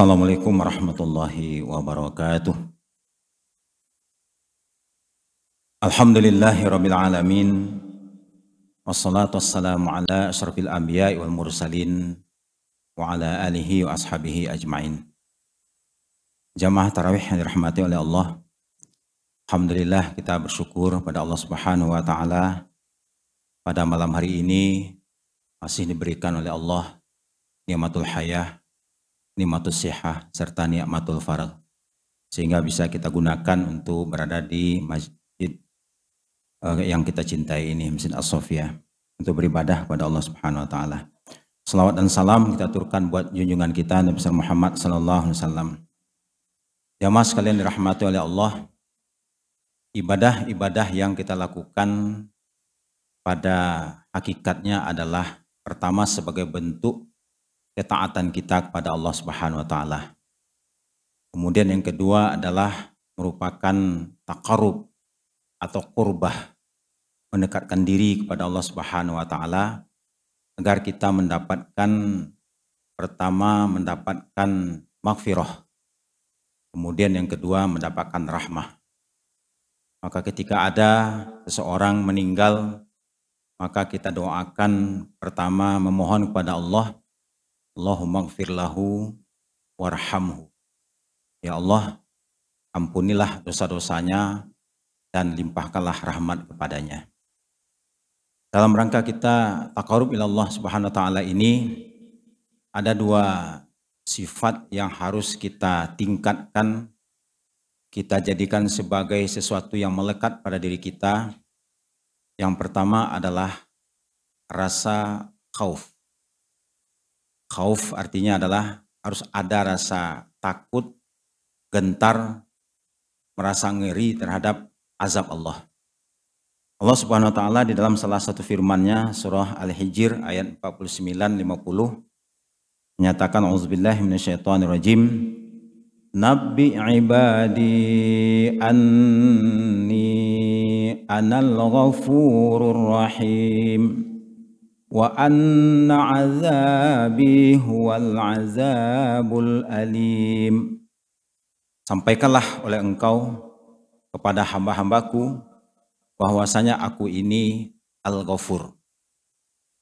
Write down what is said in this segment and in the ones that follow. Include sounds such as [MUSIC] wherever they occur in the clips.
Assalamualaikum warahmatullahi wabarakatuh. Alhamdulillahi rabbil alamin. Wassalatu wassalamu ala asyrafil anbiya wal mursalin wa ala alihi wa ashabihi ajmain. Jamaah tarawih yang dirahmati oleh Allah. Alhamdulillah kita bersyukur pada Allah Subhanahu wa taala pada malam hari ini masih diberikan oleh Allah nikmatul hayah, nikmatul sihah, serta nikmatul farad. Sehingga bisa kita gunakan untuk berada di masjid uh, yang kita cintai ini, Masjid As-Sofia. Untuk beribadah kepada Allah Subhanahu Wa Taala. Salawat dan salam kita turunkan buat junjungan kita Nabi Muhammad Sallallahu Alaihi Wasallam. Jamaah sekalian dirahmati oleh Allah, ibadah-ibadah yang kita lakukan pada hakikatnya adalah pertama sebagai bentuk ketaatan kita kepada Allah Subhanahu wa taala. Kemudian yang kedua adalah merupakan takarub atau kurbah mendekatkan diri kepada Allah Subhanahu wa taala agar kita mendapatkan pertama mendapatkan maghfirah. Kemudian yang kedua mendapatkan rahmah. Maka ketika ada seseorang meninggal maka kita doakan pertama memohon kepada Allah Allahumma lahu warhamhu. Ya Allah, ampunilah dosa-dosanya dan limpahkanlah rahmat kepadanya. Dalam rangka kita takarub Allah subhanahu wa ta'ala ini, ada dua sifat yang harus kita tingkatkan, kita jadikan sebagai sesuatu yang melekat pada diri kita, yang pertama adalah rasa khauf. Khauf artinya adalah harus ada rasa takut, gentar, merasa ngeri terhadap azab Allah. Allah Subhanahu wa taala di dalam salah satu firman-Nya surah Al-Hijr ayat 49 50 menyatakan auzubillahi minasyaitonirrajim Nabi ibadi anni anal ghafurur rahim wa anna azabi huwal azabul alim. Sampaikanlah oleh engkau kepada hamba-hambaku bahwasanya aku ini Al-Ghafur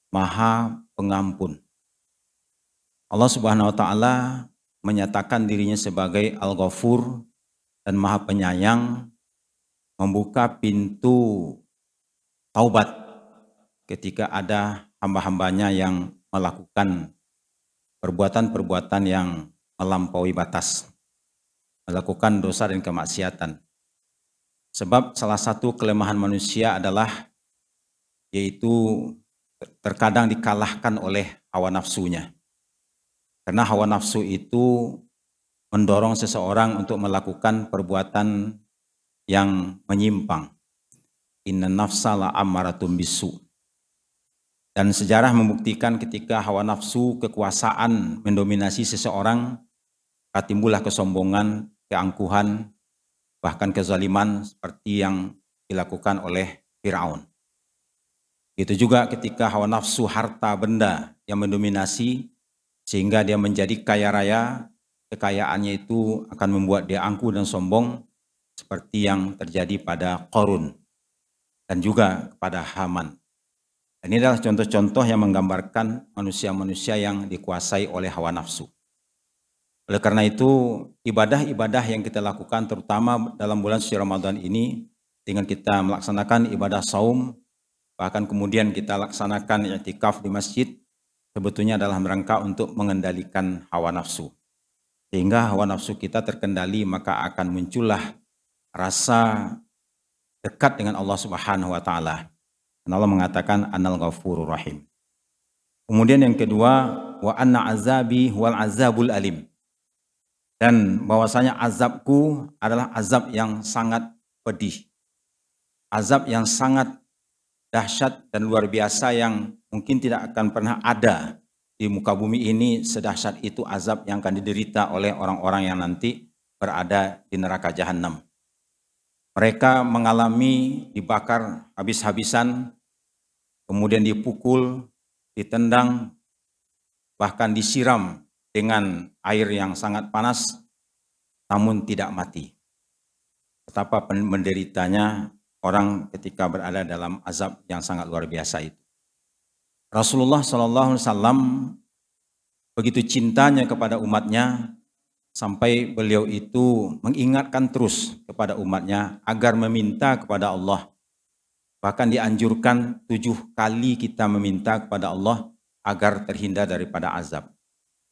Maha pengampun. Allah Subhanahu wa taala menyatakan dirinya sebagai Al-Ghafur dan Maha Penyayang, membuka pintu taubat ketika ada hamba-hambanya yang melakukan perbuatan-perbuatan yang melampaui batas, melakukan dosa dan kemaksiatan. Sebab salah satu kelemahan manusia adalah yaitu terkadang dikalahkan oleh hawa nafsunya. Karena hawa nafsu itu mendorong seseorang untuk melakukan perbuatan yang menyimpang. Inna nafsa la amaratum bisu. Dan sejarah membuktikan ketika hawa nafsu kekuasaan mendominasi seseorang, timbullah kesombongan, keangkuhan, bahkan kezaliman seperti yang dilakukan oleh Firaun. Itu juga ketika hawa nafsu harta benda yang mendominasi sehingga dia menjadi kaya raya, kekayaannya itu akan membuat dia angkuh dan sombong seperti yang terjadi pada Korun dan juga kepada Haman. Ini adalah contoh-contoh yang menggambarkan manusia-manusia yang dikuasai oleh hawa nafsu. Oleh karena itu, ibadah-ibadah yang kita lakukan terutama dalam bulan suci Ramadan ini dengan kita melaksanakan ibadah saum, bahkan kemudian kita laksanakan i'tikaf di masjid, sebetulnya adalah merangka untuk mengendalikan hawa nafsu. Sehingga hawa nafsu kita terkendali maka akan muncullah rasa dekat dengan Allah Subhanahu wa taala. Dan Allah mengatakan anal ghafurur rahim. Kemudian yang kedua, wa anna azabi wal azabul alim. Dan bahwasanya azabku adalah azab yang sangat pedih. Azab yang sangat dahsyat dan luar biasa yang mungkin tidak akan pernah ada di muka bumi ini sedahsyat itu azab yang akan diderita oleh orang-orang yang nanti berada di neraka jahanam. Mereka mengalami dibakar habis-habisan, kemudian dipukul, ditendang, bahkan disiram dengan air yang sangat panas namun tidak mati. Betapa menderitanya orang ketika berada dalam azab yang sangat luar biasa itu. Rasulullah Shallallahu Alaihi Wasallam begitu cintanya kepada umatnya sampai beliau itu mengingatkan terus kepada umatnya agar meminta kepada Allah. Bahkan dianjurkan tujuh kali kita meminta kepada Allah agar terhindar daripada azab.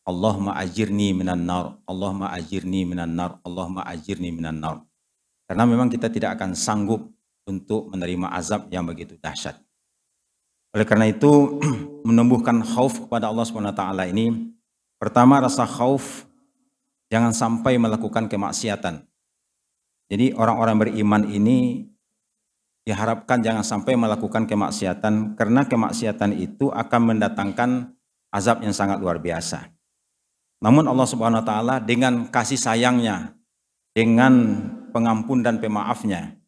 Allahumma ajirni minan nar, Allahumma ajirni minan nar, Allahumma ajirni minan nar. Karena memang kita tidak akan sanggup untuk menerima azab yang begitu dahsyat. Oleh karena itu [CLEARS THROAT] menumbuhkan khauf kepada Allah SWT ini pertama rasa khauf jangan sampai melakukan kemaksiatan. Jadi orang-orang beriman ini diharapkan jangan sampai melakukan kemaksiatan karena kemaksiatan itu akan mendatangkan azab yang sangat luar biasa. Namun Allah Subhanahu wa taala dengan kasih sayangnya, dengan pengampun dan pemaafnya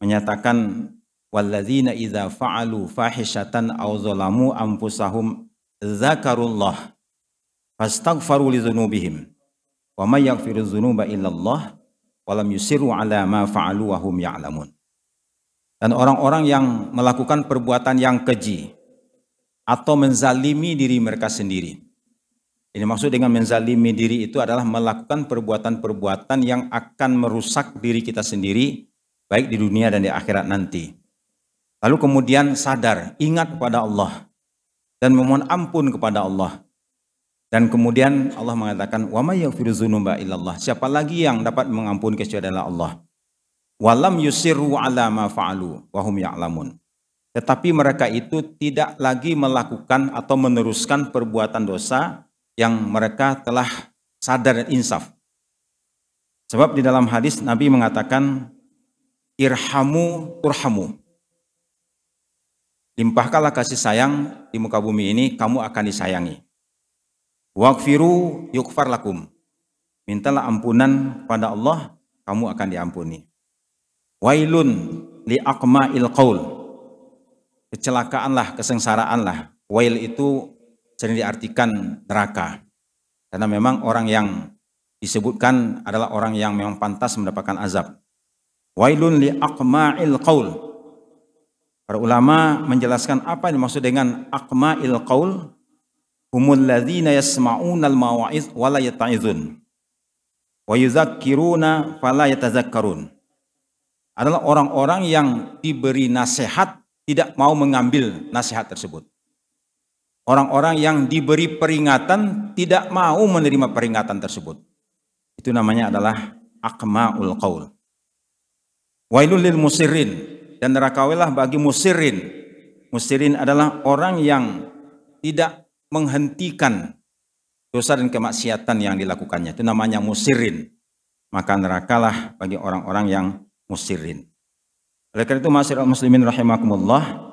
menyatakan walladzina idza fa'alu fahishatan aw zalamu anfusahum dzakarullah fastaghfaru lidzunubihim wa may yaghfiru dzunuba illallah wa lam yusiru ala ma fa'alu wa hum ya'lamun dan orang-orang yang melakukan perbuatan yang keji atau menzalimi diri mereka sendiri. Ini maksud dengan menzalimi diri itu adalah melakukan perbuatan-perbuatan yang akan merusak diri kita sendiri baik di dunia dan di akhirat nanti. Lalu kemudian sadar, ingat kepada Allah dan memohon ampun kepada Allah. Dan kemudian Allah mengatakan, "Wa may yaghfiru dzunuba illallah." Siapa lagi yang dapat mengampuni kecuali Allah? Walam yusiru ala ma fa'alu wahum ya'lamun. Tetapi mereka itu tidak lagi melakukan atau meneruskan perbuatan dosa yang mereka telah sadar dan insaf. Sebab di dalam hadis Nabi mengatakan irhamu turhamu. Limpahkanlah kasih sayang di muka bumi ini, kamu akan disayangi. Waqfiru yukfar lakum. Mintalah ampunan pada Allah, kamu akan diampuni. Wailun li aqma'il qaul. Kecelakaanlah, kesengsaraanlah. Wail itu sering diartikan neraka. Karena memang orang yang disebutkan adalah orang yang memang pantas mendapatkan azab. Wailun li aqma'il qaul. Para ulama menjelaskan apa yang dimaksud dengan aqma'il qaul. Humul ladzina yasma'una al-mawa'iz wa la yata'izun. Wa yuzakkiruna fala yatazakkarun. Adalah orang-orang yang diberi nasihat tidak mau mengambil nasihat tersebut. Orang-orang yang diberi peringatan tidak mau menerima peringatan tersebut. Itu namanya adalah akma'ul qaul. Wailul lil musirin dan nerakawilah bagi musirin. Musirin adalah orang yang tidak menghentikan dosa dan kemaksiatan yang dilakukannya. Itu namanya musirin. Maka nerakalah bagi orang-orang yang musirin. Oleh karena itu masyarakat muslimin rahimakumullah,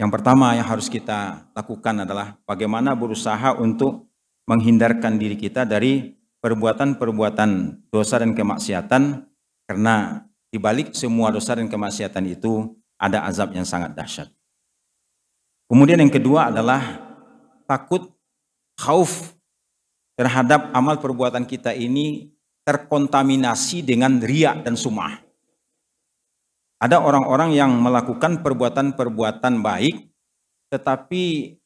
yang pertama yang harus kita lakukan adalah bagaimana berusaha untuk menghindarkan diri kita dari perbuatan-perbuatan dosa dan kemaksiatan karena di balik semua dosa dan kemaksiatan itu ada azab yang sangat dahsyat. Kemudian yang kedua adalah takut khauf terhadap amal perbuatan kita ini terkontaminasi dengan riak dan sumah. Ada orang-orang yang melakukan perbuatan-perbuatan baik, tetapi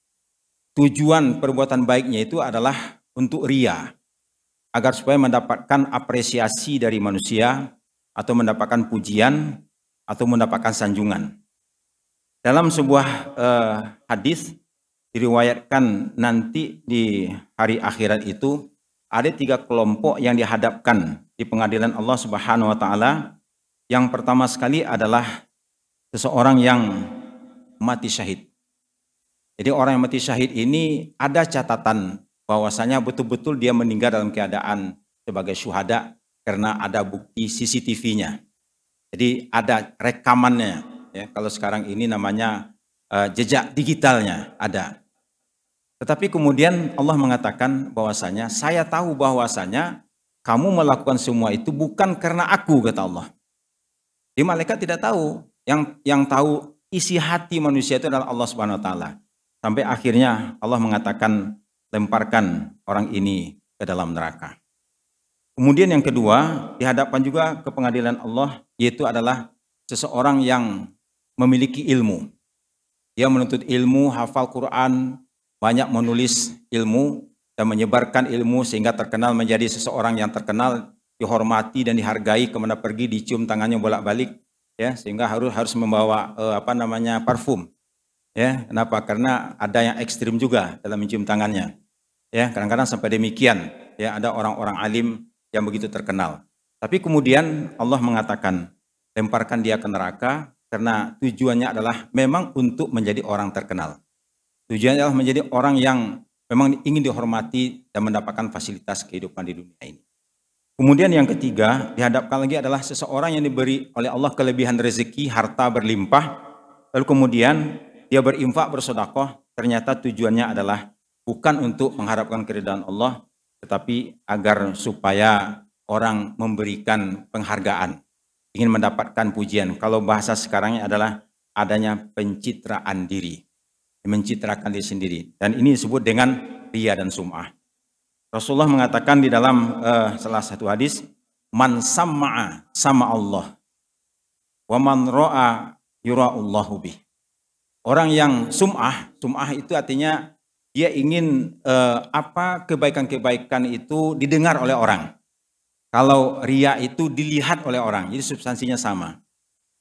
tujuan perbuatan baiknya itu adalah untuk ria, agar supaya mendapatkan apresiasi dari manusia, atau mendapatkan pujian, atau mendapatkan sanjungan. Dalam sebuah uh, hadis diriwayatkan nanti di hari akhirat itu ada tiga kelompok yang dihadapkan di pengadilan Allah Subhanahu wa taala yang pertama sekali adalah seseorang yang mati syahid. Jadi orang yang mati syahid ini ada catatan bahwasanya betul-betul dia meninggal dalam keadaan sebagai syuhada karena ada bukti CCTV-nya. Jadi ada rekamannya. Ya, kalau sekarang ini namanya uh, jejak digitalnya ada. Tetapi kemudian Allah mengatakan bahwasanya saya tahu bahwasanya kamu melakukan semua itu bukan karena aku kata Allah. Di malaikat tidak tahu. Yang yang tahu isi hati manusia itu adalah Allah Subhanahu wa taala. Sampai akhirnya Allah mengatakan lemparkan orang ini ke dalam neraka. Kemudian yang kedua, dihadapkan juga ke pengadilan Allah, yaitu adalah seseorang yang memiliki ilmu. Dia menuntut ilmu, hafal Quran, banyak menulis ilmu, dan menyebarkan ilmu sehingga terkenal menjadi seseorang yang terkenal, dihormati dan dihargai ke mana pergi, dicium tangannya bolak-balik, ya sehingga harus harus membawa eh, apa namanya parfum. Ya, kenapa? Karena ada yang ekstrim juga dalam mencium tangannya. Ya, kadang-kadang sampai demikian. Ya, ada orang-orang alim yang begitu terkenal. Tapi kemudian Allah mengatakan, lemparkan dia ke neraka karena tujuannya adalah memang untuk menjadi orang terkenal. Tujuannya adalah menjadi orang yang memang ingin dihormati dan mendapatkan fasilitas kehidupan di dunia ini. Kemudian yang ketiga, dihadapkan lagi adalah seseorang yang diberi oleh Allah kelebihan rezeki, harta berlimpah, lalu kemudian dia berinfak, bersodakoh, ternyata tujuannya adalah bukan untuk mengharapkan keridhaan Allah, tetapi agar supaya orang memberikan penghargaan, ingin mendapatkan pujian. Kalau bahasa sekarangnya adalah adanya pencitraan diri, mencitrakan diri sendiri. Dan ini disebut dengan ria dan sum'ah. Rasulullah mengatakan di dalam uh, salah satu hadis, man sama'a sama Allah, wa man ro'a yura'ullahu bih. Orang yang sum'ah, sum'ah itu artinya dia ingin uh, apa kebaikan-kebaikan itu didengar oleh orang. Kalau ria itu dilihat oleh orang, jadi substansinya sama.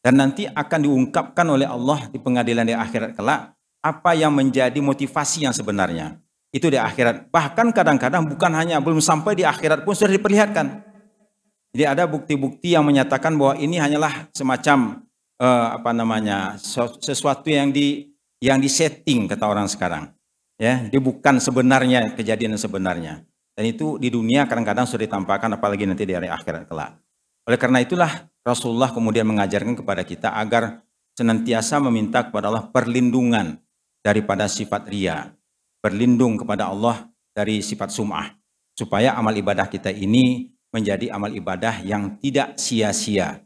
Dan nanti akan diungkapkan oleh Allah di pengadilan di akhirat kelak apa yang menjadi motivasi yang sebenarnya. Itu di akhirat. Bahkan kadang-kadang bukan hanya belum sampai di akhirat pun sudah diperlihatkan. Jadi ada bukti-bukti yang menyatakan bahwa ini hanyalah semacam uh, apa namanya sesuatu yang di yang disetting kata orang sekarang. Ya, dia bukan sebenarnya kejadian sebenarnya. Dan itu di dunia kadang-kadang sudah ditampakkan apalagi nanti di hari akhirat kelak. Oleh karena itulah Rasulullah kemudian mengajarkan kepada kita agar senantiasa meminta kepada Allah perlindungan daripada sifat ria, berlindung kepada Allah dari sifat sum'ah. Supaya amal ibadah kita ini menjadi amal ibadah yang tidak sia-sia.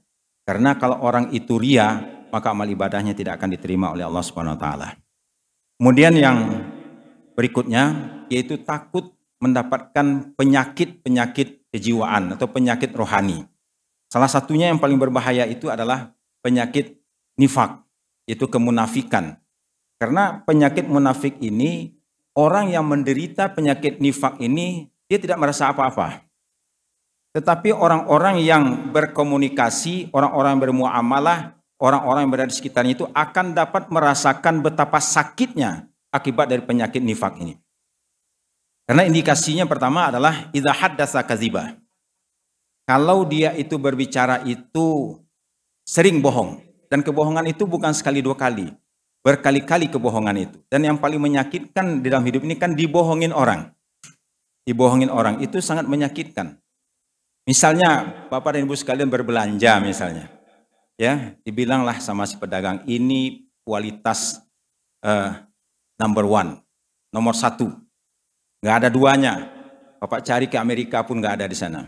Karena kalau orang itu ria, maka amal ibadahnya tidak akan diterima oleh Allah Subhanahu wa taala. Kemudian yang berikutnya yaitu takut mendapatkan penyakit-penyakit kejiwaan atau penyakit rohani. Salah satunya yang paling berbahaya itu adalah penyakit nifak, yaitu kemunafikan. Karena penyakit munafik ini orang yang menderita penyakit nifak ini dia tidak merasa apa-apa. Tetapi orang-orang yang berkomunikasi, orang-orang yang bermuamalah, orang-orang yang berada di sekitarnya itu akan dapat merasakan betapa sakitnya akibat dari penyakit nifak ini. Karena indikasinya pertama adalah idza haddasa kaziba. Kalau dia itu berbicara itu sering bohong dan kebohongan itu bukan sekali dua kali, berkali-kali kebohongan itu. Dan yang paling menyakitkan di dalam hidup ini kan dibohongin orang. Dibohongin orang itu sangat menyakitkan. Misalnya Bapak dan Ibu sekalian berbelanja misalnya. Ya, dibilanglah sama si pedagang ini kualitas uh, number one, nomor satu. Nggak ada duanya. Bapak cari ke Amerika pun nggak ada di sana.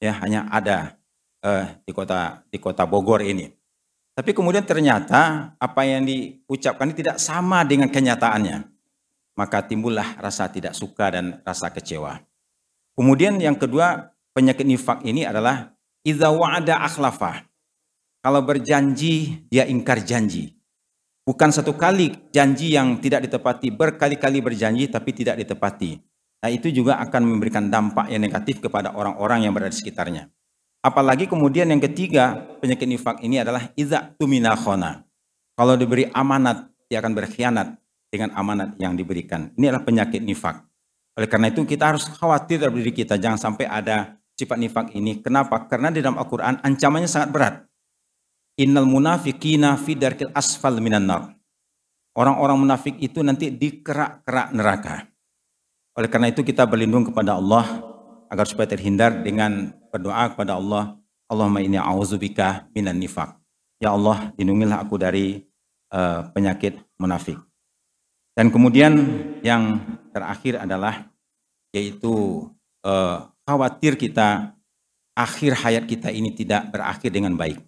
Ya, hanya ada uh, di kota di kota Bogor ini. Tapi kemudian ternyata apa yang diucapkan tidak sama dengan kenyataannya. Maka timbullah rasa tidak suka dan rasa kecewa. Kemudian yang kedua, penyakit nifak ini adalah idza wa'ada akhlafa. Kalau berjanji, dia ingkar janji. Bukan satu kali janji yang tidak ditepati, berkali-kali berjanji tapi tidak ditepati. Nah itu juga akan memberikan dampak yang negatif kepada orang-orang yang berada di sekitarnya. Apalagi kemudian yang ketiga, penyakit nifak ini adalah iza tumina khona. Kalau diberi amanat, dia akan berkhianat dengan amanat yang diberikan. Ini adalah penyakit nifak. Oleh karena itu kita harus khawatir dari diri kita, jangan sampai ada sifat nifak ini. Kenapa? Karena di dalam Al-Quran ancamannya sangat berat. Innal munafikina fi asfal minan. Orang-orang munafik itu nanti di kerak-kerak neraka. Oleh karena itu kita berlindung kepada Allah agar supaya terhindar dengan berdoa kepada Allah, Allahumma inni a'udzubika minan nifak. Ya Allah, lindungilah aku dari uh, penyakit munafik. Dan kemudian yang terakhir adalah yaitu uh, khawatir kita akhir hayat kita ini tidak berakhir dengan baik.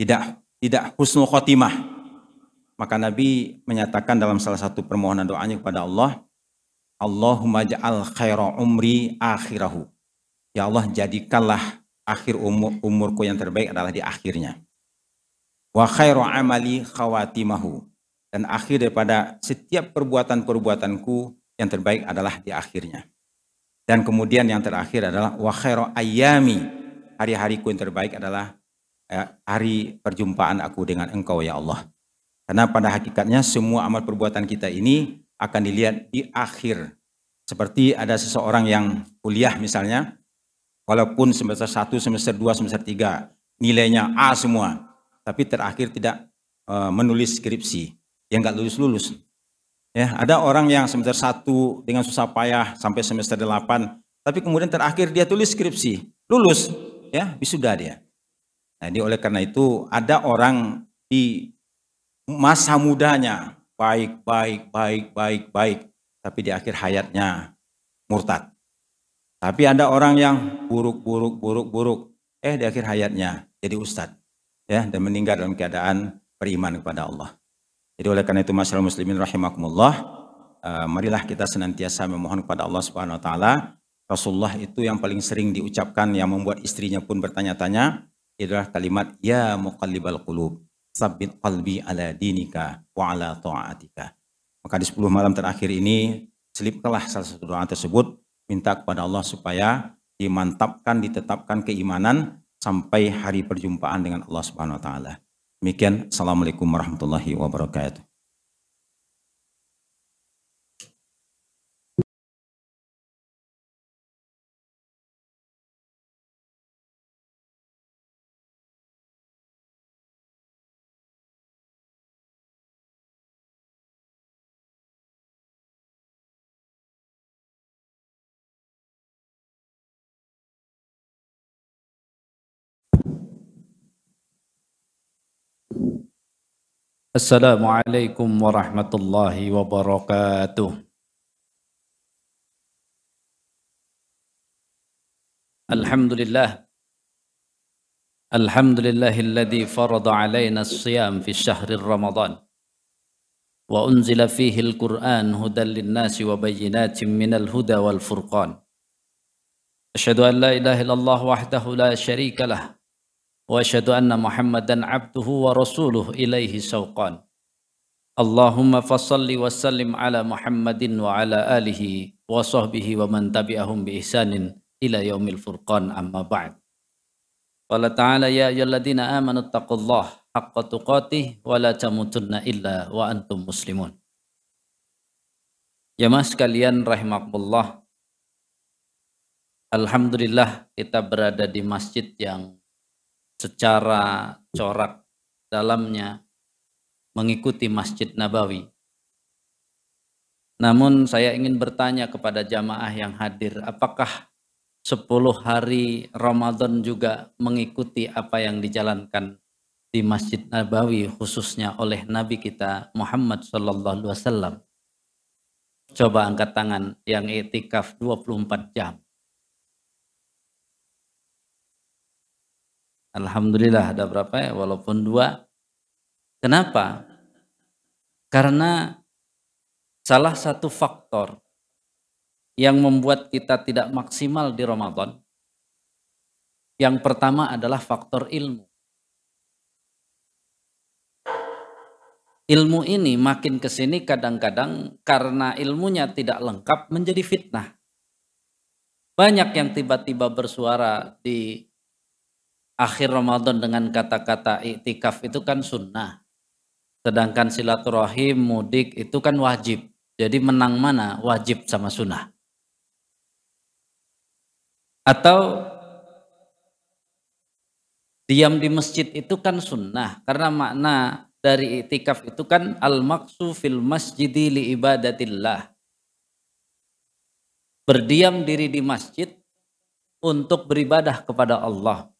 Tidak tidak husnul khotimah. Maka Nabi menyatakan dalam salah satu permohonan doanya kepada Allah, Allahumma ja'al khaira umri akhirahu. Ya Allah jadikanlah akhir umur, umurku yang terbaik adalah di akhirnya. Wa khairu amali khawatimahu. Dan akhir daripada setiap perbuatan-perbuatanku yang terbaik adalah di akhirnya. Dan kemudian yang terakhir adalah wa khairu ayami. Hari-hariku yang terbaik adalah eh, hari perjumpaan aku dengan engkau ya Allah. Karena pada hakikatnya semua amal perbuatan kita ini akan dilihat di akhir. Seperti ada seseorang yang kuliah misalnya, walaupun semester 1, semester 2, semester 3, nilainya A semua, tapi terakhir tidak uh, menulis skripsi, yang nggak lulus-lulus. Ya, ada orang yang semester 1 dengan susah payah sampai semester 8, tapi kemudian terakhir dia tulis skripsi, lulus, ya, wisuda dia. Nah, ini oleh karena itu ada orang di masa mudanya baik, baik, baik, baik, baik. Tapi di akhir hayatnya murtad. Tapi ada orang yang buruk, buruk, buruk, buruk. Eh di akhir hayatnya jadi ustadz. Ya, dan meninggal dalam keadaan beriman kepada Allah. Jadi oleh karena itu masalah muslimin rahimakumullah, uh, marilah kita senantiasa memohon kepada Allah Subhanahu wa taala. Rasulullah itu yang paling sering diucapkan yang membuat istrinya pun bertanya-tanya adalah kalimat ya muqallibal qulub sabit qalbi ala dinika wa ala ta'atika. Maka di 10 malam terakhir ini selipkanlah salah satu doa tersebut minta kepada Allah supaya dimantapkan, ditetapkan keimanan sampai hari perjumpaan dengan Allah Subhanahu wa taala. Demikian, Assalamualaikum warahmatullahi wabarakatuh. السلام عليكم ورحمة الله وبركاته. الحمد لله. الحمد لله الذي فرض علينا الصيام في الشهر رمضان. وأنزل فيه القرآن هدى للناس وبينات من الهدى والفرقان. أشهد أن لا إله إلا الله وحده لا شريك له. واشهد ان محمدا عبده ورسوله اليه سوقان اللهم فصل وسلم على محمد وعلى اله وصحبه ومن تبعهم باحسان الى يوم الفرقان اما بعد قال تعالى يا ايها الذين امنوا اتقوا الله حق تقاته ولا تموتن الا وانتم مسلمون Jemaah sekalian rahimakumullah Alhamdulillah kita berada di masjid yang secara corak dalamnya mengikuti Masjid Nabawi. Namun saya ingin bertanya kepada jamaah yang hadir, apakah 10 hari Ramadan juga mengikuti apa yang dijalankan di Masjid Nabawi khususnya oleh Nabi kita Muhammad wasallam. Coba angkat tangan yang etikaf 24 jam. Alhamdulillah ada berapa ya? Walaupun dua. Kenapa? Karena salah satu faktor yang membuat kita tidak maksimal di Ramadan, yang pertama adalah faktor ilmu. Ilmu ini makin ke sini kadang-kadang karena ilmunya tidak lengkap menjadi fitnah. Banyak yang tiba-tiba bersuara di akhir Ramadan dengan kata-kata iktikaf itu kan sunnah. Sedangkan silaturahim, mudik itu kan wajib. Jadi menang mana wajib sama sunnah. Atau diam di masjid itu kan sunnah. Karena makna dari iktikaf itu kan al-maksu fil masjidi li ibadatillah. Berdiam diri di masjid untuk beribadah kepada Allah.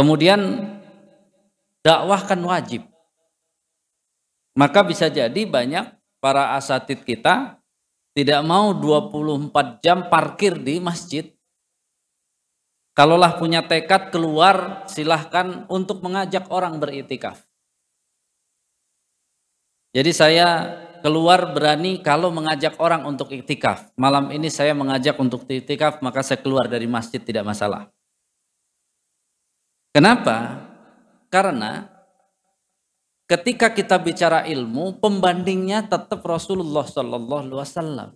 Kemudian dakwah kan wajib. Maka bisa jadi banyak para asatid kita tidak mau 24 jam parkir di masjid. Kalaulah punya tekad keluar silahkan untuk mengajak orang beritikaf. Jadi saya keluar berani kalau mengajak orang untuk iktikaf. Malam ini saya mengajak untuk iktikaf, maka saya keluar dari masjid tidak masalah. Kenapa? Karena ketika kita bicara ilmu, pembandingnya tetap Rasulullah Sallallahu Alaihi Wasallam.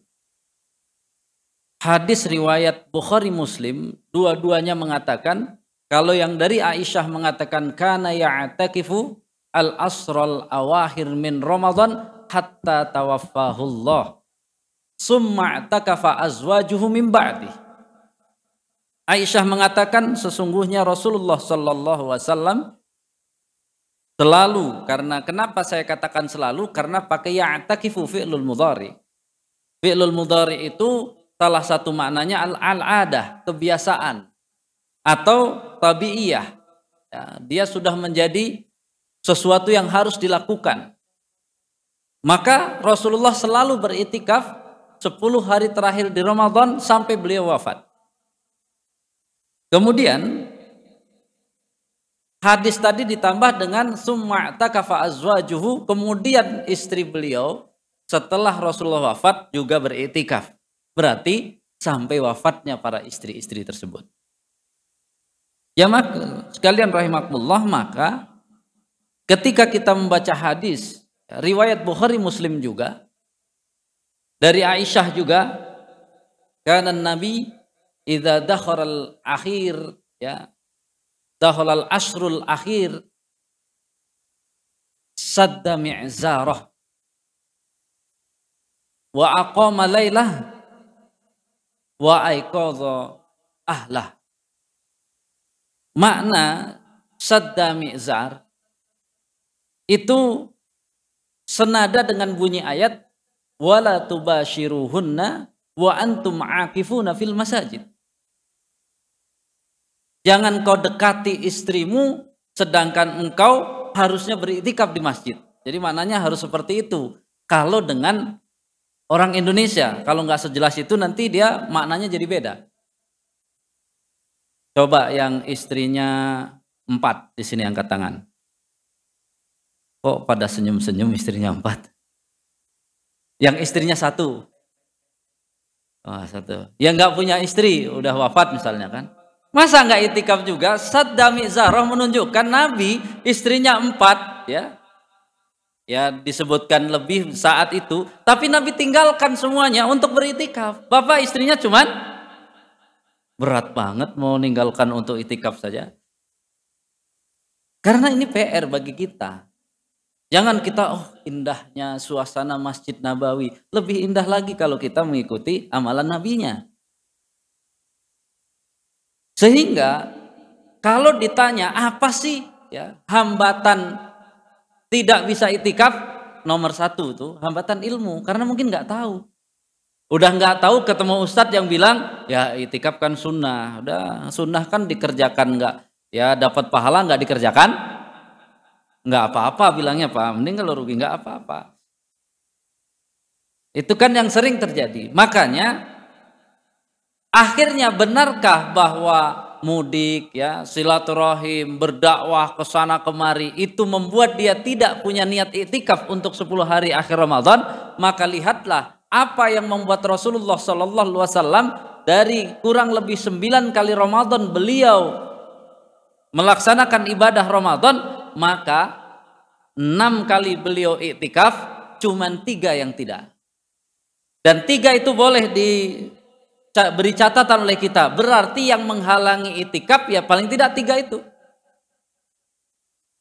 Hadis riwayat Bukhari Muslim, dua-duanya mengatakan kalau yang dari Aisyah mengatakan kana ya'takifu al-asral awahir min Ramadan hatta tawaffahullah. Summa takafa azwajuhu min ba'di. Aisyah mengatakan sesungguhnya Rasulullah sallallahu wasallam selalu karena kenapa saya katakan selalu karena pakai ya'takifu fi'lul mudhari. Fi'lul mudhari itu salah satu maknanya al-adah, kebiasaan atau tabiiyah. Ya, dia sudah menjadi sesuatu yang harus dilakukan. Maka Rasulullah selalu beritikaf 10 hari terakhir di Ramadan sampai beliau wafat. Kemudian hadis tadi ditambah dengan summa takafa azwajuhu kemudian istri beliau setelah Rasulullah wafat juga beritikaf. Berarti sampai wafatnya para istri-istri tersebut. Ya maka sekalian rahimakumullah maka ketika kita membaca hadis riwayat Bukhari Muslim juga dari Aisyah juga karena Nabi idza dakhala akhir ya. Dakhala al-ashrul akhir sadda mi'zarah. Wa aqama lailah wa aiqadha ahlah. Makna sadda mi'zar itu senada dengan bunyi ayat wala tubashiruhunna wa antum akifuna fil masajid. Jangan kau dekati istrimu sedangkan engkau harusnya beriktikaf di masjid. Jadi maknanya harus seperti itu. Kalau dengan orang Indonesia, kalau nggak sejelas itu nanti dia maknanya jadi beda. Coba yang istrinya empat di sini angkat tangan. Kok pada senyum-senyum istrinya empat? Yang istrinya satu. Oh, satu. Yang nggak punya istri, udah wafat misalnya kan. Masa nggak itikaf juga? Saddami Zarah menunjukkan Nabi istrinya empat, ya. Ya disebutkan lebih saat itu. Tapi Nabi tinggalkan semuanya untuk beritikaf. Bapak istrinya cuman Berat banget mau meninggalkan untuk itikaf saja. Karena ini PR bagi kita. Jangan kita, oh indahnya suasana Masjid Nabawi. Lebih indah lagi kalau kita mengikuti amalan nabinya. Sehingga kalau ditanya apa sih ya hambatan tidak bisa itikaf nomor satu tuh hambatan ilmu karena mungkin nggak tahu Udah nggak tahu ketemu ustadz yang bilang ya itikaf kan sunnah. Udah sunnah kan dikerjakan nggak ya dapat pahala nggak dikerjakan nggak apa-apa bilangnya pak. Mending kalau rugi nggak apa-apa. Itu kan yang sering terjadi. Makanya akhirnya benarkah bahwa mudik ya silaturahim berdakwah ke sana kemari itu membuat dia tidak punya niat itikaf untuk 10 hari akhir Ramadan? Maka lihatlah apa yang membuat Rasulullah Shallallahu Alaihi Wasallam dari kurang lebih sembilan kali Ramadan beliau melaksanakan ibadah Ramadan maka enam kali beliau iktikaf cuman tiga yang tidak. Dan tiga itu boleh diberi catatan oleh kita berarti yang menghalangi itikaf ya paling tidak tiga itu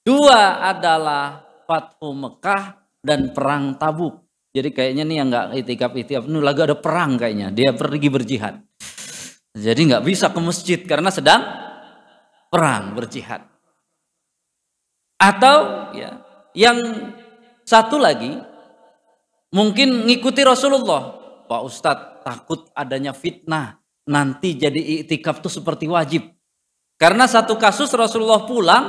dua adalah Fathu Mekah dan Perang Tabuk jadi kayaknya nih yang nggak itikaf itikaf ini lagi ada perang kayaknya. Dia pergi berjihad. Jadi nggak bisa ke masjid karena sedang perang berjihad. Atau ya yang satu lagi mungkin ngikuti Rasulullah. Pak Ustadz takut adanya fitnah. Nanti jadi itikaf tuh seperti wajib. Karena satu kasus Rasulullah pulang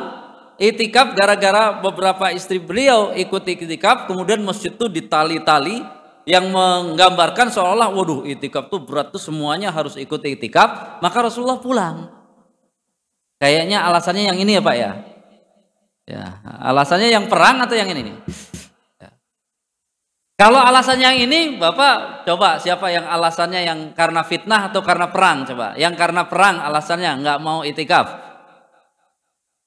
itikaf gara-gara beberapa istri beliau ikut itikaf kemudian masjid itu ditali-tali yang menggambarkan seolah waduh itikaf tuh berat tuh semuanya harus ikut itikaf maka Rasulullah pulang kayaknya alasannya yang ini ya Pak ya ya alasannya yang perang atau yang ini. Kalau alasannya yang ini, Bapak coba siapa yang alasannya yang karena fitnah atau karena perang coba? Yang karena perang alasannya nggak mau itikaf.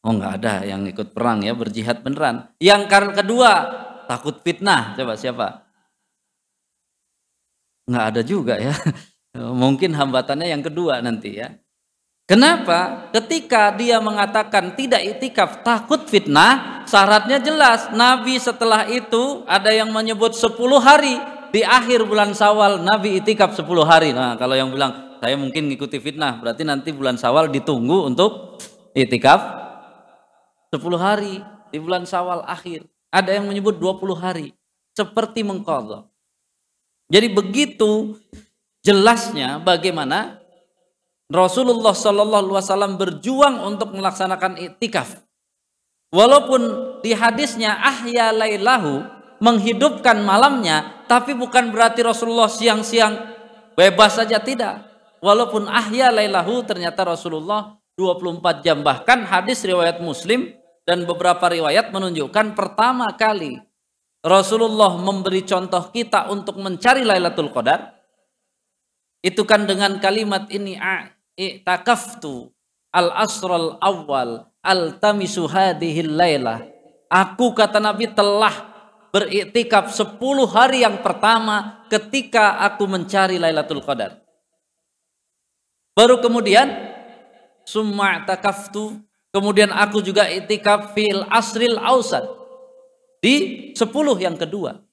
Oh nggak ada yang ikut perang ya berjihad beneran. Yang karena kedua takut fitnah coba siapa? Nggak ada juga ya. [LAUGHS] Mungkin hambatannya yang kedua nanti ya. Kenapa? Ketika dia mengatakan tidak itikaf takut fitnah, syaratnya jelas. Nabi setelah itu ada yang menyebut 10 hari di akhir bulan Sawal Nabi itikaf 10 hari. Nah, kalau yang bilang saya mungkin ngikuti fitnah, berarti nanti bulan Sawal ditunggu untuk itikaf 10 hari di bulan Sawal akhir. Ada yang menyebut 20 hari seperti mengkodok. Jadi begitu jelasnya bagaimana Rasulullah Shallallahu Alaihi Wasallam berjuang untuk melaksanakan iktikaf. Walaupun di hadisnya ahya lailahu menghidupkan malamnya, tapi bukan berarti Rasulullah siang-siang bebas saja tidak. Walaupun ahya lailahu ternyata Rasulullah 24 jam bahkan hadis riwayat Muslim dan beberapa riwayat menunjukkan pertama kali Rasulullah memberi contoh kita untuk mencari Lailatul Qadar itu kan dengan kalimat ini i'takaftu al asral awal al tamisu hadhil lailah aku kata Nabi telah beriktikaf 10 hari yang pertama ketika aku mencari Lailatul Qadar baru kemudian summa takaftu kemudian aku juga iktikaf fil asril ausad di 10 yang kedua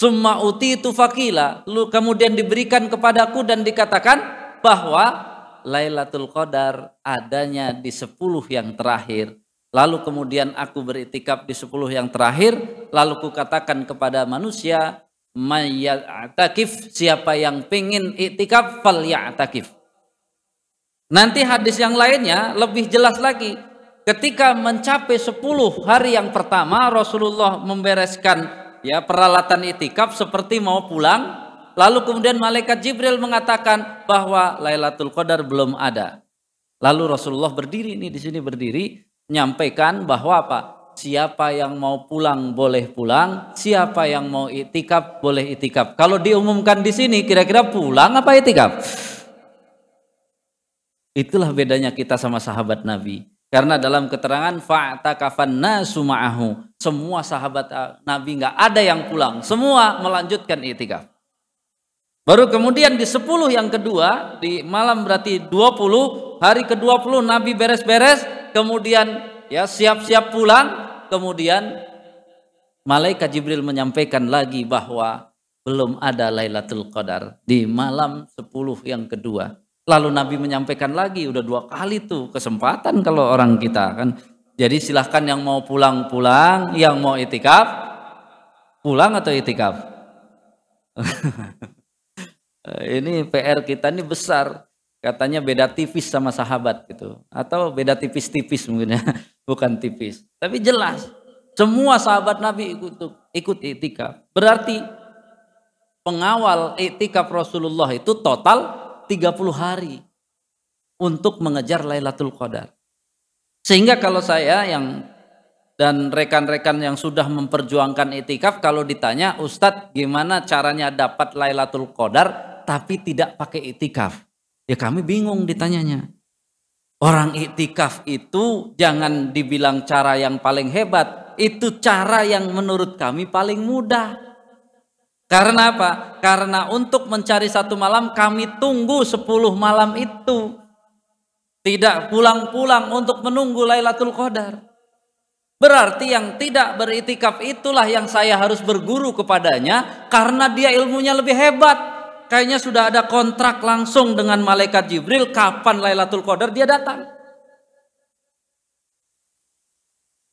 Summa uti itu fakila. Kemudian diberikan kepadaku dan dikatakan bahwa Lailatul Qadar adanya di 10 yang terakhir. Lalu kemudian aku beritikaf di 10 yang terakhir, lalu kukatakan kepada manusia, mayyatakif siapa yang pingin itikaf fal ya'takif. Nanti hadis yang lainnya lebih jelas lagi. Ketika mencapai 10 hari yang pertama Rasulullah membereskan ya peralatan itikaf seperti mau pulang Lalu kemudian malaikat Jibril mengatakan bahwa Lailatul Qadar belum ada. Lalu Rasulullah berdiri ini di sini berdiri menyampaikan bahwa apa? Siapa yang mau pulang boleh pulang, siapa yang mau itikaf boleh itikaf. Kalau diumumkan di sini kira-kira pulang apa itikaf? Itulah bedanya kita sama sahabat Nabi. Karena dalam keterangan fa'takafan nasu ma'ahu. Semua sahabat Nabi nggak ada yang pulang, semua melanjutkan itikaf. Baru kemudian di 10 yang kedua, di malam berarti 20, hari ke-20 Nabi beres-beres, kemudian ya siap-siap pulang, kemudian malaikat Jibril menyampaikan lagi bahwa belum ada Lailatul Qadar di malam 10 yang kedua. Lalu Nabi menyampaikan lagi, udah dua kali tuh kesempatan kalau orang kita kan. Jadi silahkan yang mau pulang pulang, yang mau itikaf pulang atau itikaf. [LAUGHS] Eh, ini PR kita ini besar. Katanya beda tipis sama sahabat gitu. Atau beda tipis-tipis mungkin ya. [LAUGHS] Bukan tipis. Tapi jelas. Semua sahabat Nabi ikut, ikut itikaf. Berarti pengawal itikaf Rasulullah itu total 30 hari. Untuk mengejar Lailatul Qadar. Sehingga kalau saya yang dan rekan-rekan yang sudah memperjuangkan itikaf kalau ditanya Ustadz gimana caranya dapat Lailatul Qadar tapi tidak pakai itikaf. Ya kami bingung ditanyanya. Orang itikaf itu jangan dibilang cara yang paling hebat. Itu cara yang menurut kami paling mudah. Karena apa? Karena untuk mencari satu malam kami tunggu sepuluh malam itu. Tidak pulang-pulang untuk menunggu Lailatul Qadar. Berarti yang tidak beritikaf itulah yang saya harus berguru kepadanya karena dia ilmunya lebih hebat kayaknya sudah ada kontrak langsung dengan malaikat Jibril kapan Lailatul Qadar dia datang.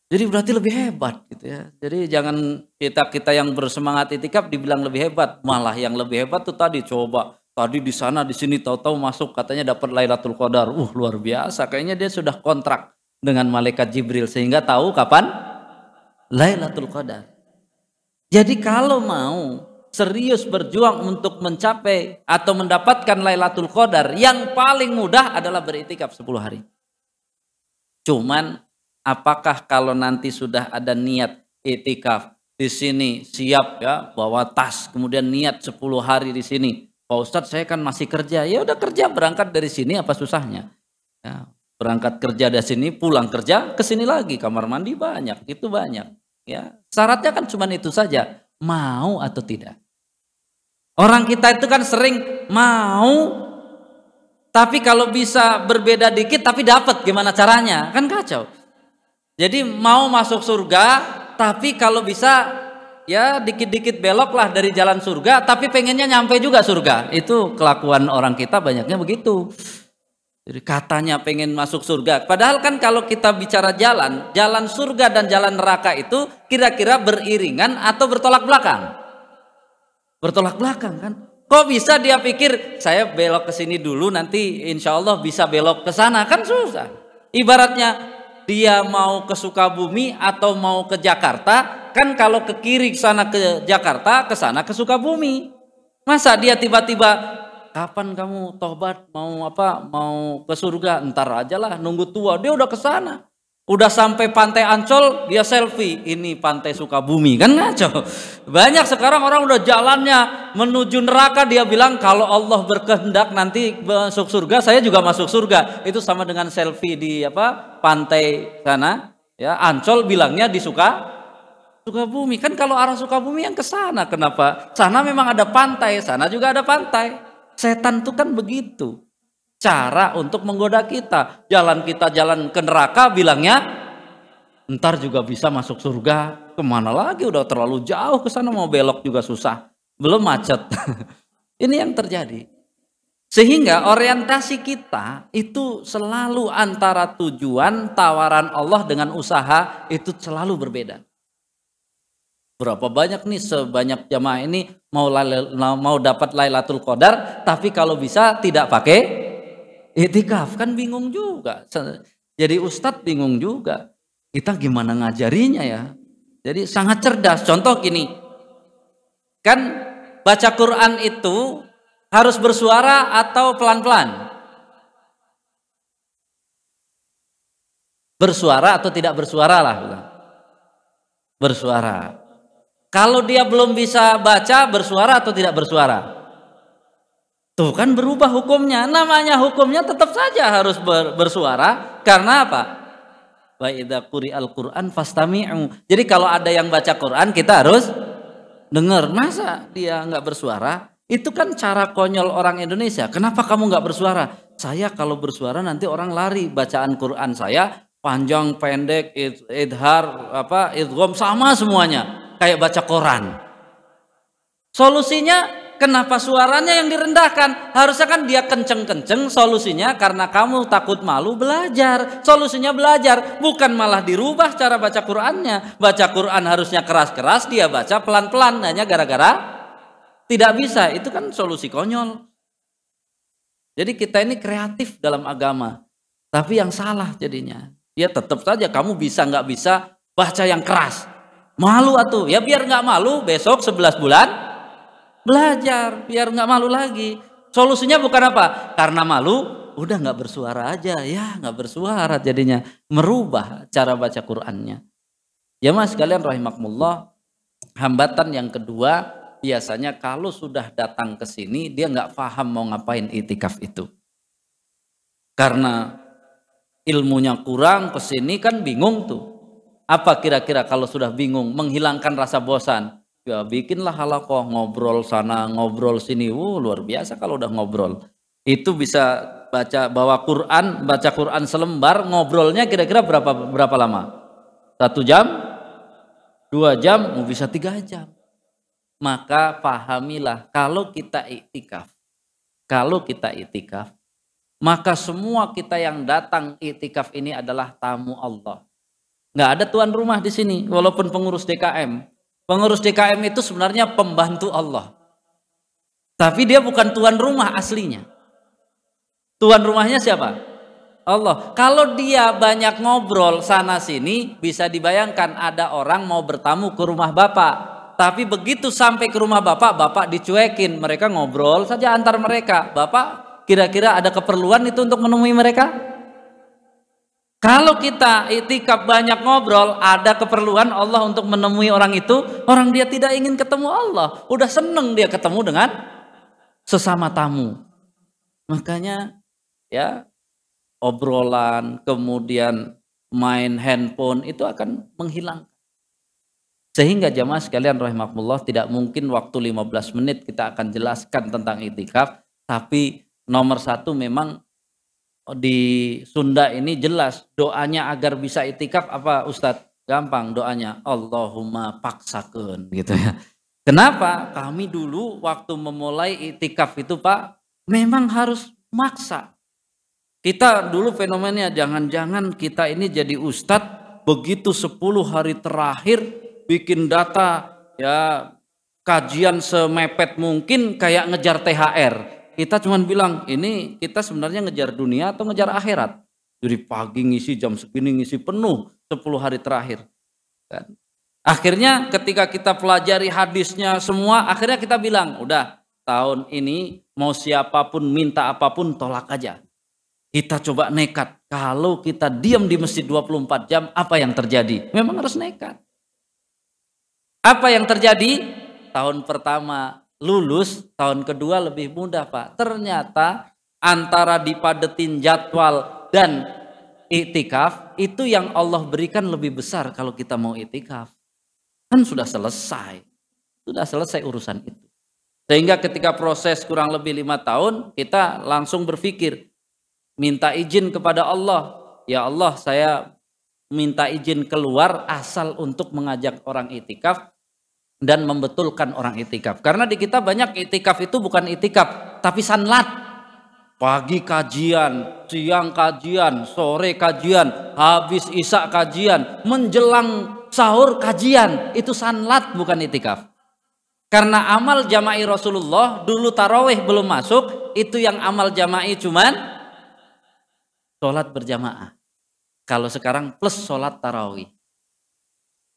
Jadi berarti lebih hebat gitu ya. Jadi jangan kita kita yang bersemangat itikaf dibilang lebih hebat, malah yang lebih hebat tuh tadi coba tadi di sana di sini tahu-tahu masuk katanya dapat Lailatul Qadar. Uh luar biasa. Kayaknya dia sudah kontrak dengan malaikat Jibril sehingga tahu kapan Lailatul Qadar. Jadi kalau mau serius berjuang untuk mencapai atau mendapatkan Lailatul Qadar, yang paling mudah adalah beritikaf 10 hari. Cuman apakah kalau nanti sudah ada niat itikaf di sini siap ya bawa tas kemudian niat 10 hari di sini. Pak Ustadz saya kan masih kerja. Ya udah kerja berangkat dari sini apa susahnya? Ya, berangkat kerja dari sini pulang kerja ke sini lagi. Kamar mandi banyak itu banyak. Ya syaratnya kan cuma itu saja. Mau atau tidak orang kita itu kan sering mau tapi kalau bisa berbeda dikit tapi dapat gimana caranya kan kacau jadi mau masuk surga tapi kalau bisa ya dikit-dikit belok lah dari jalan surga, tapi pengennya nyampe juga surga. Itu kelakuan orang kita banyaknya begitu. Jadi katanya pengen masuk surga. Padahal kan kalau kita bicara jalan, jalan surga dan jalan neraka itu kira-kira beriringan atau bertolak belakang? Bertolak belakang kan? Kok bisa dia pikir saya belok ke sini dulu nanti insya Allah bisa belok ke sana kan susah. Ibaratnya dia mau ke Sukabumi atau mau ke Jakarta, kan kalau ke kiri ke sana ke Jakarta, ke sana ke Sukabumi. Masa dia tiba-tiba kapan kamu tobat mau apa mau ke surga ntar aja lah nunggu tua dia udah ke sana Udah sampai pantai Ancol, dia selfie. Ini pantai Sukabumi, kan ngaco. Banyak sekarang orang udah jalannya menuju neraka, dia bilang kalau Allah berkehendak nanti masuk surga, saya juga masuk surga. Itu sama dengan selfie di apa pantai sana. Ya, Ancol bilangnya di Suka, Sukabumi. Kan kalau arah Sukabumi yang ke sana, kenapa? Sana memang ada pantai, sana juga ada pantai. Setan tuh kan begitu cara untuk menggoda kita. Jalan kita jalan ke neraka bilangnya ntar juga bisa masuk surga. Ke mana lagi udah terlalu jauh ke sana mau belok juga susah. Belum macet. [LAUGHS] Ini yang terjadi. Sehingga orientasi kita itu selalu antara tujuan tawaran Allah dengan usaha itu selalu berbeda. Berapa banyak nih sebanyak jamaah ini mau mau dapat Lailatul Qadar tapi kalau bisa tidak pakai Itikaf kan bingung juga. Jadi ustadz bingung juga. Kita gimana ngajarinya ya? Jadi sangat cerdas. Contoh gini. Kan baca Quran itu harus bersuara atau pelan-pelan? Bersuara atau tidak bersuara lah. Bersuara. Kalau dia belum bisa baca, bersuara atau tidak bersuara? Tuh kan berubah hukumnya. Namanya hukumnya tetap saja harus ber, bersuara. Karena apa? Wa idza al Qur'an fastami'u. Jadi kalau ada yang baca Quran kita harus dengar. Masa dia nggak bersuara? Itu kan cara konyol orang Indonesia. Kenapa kamu nggak bersuara? Saya kalau bersuara nanti orang lari bacaan Quran saya panjang pendek idhar apa idgham sama semuanya kayak baca Quran. Solusinya kenapa suaranya yang direndahkan? Harusnya kan dia kenceng-kenceng solusinya karena kamu takut malu belajar. Solusinya belajar, bukan malah dirubah cara baca Qur'annya. Baca Qur'an harusnya keras-keras, dia baca pelan-pelan hanya gara-gara tidak bisa. Itu kan solusi konyol. Jadi kita ini kreatif dalam agama. Tapi yang salah jadinya. Ya tetap saja kamu bisa nggak bisa baca yang keras. Malu atuh. Ya biar nggak malu besok 11 bulan Belajar biar nggak malu lagi. Solusinya bukan apa? Karena malu, udah nggak bersuara aja ya, nggak bersuara jadinya merubah cara baca Qur'annya. Ya mas kalian rahimakumullah, hambatan yang kedua biasanya kalau sudah datang ke sini dia nggak paham mau ngapain itikaf itu. Karena ilmunya kurang ke sini kan bingung tuh. Apa kira-kira kalau sudah bingung menghilangkan rasa bosan? Ya bikinlah halakoh ngobrol sana ngobrol sini. Wuh luar biasa kalau udah ngobrol. Itu bisa baca bawa Quran baca Quran selembar ngobrolnya kira-kira berapa berapa lama? Satu jam? Dua jam? Mau bisa tiga jam. Maka pahamilah kalau kita iktikaf kalau kita iktikaf maka semua kita yang datang iktikaf ini adalah tamu Allah. Nggak ada tuan rumah di sini walaupun pengurus DKM Pengurus DKM itu sebenarnya pembantu Allah. Tapi dia bukan tuan rumah aslinya. Tuan rumahnya siapa? Allah. Kalau dia banyak ngobrol sana sini, bisa dibayangkan ada orang mau bertamu ke rumah Bapak. Tapi begitu sampai ke rumah Bapak, Bapak dicuekin. Mereka ngobrol saja antar mereka. Bapak kira-kira ada keperluan itu untuk menemui mereka? Kalau kita itikaf banyak ngobrol, ada keperluan Allah untuk menemui orang itu, orang dia tidak ingin ketemu Allah, udah seneng dia ketemu dengan sesama tamu. Makanya ya obrolan, kemudian main handphone itu akan menghilang. Sehingga jamaah sekalian rahimahullah tidak mungkin waktu 15 menit kita akan jelaskan tentang itikaf, tapi nomor satu memang di Sunda ini jelas doanya agar bisa itikaf apa Ustadz? Gampang doanya Allahumma paksakan gitu ya. Kenapa? Kami dulu waktu memulai itikaf itu Pak memang harus maksa. Kita dulu fenomenanya jangan-jangan kita ini jadi ustadz begitu 10 hari terakhir bikin data ya kajian semepet mungkin kayak ngejar THR kita cuma bilang ini kita sebenarnya ngejar dunia atau ngejar akhirat. Jadi pagi ngisi jam segini ngisi penuh 10 hari terakhir. Kan? Akhirnya ketika kita pelajari hadisnya semua, akhirnya kita bilang, udah tahun ini mau siapa pun minta apa pun tolak aja. Kita coba nekat. Kalau kita diam di masjid 24 jam, apa yang terjadi? Memang harus nekat. Apa yang terjadi? Tahun pertama lulus tahun kedua lebih mudah Pak. Ternyata antara dipadetin jadwal dan itikaf itu yang Allah berikan lebih besar kalau kita mau itikaf. Kan sudah selesai. Sudah selesai urusan itu. Sehingga ketika proses kurang lebih lima tahun kita langsung berpikir minta izin kepada Allah. Ya Allah saya minta izin keluar asal untuk mengajak orang itikaf dan membetulkan orang itikaf. Karena di kita banyak itikaf itu bukan itikaf, tapi sanlat. Pagi kajian, siang kajian, sore kajian, habis isak kajian, menjelang sahur kajian. Itu sanlat bukan itikaf. Karena amal jama'i Rasulullah dulu taraweh belum masuk, itu yang amal jama'i cuman sholat berjamaah. Kalau sekarang plus sholat tarawih.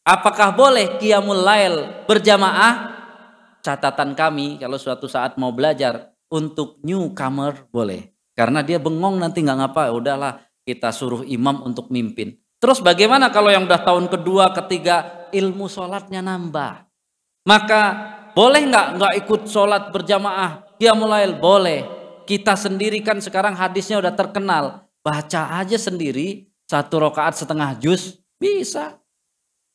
Apakah boleh qiyamul lail berjamaah? Catatan kami kalau suatu saat mau belajar untuk newcomer boleh. Karena dia bengong nanti nggak ngapa, ya udahlah kita suruh imam untuk mimpin. Terus bagaimana kalau yang udah tahun kedua, ketiga ilmu sholatnya nambah? Maka boleh nggak nggak ikut sholat berjamaah? Qiyamul lail boleh. Kita sendiri kan sekarang hadisnya udah terkenal. Baca aja sendiri satu rakaat setengah juz bisa.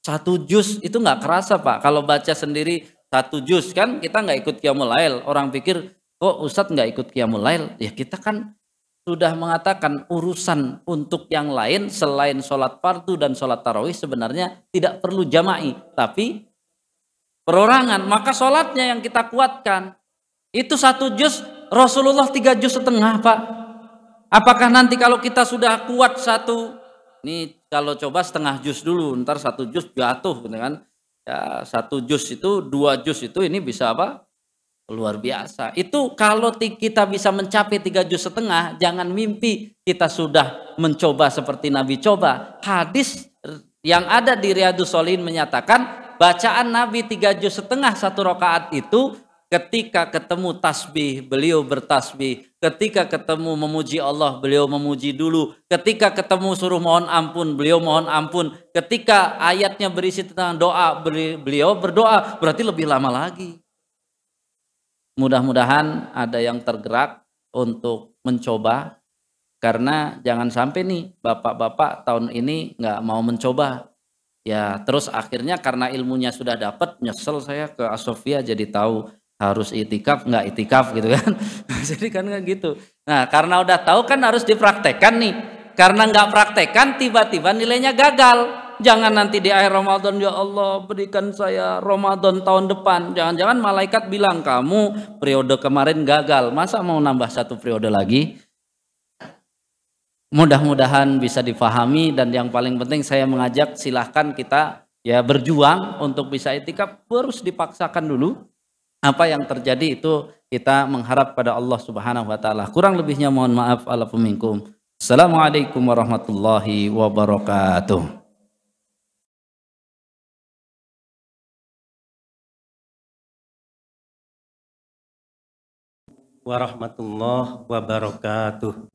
Satu jus itu nggak kerasa pak. Kalau baca sendiri satu jus kan kita nggak ikut qiyamul lail. Orang pikir kok Ustadz nggak ikut qiyamul lail. Ya kita kan sudah mengatakan urusan untuk yang lain selain sholat fardu dan sholat tarawih sebenarnya tidak perlu jama'i. Tapi perorangan. Maka sholatnya yang kita kuatkan. Itu satu jus Rasulullah tiga jus setengah pak. Apakah nanti kalau kita sudah kuat satu ini kalau coba setengah jus dulu, ntar satu jus jatuh, gitu kan? Ya, satu jus itu, dua jus itu ini bisa apa? Luar biasa. Itu kalau kita bisa mencapai tiga jus setengah, jangan mimpi kita sudah mencoba seperti Nabi coba. Hadis yang ada di Riyadus Solihin menyatakan bacaan Nabi tiga jus setengah satu rakaat itu Ketika ketemu tasbih, beliau bertasbih. Ketika ketemu memuji Allah, beliau memuji dulu. Ketika ketemu suruh mohon ampun, beliau mohon ampun. Ketika ayatnya berisi tentang doa, beliau berdoa. Berarti lebih lama lagi. Mudah-mudahan ada yang tergerak untuk mencoba. Karena jangan sampai nih bapak-bapak tahun ini nggak mau mencoba. Ya terus akhirnya karena ilmunya sudah dapat, nyesel saya ke Asofia jadi tahu harus itikaf nggak itikaf gitu kan. [LAUGHS] Jadi kan nggak gitu. Nah karena udah tahu kan harus dipraktekkan nih. Karena nggak praktekkan tiba-tiba nilainya gagal. Jangan nanti di akhir Ramadan ya Allah berikan saya Ramadan tahun depan. Jangan-jangan malaikat bilang kamu periode kemarin gagal masa mau nambah satu periode lagi? Mudah-mudahan bisa difahami dan yang paling penting saya mengajak silahkan kita ya berjuang untuk bisa itikaf. Harus dipaksakan dulu apa yang terjadi itu kita mengharap pada Allah Subhanahu wa taala. Kurang lebihnya mohon maaf ala peminkum. Assalamualaikum warahmatullahi wabarakatuh. warahmatullahi wabarakatuh.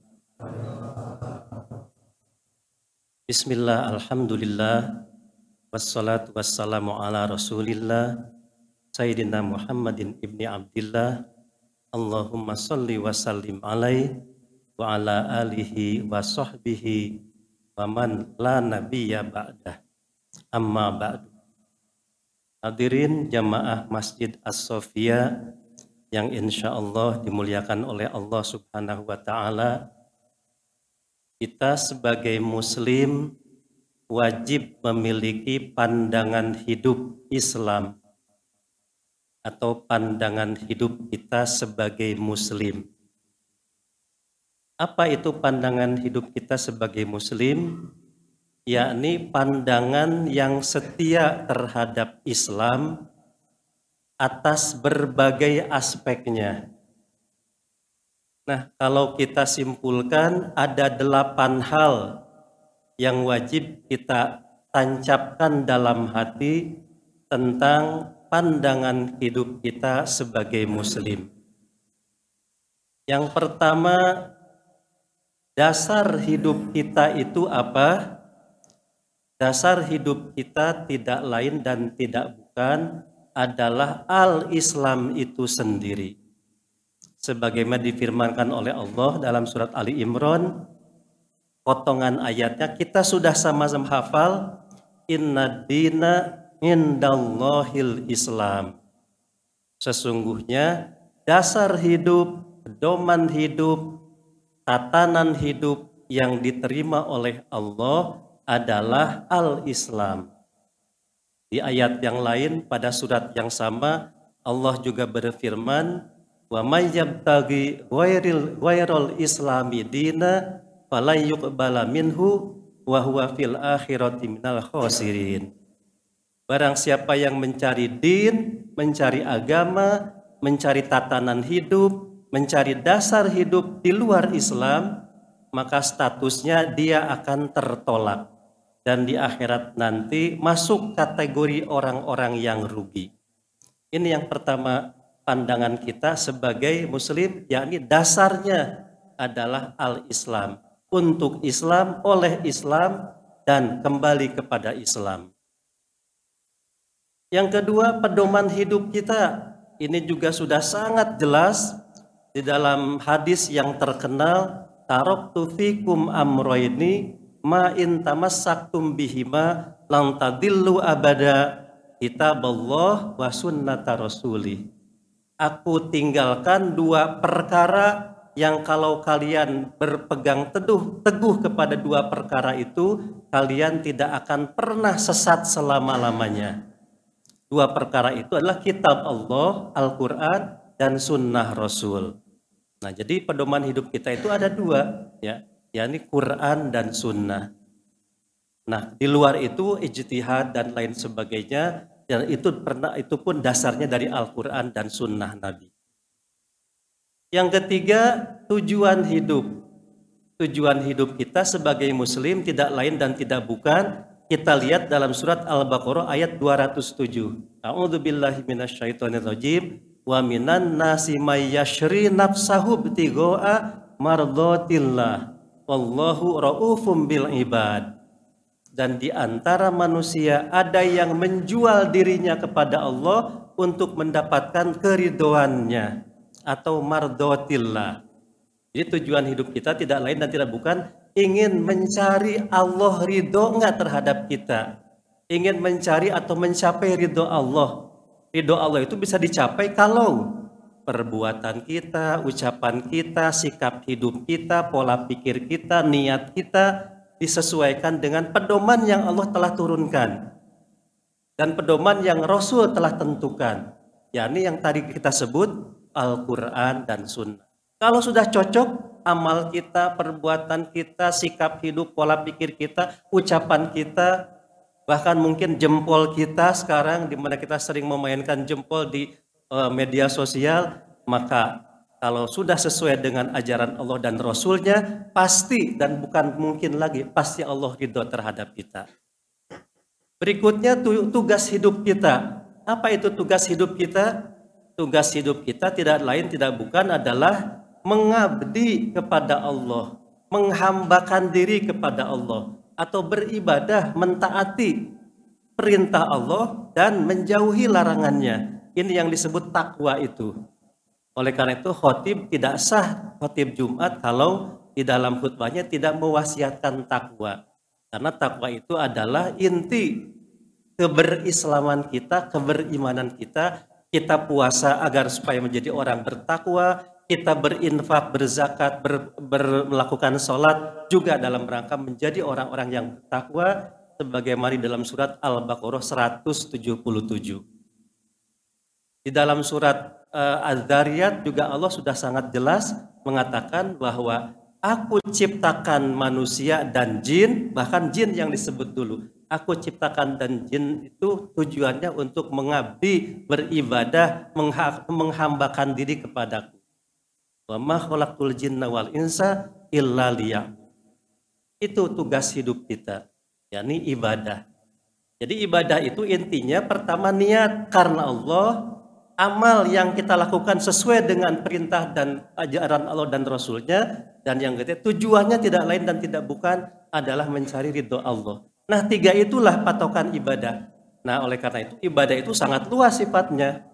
Bismillah, Alhamdulillah, wassalatu wassalamu ala rasulillah, Sayyidina Muhammadin ibni Abdillah, Allahumma salli wa sallim alaih, wa ala alihi wa sahbihi, wa man la nabiyya ba'dah, amma ba'du. Hadirin jamaah Masjid As-Sofia yang insya Allah dimuliakan oleh Allah subhanahu wa ta'ala, kita sebagai muslim wajib memiliki pandangan hidup Islam atau pandangan hidup kita sebagai muslim. Apa itu pandangan hidup kita sebagai muslim? Yakni pandangan yang setia terhadap Islam atas berbagai aspeknya Nah, kalau kita simpulkan ada delapan hal yang wajib kita tancapkan dalam hati tentang pandangan hidup kita sebagai muslim. Yang pertama, dasar hidup kita itu apa? Dasar hidup kita tidak lain dan tidak bukan adalah al-Islam itu sendiri sebagaimana difirmankan oleh Allah dalam surat Ali Imran potongan ayatnya kita sudah sama-sama hafal inna dina indallahil Islam. Sesungguhnya dasar hidup pedoman hidup tatanan hidup yang diterima oleh Allah adalah al-Islam. Di ayat yang lain pada surat yang sama Allah juga berfirman wa may yabtaghi ghairal islami dina fala yuqbala minhu wa huwa fil akhirati minal khasirin barang siapa yang mencari din mencari agama mencari tatanan hidup mencari dasar hidup di luar Islam maka statusnya dia akan tertolak dan di akhirat nanti masuk kategori orang-orang yang rugi. Ini yang pertama pandangan kita sebagai muslim yakni dasarnya adalah al-Islam untuk Islam oleh Islam dan kembali kepada Islam. Yang kedua, pedoman hidup kita ini juga sudah sangat jelas di dalam hadis yang terkenal taraktu fikum amroini ma in tamassaktum bihima lang tadillu abada kitaballah wa sunnata rasulih aku tinggalkan dua perkara yang kalau kalian berpegang teduh teguh kepada dua perkara itu kalian tidak akan pernah sesat selama-lamanya. Dua perkara itu adalah kitab Allah, Al-Qur'an dan sunnah Rasul. Nah, jadi pedoman hidup kita itu ada dua ya, yakni Quran dan sunnah. Nah, di luar itu ijtihad dan lain sebagainya dan itu pernah itu pun dasarnya dari Al-Qur'an dan sunnah Nabi. Yang ketiga, tujuan hidup. Tujuan hidup kita sebagai muslim tidak lain dan tidak bukan kita lihat dalam surat Al-Baqarah ayat 207. A'udzubillahi minasyaitonirrajim wa minan nasi may yashri nafsahu btigha'a mardatillah wallahu raufum bil ibad dan di antara manusia ada yang menjual dirinya kepada Allah untuk mendapatkan keridoannya atau mardotillah. Jadi tujuan hidup kita tidak lain dan tidak bukan ingin mencari Allah ridho enggak terhadap kita. Ingin mencari atau mencapai ridho Allah. Ridho Allah itu bisa dicapai kalau perbuatan kita, ucapan kita, sikap hidup kita, pola pikir kita, niat kita disesuaikan dengan pedoman yang Allah telah turunkan dan pedoman yang Rasul telah tentukan yakni yang tadi kita sebut Al-Quran dan Sunnah kalau sudah cocok amal kita, perbuatan kita, sikap hidup, pola pikir kita, ucapan kita, bahkan mungkin jempol kita sekarang di mana kita sering memainkan jempol di uh, media sosial, maka kalau sudah sesuai dengan ajaran Allah dan Rasulnya, pasti dan bukan mungkin lagi, pasti Allah ridho terhadap kita. Berikutnya tugas hidup kita. Apa itu tugas hidup kita? Tugas hidup kita tidak lain tidak bukan adalah mengabdi kepada Allah, menghambakan diri kepada Allah. atau beribadah mentaati perintah Allah dan menjauhi larangannya. Ini yang disebut takwa itu. Oleh karena itu khotib tidak sah khotib Jumat kalau di dalam khutbahnya tidak mewasiatkan takwa. Karena takwa itu adalah inti keberislaman kita, keberimanan kita. Kita puasa agar supaya menjadi orang bertakwa, kita berinfak, berzakat, ber, ber, melakukan sholat juga dalam rangka menjadi orang-orang yang bertakwa sebagaimana dalam surat Al-Baqarah 177. Di dalam surat uh, Az-Zariyat juga Allah sudah sangat jelas mengatakan bahwa aku ciptakan manusia dan jin, bahkan jin yang disebut dulu. Aku ciptakan dan jin itu tujuannya untuk mengabdi, beribadah, menghambakan diri kepadaku Wa ma khalaqtul jinna wal insa illa Itu tugas hidup kita, yakni ibadah. Jadi ibadah itu intinya pertama niat karena Allah, amal yang kita lakukan sesuai dengan perintah dan ajaran Allah dan Rasulnya, dan yang ketiga tujuannya tidak lain dan tidak bukan adalah mencari ridho Allah. Nah tiga itulah patokan ibadah. Nah oleh karena itu ibadah itu sangat luas sifatnya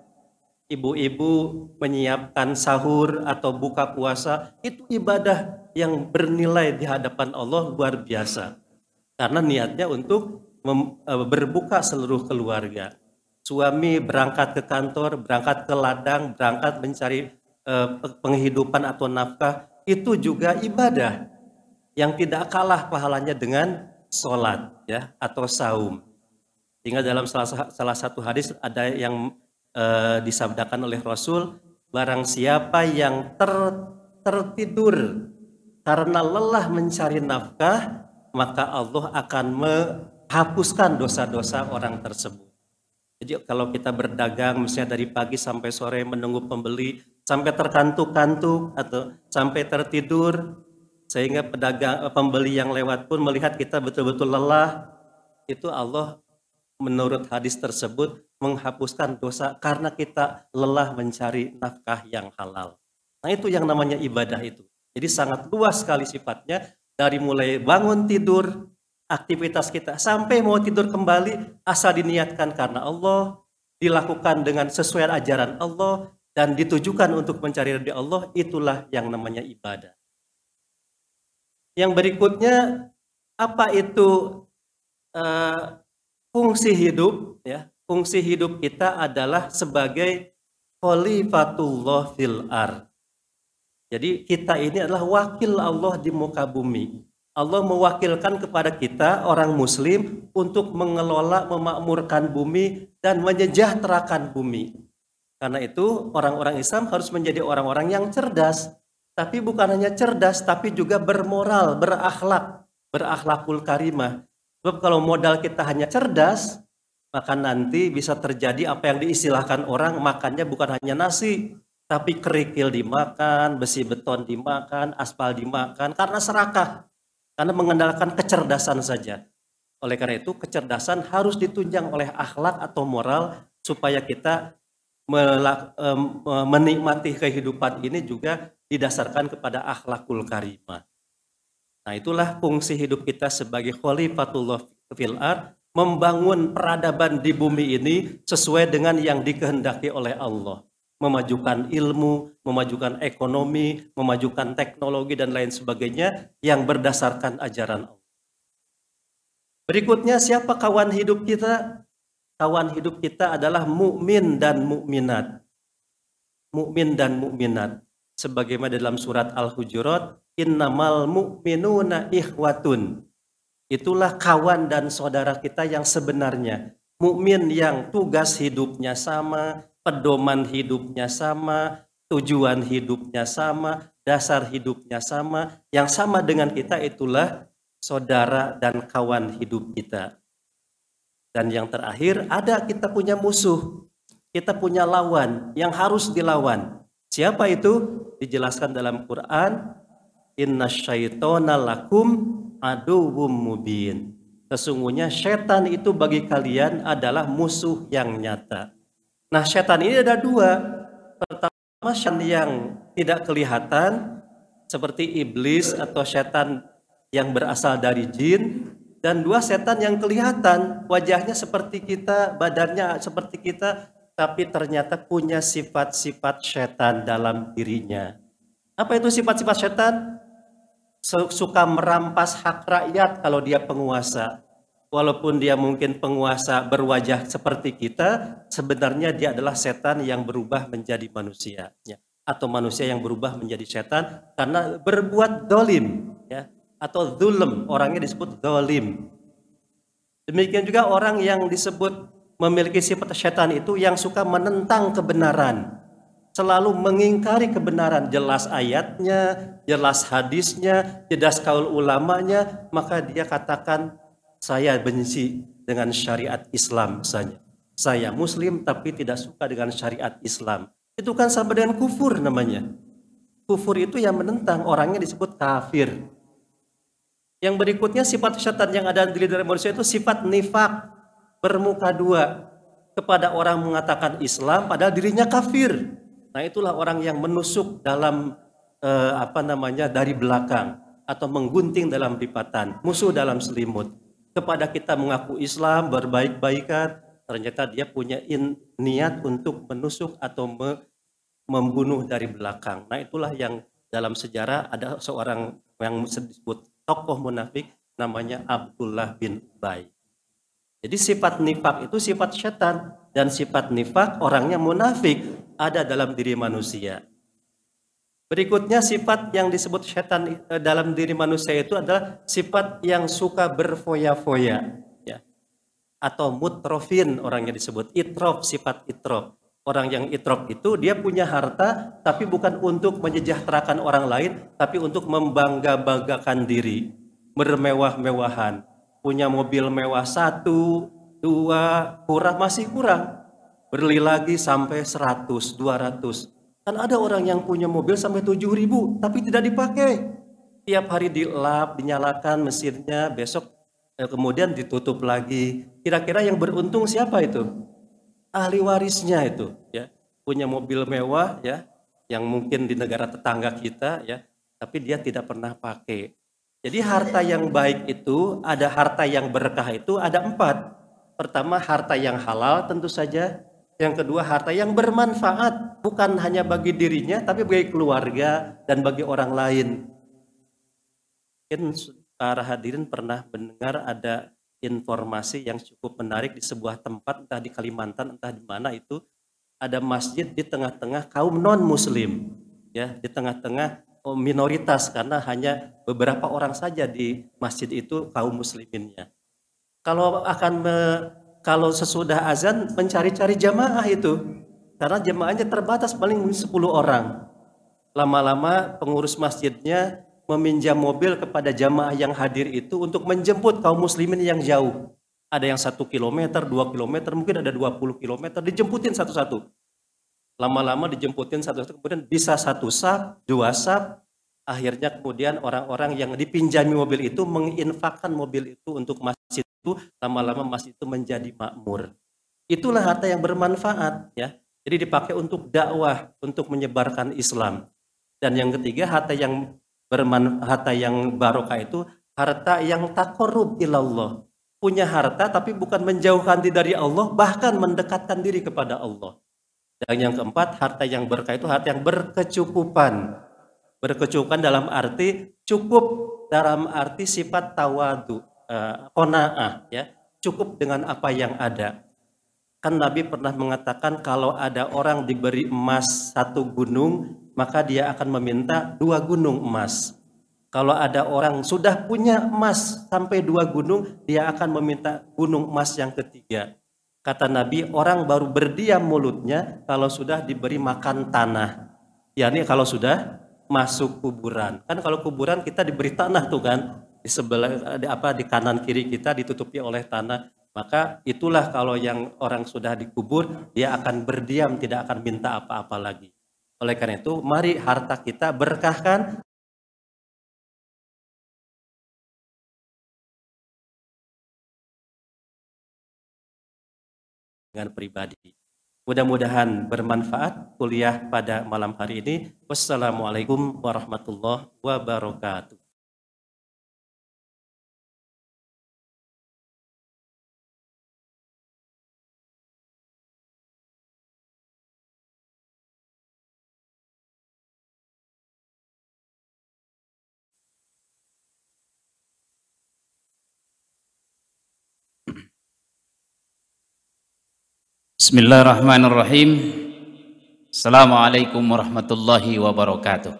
ibu-ibu menyiapkan sahur atau buka puasa itu ibadah yang bernilai di hadapan Allah luar biasa. Karena niatnya untuk e, berbuka seluruh keluarga. Suami berangkat ke kantor berangkat ke ladang berangkat mencari uh, penghidupan atau nafkah itu juga ibadah yang tidak kalah pahalanya dengan sholat ya atau saum. Sehingga dalam salah, salah satu hadis ada yang uh, disabdakan oleh Rasul, barang siapa yang ter, tertidur karena lelah mencari nafkah, maka Allah akan menghapuskan dosa-dosa orang tersebut. Jadi kalau kita berdagang misalnya dari pagi sampai sore menunggu pembeli sampai terkantuk-kantuk atau sampai tertidur sehingga pedagang pembeli yang lewat pun melihat kita betul-betul lelah itu Allah menurut hadis tersebut menghapuskan dosa karena kita lelah mencari nafkah yang halal. Nah itu yang namanya ibadah itu. Jadi sangat luas sekali sifatnya dari mulai bangun tidur, aktivitas kita sampai mau tidur kembali asal diniatkan karena Allah, dilakukan dengan sesuai ajaran Allah dan ditujukan untuk mencari ridha Allah, itulah yang namanya ibadah. Yang berikutnya apa itu uh, fungsi hidup ya fungsi hidup kita adalah sebagai khalifatullah fil ar. Jadi kita ini adalah wakil Allah di muka bumi. Allah mewakilkan kepada kita orang muslim untuk mengelola, memakmurkan bumi dan menyejahterakan bumi. Karena itu orang-orang Islam harus menjadi orang-orang yang cerdas. Tapi bukan hanya cerdas, tapi juga bermoral, berakhlak, berakhlakul karimah. Sebab kalau modal kita hanya cerdas, maka nanti bisa terjadi apa yang diistilahkan orang makannya bukan hanya nasi, tapi kerikil dimakan, besi beton dimakan, aspal dimakan karena serakah, karena mengandalkan kecerdasan saja. Oleh karena itu, kecerdasan harus ditunjang oleh akhlak atau moral supaya kita menikmati kehidupan ini juga didasarkan kepada akhlakul karimah. Nah, itulah fungsi hidup kita sebagai khalifatullah fil ard membangun peradaban di bumi ini sesuai dengan yang dikehendaki oleh Allah. Memajukan ilmu, memajukan ekonomi, memajukan teknologi dan lain sebagainya yang berdasarkan ajaran Allah. Berikutnya siapa kawan hidup kita? Kawan hidup kita adalah mukmin dan mukminat. Mukmin dan mukminat. Sebagaimana dalam surat Al-Hujurat, innamal mu'minuna ikhwatun. Itulah kawan dan saudara kita yang sebenarnya. Mukmin yang tugas hidupnya sama, pedoman hidupnya sama, tujuan hidupnya sama, dasar hidupnya sama, yang sama dengan kita itulah saudara dan kawan hidup kita. Dan yang terakhir, ada kita punya musuh, kita punya lawan yang harus dilawan. Siapa itu? Dijelaskan dalam Quran, Inna syaitona lakum aduwwum mubin. Sesungguhnya setan itu bagi kalian adalah musuh yang nyata. Nah, setan ini ada dua. Pertama, setan yang tidak kelihatan seperti iblis atau setan yang berasal dari jin dan dua setan yang kelihatan wajahnya seperti kita, badannya seperti kita, tapi ternyata punya sifat-sifat setan dalam dirinya. Apa itu sifat-sifat setan? Suka merampas hak rakyat kalau dia penguasa. Walaupun dia mungkin penguasa berwajah seperti kita, sebenarnya dia adalah setan yang berubah menjadi manusia. Ya. Atau manusia yang berubah menjadi setan karena berbuat dolim. Ya. Atau zulm, orangnya disebut dolim. Demikian juga orang yang disebut memiliki sifat setan itu yang suka menentang kebenaran selalu mengingkari kebenaran jelas ayatnya, jelas hadisnya, jelas kaul ulamanya, maka dia katakan saya benci dengan syariat Islam saja. Saya muslim tapi tidak suka dengan syariat Islam. Itu kan sama dengan kufur namanya. Kufur itu yang menentang, orangnya disebut kafir. Yang berikutnya sifat syaitan yang ada di diri manusia itu sifat nifak, bermuka dua. Kepada orang mengatakan Islam padahal dirinya kafir. Nah, itulah orang yang menusuk dalam eh, apa namanya dari belakang atau menggunting dalam lipatan, musuh dalam selimut. Kepada kita mengaku Islam, berbaik-baikan, ternyata dia punya in, niat untuk menusuk atau me, membunuh dari belakang. Nah, itulah yang dalam sejarah ada seorang yang disebut tokoh munafik namanya Abdullah bin Ubay. Jadi sifat nifak itu sifat setan dan sifat nifak orangnya munafik ada dalam diri manusia. Berikutnya sifat yang disebut setan eh, dalam diri manusia itu adalah sifat yang suka berfoya-foya ya. Atau mutrofin orangnya disebut itrof sifat itrof. Orang yang itrof itu dia punya harta tapi bukan untuk menyejahterakan orang lain tapi untuk membangga-banggakan diri, bermewah-mewahan. Punya mobil mewah satu, dua, kurang masih kurang Beli lagi sampai 100, 200. Kan ada orang yang punya mobil sampai 7 ribu, tapi tidak dipakai. Tiap hari dilap, dinyalakan mesinnya, besok eh, kemudian ditutup lagi. Kira-kira yang beruntung siapa itu? Ahli warisnya itu, ya. Punya mobil mewah, ya, yang mungkin di negara tetangga kita, ya, tapi dia tidak pernah pakai. Jadi harta yang baik itu, ada harta yang berkah itu ada empat. Pertama harta yang halal tentu saja, yang kedua harta yang bermanfaat bukan hanya bagi dirinya tapi bagi keluarga dan bagi orang lain. Mungkin para hadirin pernah mendengar ada informasi yang cukup menarik di sebuah tempat entah di Kalimantan entah di mana itu ada masjid di tengah-tengah kaum non muslim ya di tengah-tengah minoritas karena hanya beberapa orang saja di masjid itu kaum musliminnya. Kalau akan kalau sesudah azan mencari-cari jamaah itu. Karena jamaahnya terbatas paling 10 orang. Lama-lama pengurus masjidnya meminjam mobil kepada jamaah yang hadir itu untuk menjemput kaum muslimin yang jauh. Ada yang satu kilometer, dua kilometer, mungkin ada 20 kilometer, dijemputin satu-satu. Lama-lama dijemputin satu-satu, kemudian bisa satu sap, dua sap, akhirnya kemudian orang-orang yang dipinjami mobil itu menginfakkan mobil itu untuk masjid itu lama-lama masjid itu menjadi makmur. Itulah harta yang bermanfaat ya. Jadi dipakai untuk dakwah, untuk menyebarkan Islam. Dan yang ketiga harta yang bermanfaat, harta yang barokah itu harta yang takorub ilallah. Punya harta tapi bukan menjauhkan diri dari Allah, bahkan mendekatkan diri kepada Allah. Dan yang keempat, harta yang berkah itu harta yang berkecukupan. Berkecukupan dalam arti cukup dalam arti sifat tawadu uh, ya. Cukup dengan apa yang ada. Kan Nabi pernah mengatakan kalau ada orang diberi emas satu gunung maka dia akan meminta dua gunung emas. Kalau ada orang sudah punya emas sampai dua gunung dia akan meminta gunung emas yang ketiga. Kata Nabi orang baru berdiam mulutnya kalau sudah diberi makan tanah. Yakni kalau sudah masuk kuburan. Kan kalau kuburan kita diberi tanah tuh kan di sebelah di apa di kanan kiri kita ditutupi oleh tanah. Maka itulah kalau yang orang sudah dikubur dia akan berdiam tidak akan minta apa-apa lagi. Oleh karena itu mari harta kita berkahkan. Dengan pribadi. Mudah-mudahan bermanfaat kuliah pada malam hari ini. Wassalamualaikum warahmatullahi wabarakatuh. Bismillahirrahmanirrahim. Assalamualaikum warahmatullahi wabarakatuh.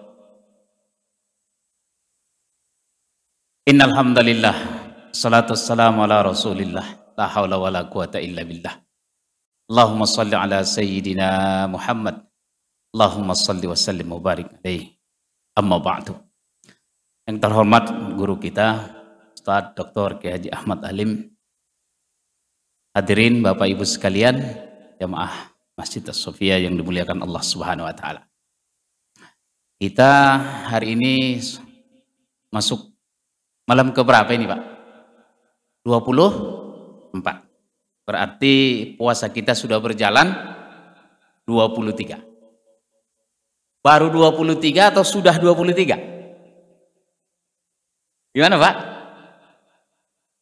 Innal hamdalillah salatu wassalamu ala Rasulillah la haula wala quwata illa billah. Allahumma salli ala sayyidina Muhammad. Allahumma salli wa sallim wa barik. Amma ba'du. Yang terhormat guru kita Ustaz Dr. Kiai Haji Ahmad Alim. Hadirin Bapak Ibu sekalian, jamaah Masjid As-Sofia yang dimuliakan Allah Subhanahu wa taala. Kita hari ini masuk malam ke berapa ini, Pak? 24. Berarti puasa kita sudah berjalan 23. Baru 23 atau sudah 23? Gimana, Pak?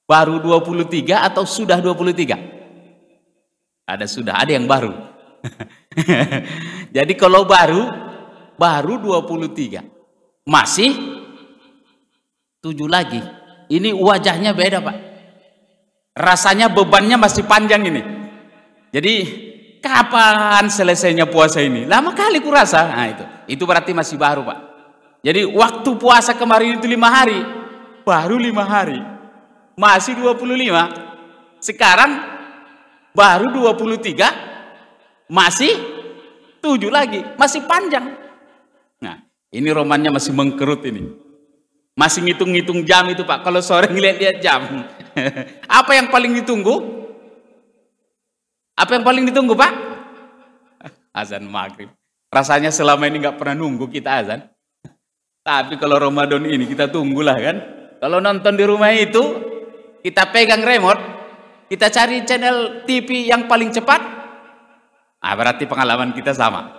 Baru 23 atau sudah 23? Ada sudah, ada yang baru. [LAUGHS] Jadi kalau baru, baru 23. Masih tujuh lagi. Ini wajahnya beda Pak. Rasanya bebannya masih panjang ini. Jadi kapan selesainya puasa ini? Lama kali kurasa. Nah itu, itu berarti masih baru Pak. Jadi waktu puasa kemarin itu lima hari, baru lima hari, masih 25. Sekarang baru 23 masih tujuh lagi masih panjang. Nah ini romannya masih mengkerut ini. Masih ngitung-ngitung jam itu pak. Kalau sore ngeliat-liat jam. [LAUGHS] Apa yang paling ditunggu? Apa yang paling ditunggu pak? [LAUGHS] Azan maghrib. Rasanya selama ini nggak pernah nunggu kita azan. [LAUGHS] Tapi kalau Ramadan ini kita tunggulah kan? Kalau nonton di rumah itu kita pegang remote kita cari channel TV yang paling cepat, ah, berarti pengalaman kita sama.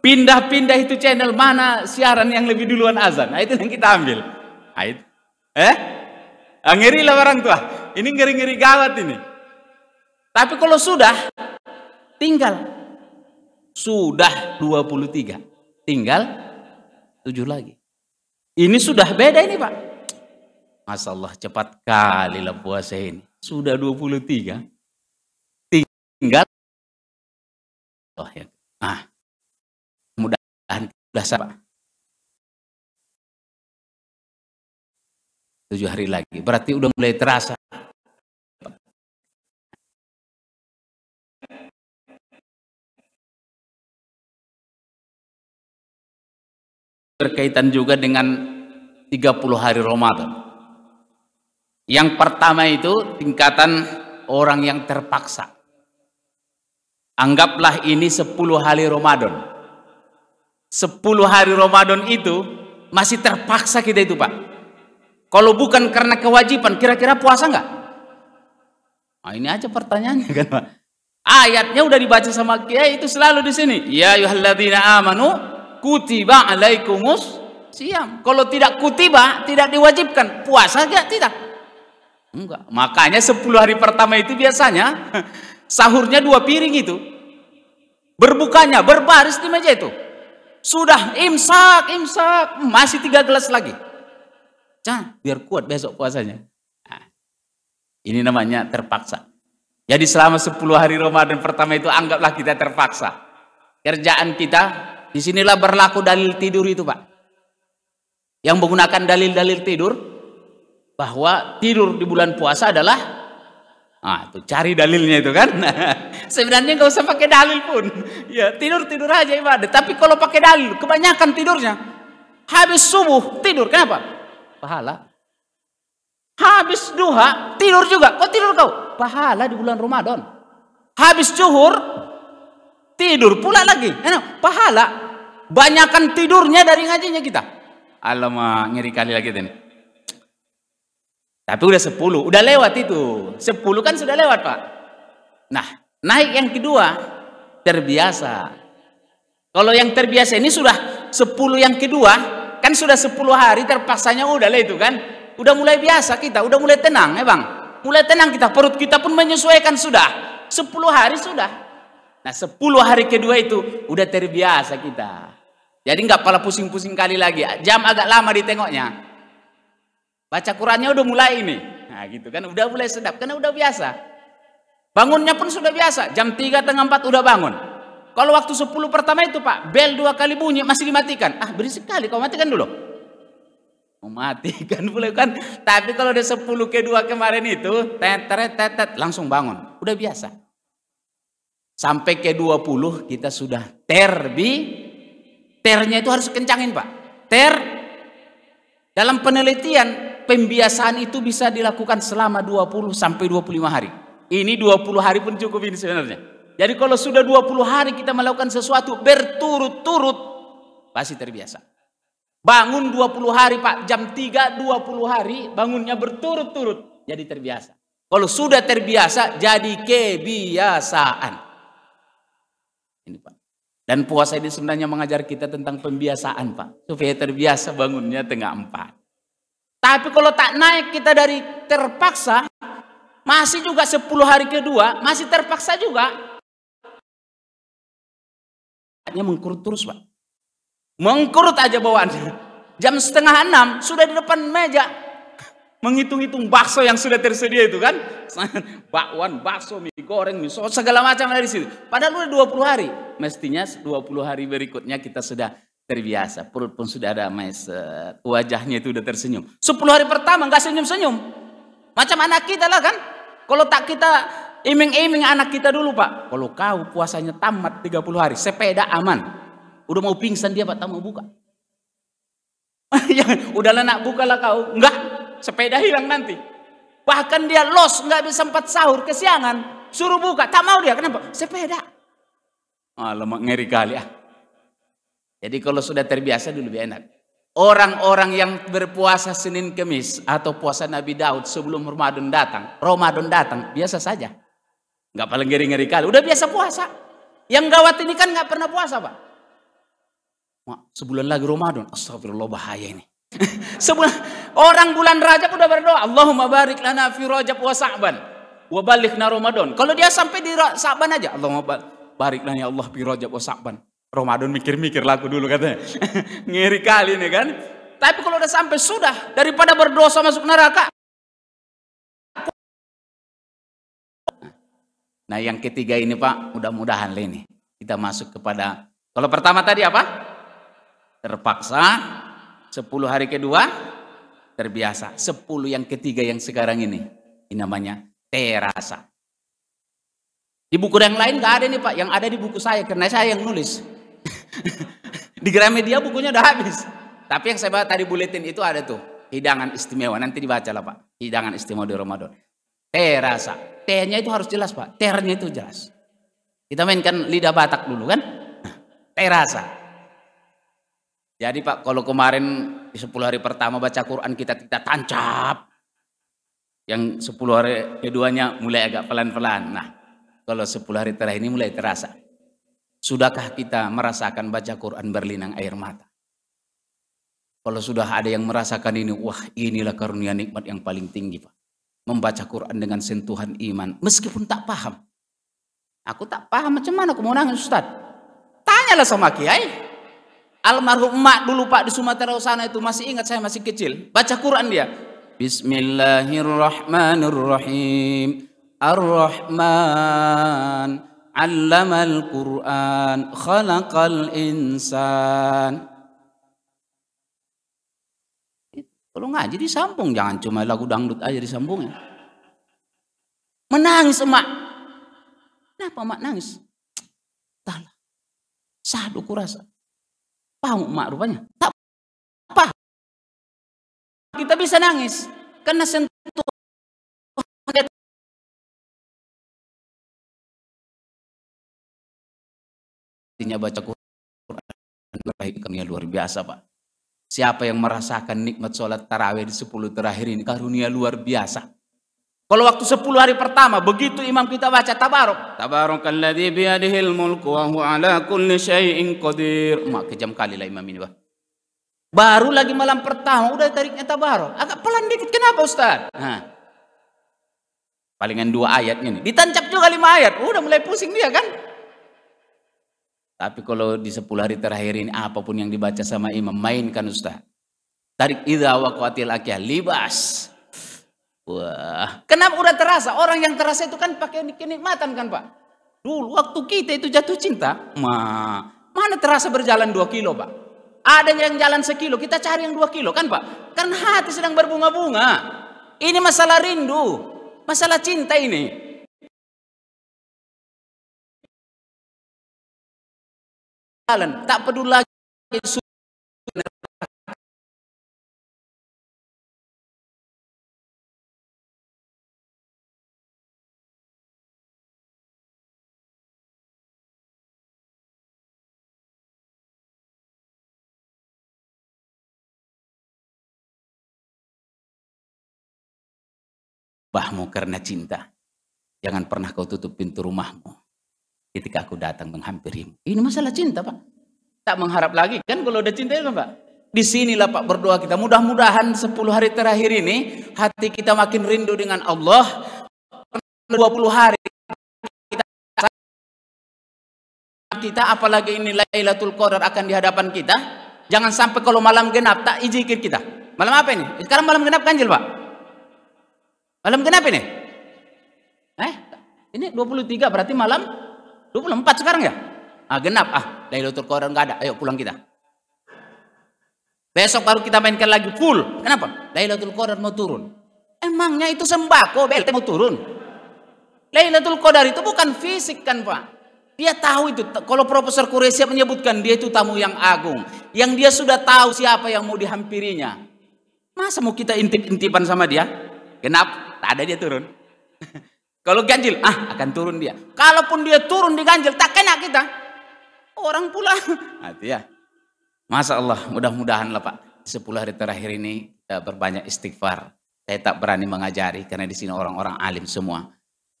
Pindah-pindah itu channel mana siaran yang lebih duluan azan, nah itu yang kita ambil. Nah, itu. Eh? Ah, ngeri lah orang tua. Ini ngeri-ngeri gawat ini. Tapi kalau sudah, tinggal. Sudah 23. Tinggal 7 lagi. Ini sudah beda ini Pak. Masya Allah cepat kali lah puasa ini sudah 23 tinggal? Oh ya. Ah. Mudah-mudahan sudah sama tujuh hari lagi. Berarti udah mulai terasa. Berkaitan juga dengan 30 hari Ramadan yang pertama itu tingkatan orang yang terpaksa. Anggaplah ini 10 hari Ramadan. 10 hari Ramadan itu masih terpaksa kita itu Pak. Kalau bukan karena kewajiban, kira-kira puasa enggak? Nah, ini aja pertanyaannya kan Pak. Ayatnya udah dibaca sama kiai itu selalu di sini. Ya ayyuhalladzina amanu kutiba alaikumus siam. Kalau tidak kutiba, tidak diwajibkan. Puasa enggak? Tidak. Enggak. Makanya 10 hari pertama itu biasanya [LAUGHS] sahurnya dua piring itu. Berbukanya berbaris di meja itu. Sudah imsak, imsak, masih tiga gelas lagi. Jangan, biar kuat besok puasanya. Nah, ini namanya terpaksa. Jadi selama 10 hari Ramadan pertama itu anggaplah kita terpaksa. Kerjaan kita, di sinilah berlaku dalil tidur itu Pak. Yang menggunakan dalil-dalil tidur, bahwa tidur di bulan puasa adalah Ah, itu cari dalilnya itu kan. [LAUGHS] Sebenarnya nggak usah pakai dalil pun. Ya, tidur tidur aja ibadah. Tapi kalau pakai dalil, kebanyakan tidurnya habis subuh tidur. Kenapa? Pahala. Habis duha tidur juga. Kok tidur kau? Pahala di bulan Ramadan. Habis zuhur tidur pula lagi. Enak, pahala. Banyakan tidurnya dari ngajinya kita. Alamak, ngeri kali lagi ini. Tapi udah 10, udah lewat itu. 10 kan sudah lewat, Pak. Nah, naik yang kedua, terbiasa. Kalau yang terbiasa ini sudah 10 yang kedua, kan sudah 10 hari terpaksanya udah lah itu kan. Udah mulai biasa kita, udah mulai tenang ya Bang. Mulai tenang kita, perut kita pun menyesuaikan sudah. 10 hari sudah. Nah 10 hari kedua itu udah terbiasa kita. Jadi nggak pala pusing-pusing kali lagi. Jam agak lama ditengoknya. Baca Qurannya udah mulai ini. Nah gitu kan, udah mulai sedap, karena udah biasa. Bangunnya pun sudah biasa, jam 3 tengah 4 udah bangun. Kalau waktu 10 pertama itu Pak, bel dua kali bunyi masih dimatikan. Ah berisik kali, kau matikan dulu. Mematikan boleh kan. Tapi kalau udah 10 ke 2 kemarin itu, tetet tetet langsung bangun. Udah biasa. Sampai ke 20 kita sudah terbi. Ternya itu harus kencangin Pak. Ter dalam penelitian pembiasaan itu bisa dilakukan selama 20 sampai 25 hari. Ini 20 hari pun cukup ini sebenarnya. Jadi kalau sudah 20 hari kita melakukan sesuatu berturut-turut, pasti terbiasa. Bangun 20 hari Pak, jam 3 20 hari, bangunnya berturut-turut, jadi terbiasa. Kalau sudah terbiasa, jadi kebiasaan. Ini Pak. Dan puasa ini sebenarnya mengajar kita tentang pembiasaan Pak. Supaya terbiasa bangunnya tengah empat. Tapi kalau tak naik kita dari terpaksa, masih juga 10 hari kedua, masih terpaksa juga. Hanya mengkurut terus Pak. Mengkurut aja bawaannya. Jam setengah enam sudah di depan meja. Menghitung-hitung bakso yang sudah tersedia itu kan. [LAUGHS] Bakwan, bakso, mie goreng, mie sos, segala macam dari situ. Padahal udah 20 hari. Mestinya 20 hari berikutnya kita sudah terbiasa. Perut pun sudah ada meset. Wajahnya itu udah tersenyum. 10 hari pertama nggak senyum-senyum. Macam anak kita lah kan. Kalau tak kita iming-iming anak kita dulu pak. Kalau kau puasanya tamat 30 hari, sepeda aman. Udah mau pingsan dia pak, tak mau buka. [LAUGHS] Udahlah nak buka lah kau. Enggak, sepeda hilang nanti. Bahkan dia los, nggak bisa sempat sahur, kesiangan. Suruh buka, tak mau dia. Kenapa? Sepeda. Ah, lemak ngeri kali ah. Jadi kalau sudah terbiasa dulu lebih enak. Orang-orang yang berpuasa Senin Kemis atau puasa Nabi Daud sebelum Ramadan datang, Ramadan datang biasa saja. Nggak paling ngeri-ngeri kali, udah biasa puasa. Yang gawat ini kan nggak pernah puasa, Pak. Sebulan lagi Ramadan, astagfirullah bahaya ini. [LAUGHS] sebulan orang bulan Rajab udah berdoa, Allahumma barik lana fi Rajab wa Sa'ban wa balighna Ramadan. Kalau dia sampai di Sa'ban aja, Allahumma barik lana ya Allah fi Rajab wa Sa'ban. Ramadan mikir-mikir laku dulu katanya. [LAUGHS] Ngeri kali ini kan. Tapi kalau udah sampai sudah daripada berdosa masuk neraka. Nah yang ketiga ini Pak, mudah-mudahan ini kita masuk kepada kalau pertama tadi apa? Terpaksa 10 hari kedua terbiasa. 10 yang ketiga yang sekarang ini. Ini namanya terasa. Di buku yang lain nggak ada nih Pak, yang ada di buku saya karena saya yang nulis. [LAUGHS] di Gramedia bukunya udah habis. Tapi yang saya bawa tadi buletin itu ada tuh. Hidangan istimewa. Nanti dibaca lah Pak. Hidangan istimewa di Ramadan. Terasa. T-nya itu harus jelas Pak. Ternya itu jelas. Kita mainkan lidah Batak dulu kan. [LAUGHS] Terasa. Jadi Pak kalau kemarin di 10 hari pertama baca Quran kita tidak tancap. Yang 10 hari keduanya mulai agak pelan-pelan. Nah kalau 10 hari terakhir ini mulai terasa. Sudahkah kita merasakan baca Quran berlinang air mata? Kalau sudah ada yang merasakan ini, wah inilah karunia nikmat yang paling tinggi Pak. Membaca Quran dengan sentuhan iman, meskipun tak paham. Aku tak paham macam mana aku mau nangis Ustaz. Tanyalah sama Kiai. Almarhum emak dulu Pak di Sumatera sana itu masih ingat saya masih kecil. Baca Quran dia. Bismillahirrahmanirrahim. Ar-Rahman Allamal Quran, khalaqal insan. Kalau ngaji disambung, jangan cuma lagu dangdut aja disambungin. Menangis emak. Kenapa emak nangis? Entahlah. Sadu kurasa. Paham emak rupanya? Tak paham. Kita bisa nangis. Karena sentuh artinya baca Quran karunia luar biasa Pak. Siapa yang merasakan nikmat sholat tarawih di 10 terakhir ini karunia luar biasa. Kalau waktu 10 hari pertama begitu imam kita baca tabarok. Tabarakalladzi biyadihil mulku wa huwa ala kulli syai'in qadir. Mak kejam kali lah imam ini Pak. Baru lagi malam pertama udah tariknya tabarok. Agak pelan dikit kenapa Ustaz? Nah. Palingan dua ayat ini. Ditancap juga lima ayat. Udah mulai pusing dia kan? Tapi kalau di 10 hari terakhir ini apa pun yang dibaca sama imam mainkan Ustaz. Tarik idza waqatil akiyah libas. Wah, kenapa udah terasa? Orang yang terasa itu kan pakai kenikmatan kan Pak? Dulu waktu kita itu jatuh cinta, ma, mana terasa berjalan dua kilo Pak? Ada yang jalan sekilo, kita cari yang dua kilo kan Pak? Karena hati sedang berbunga-bunga. Ini masalah rindu, masalah cinta ini. Jalan, tak peduli lagi bahmu karena cinta. Jangan pernah kau tutup pintu rumahmu ketika aku datang menghampirimu. Ini masalah cinta, Pak. Tak mengharap lagi kan kalau udah cinta itu, Pak. Di sinilah Pak berdoa kita. Mudah-mudahan 10 hari terakhir ini hati kita makin rindu dengan Allah. 20 hari kita, kita apalagi ini Lailatul Qadar akan di hadapan kita. Jangan sampai kalau malam genap tak izikir kita. Malam apa ini? Sekarang malam genap ganjil, Pak. Malam genap ini? Eh, ini 23 berarti malam 24 sekarang ya? Ah, genap. Ah, Lailatul Qadar enggak ada. Ayo pulang kita. Besok baru kita mainkan lagi full. Kenapa? Lailatul Qadar mau turun. Emangnya itu sembako BLT mau turun? Lailatul Qadar itu bukan fisik kan, Pak? Dia tahu itu. Kalau Profesor Kuresia menyebutkan dia itu tamu yang agung. Yang dia sudah tahu siapa yang mau dihampirinya. Masa mau kita intip-intipan sama dia? Genap, tak ada dia turun. [LAUGHS] Kalau ganjil, ah akan turun dia. Kalaupun dia turun di ganjil, tak kena kita. Orang pula. [LAUGHS] Hati ya. Masa Allah, mudah-mudahan lah Pak. Sepuluh hari terakhir ini kita berbanyak istighfar. Saya tak berani mengajari karena di sini orang-orang alim semua.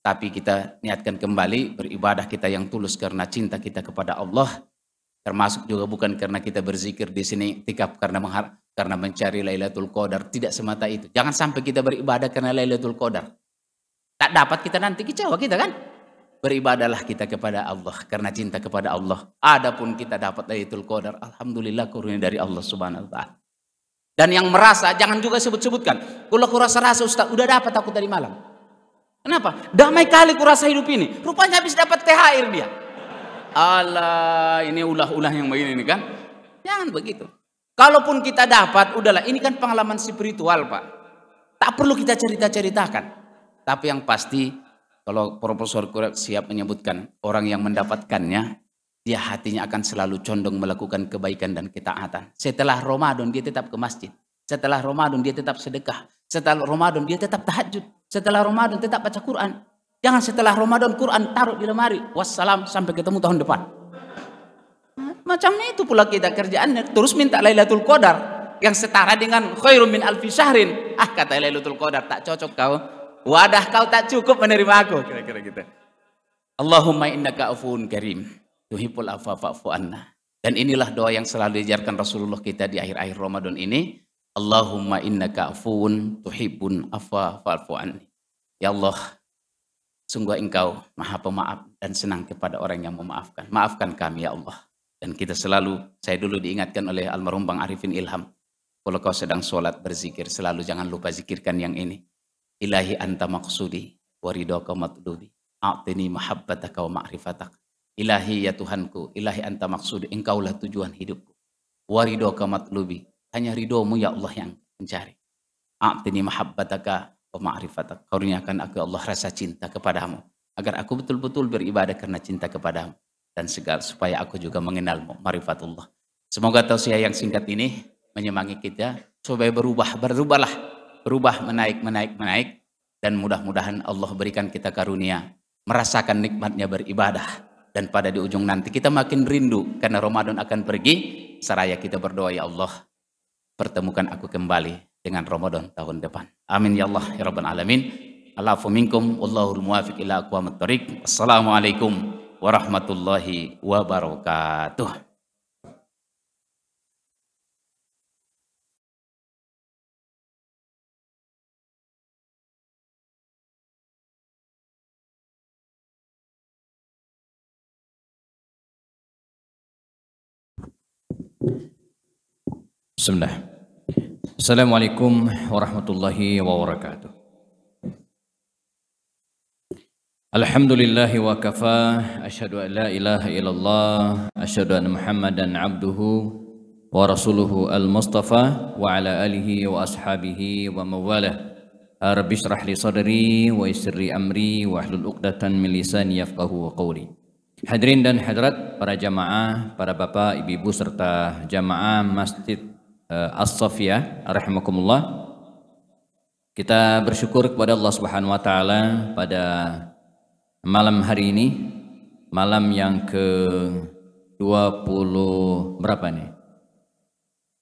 Tapi kita niatkan kembali beribadah kita yang tulus karena cinta kita kepada Allah. Termasuk juga bukan karena kita berzikir di sini tikap karena mengharap karena mencari Lailatul Qadar. Tidak semata itu. Jangan sampai kita beribadah karena Lailatul Qadar. Tak dapat kita nanti kecewa kita kan? Beribadahlah kita kepada Allah karena cinta kepada Allah. Adapun kita dapat Lailatul Qadar, alhamdulillah kurnia dari Allah Subhanahu wa taala. Dan yang merasa jangan juga sebut-sebutkan. Kalau aku rasa-rasa Ustaz, udah dapat aku tadi malam. Kenapa? Damai kali kurasa hidup ini. Rupanya habis dapat THR dia. Allah, ini ulah-ulah yang begini ini kan. Jangan begitu. Kalaupun kita dapat, udahlah ini kan pengalaman spiritual Pak. Tak perlu kita cerita-ceritakan. Tapi yang pasti, kalau Profesor Kurek siap menyebutkan, orang yang mendapatkannya, dia hatinya akan selalu condong melakukan kebaikan dan ketaatan. Setelah Ramadan dia tetap ke masjid. Setelah Ramadan dia tetap sedekah. Setelah Ramadan dia tetap tahajud. Setelah Ramadan tetap baca Quran. Jangan setelah Ramadan Quran taruh di lemari. Wassalam sampai ketemu tahun depan. Macam itu pula kita kerjaannya. Terus minta Lailatul Qadar yang setara dengan khairum min alfi syahrin. Ah kata Lailatul Qadar tak cocok kau. Wadah kau tak cukup menerima aku. Kira-kira gitu. Allahumma innaka afun karim. Tuhibul afa fa'fu anna. Dan inilah doa yang selalu diajarkan Rasulullah kita di akhir-akhir Ramadan ini. Allahumma innaka afun tuhibbun afa fa'fu anni. Ya Allah, sungguh engkau maha pemaaf dan senang kepada orang yang memaafkan. Maafkan kami ya Allah. Dan kita selalu, saya dulu diingatkan oleh almarhum Bang Arifin Ilham. Kalau kau sedang sholat berzikir, selalu jangan lupa zikirkan yang ini. Ilahi anta maksudi, waridaka matlubi. A'tini mahabbataka wa ma'rifatak. Ilahi ya Tuhanku, ilahi anta maksudi, engkaulah tujuan hidupku. Waridaka matlubi, hanya ridomu ya Allah yang mencari. A'tini mahabbataka wa ma'rifatak. Karuniakan aku ya Allah rasa cinta kepadamu. Agar aku betul-betul beribadah karena cinta kepadamu dan segala supaya aku juga mengenal marifatullah. Semoga tausiah yang singkat ini menyemangi kita supaya berubah, berubahlah, berubah menaik, menaik, menaik dan mudah-mudahan Allah berikan kita karunia merasakan nikmatnya beribadah dan pada di ujung nanti kita makin rindu karena Ramadan akan pergi seraya kita berdoa ya Allah pertemukan aku kembali dengan Ramadan tahun depan. Amin ya Allah ya rabbal alamin. Alafu minkum wallahul muwafiq ila aqwamit thoriq. Assalamualaikum warahmatullahi wabarakatuh. بسم الله السلام عليكم ورحمة الله وبركاته الحمد لله وكفى أشهد أن لا إله إلا الله أشهد أن محمدا عبده ورسوله المصطفى وعلى آله وأصحابه ومواله رب اشرح لي صدري ويسر لي أمري واحلل عقدة من لساني يفقه قولي Hadirin dan hadirat para jamaah, para bapak, ibu-ibu serta jamaah Masjid uh, As-Safiyah rahimakumullah. Kita bersyukur kepada Allah Subhanahu wa taala pada malam hari ini, malam yang ke 20 berapa nih?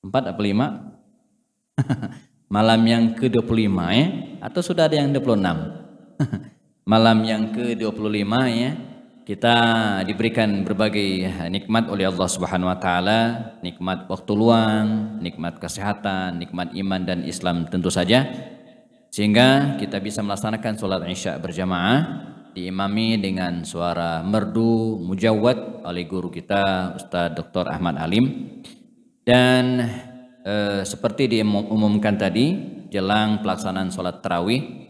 4 atau 5? malam yang ke-25 ya atau sudah ada yang 26? [LAUGHS] malam yang ke-25 ya. Kita diberikan berbagai nikmat oleh Allah Subhanahu wa taala, nikmat waktu luang, nikmat kesehatan, nikmat iman dan Islam tentu saja. Sehingga kita bisa melaksanakan sholat isya berjamaah diimami dengan suara merdu mujawad oleh guru kita Ustaz Dr. Ahmad Alim dan eh, seperti diumumkan tadi jelang pelaksanaan sholat tarawih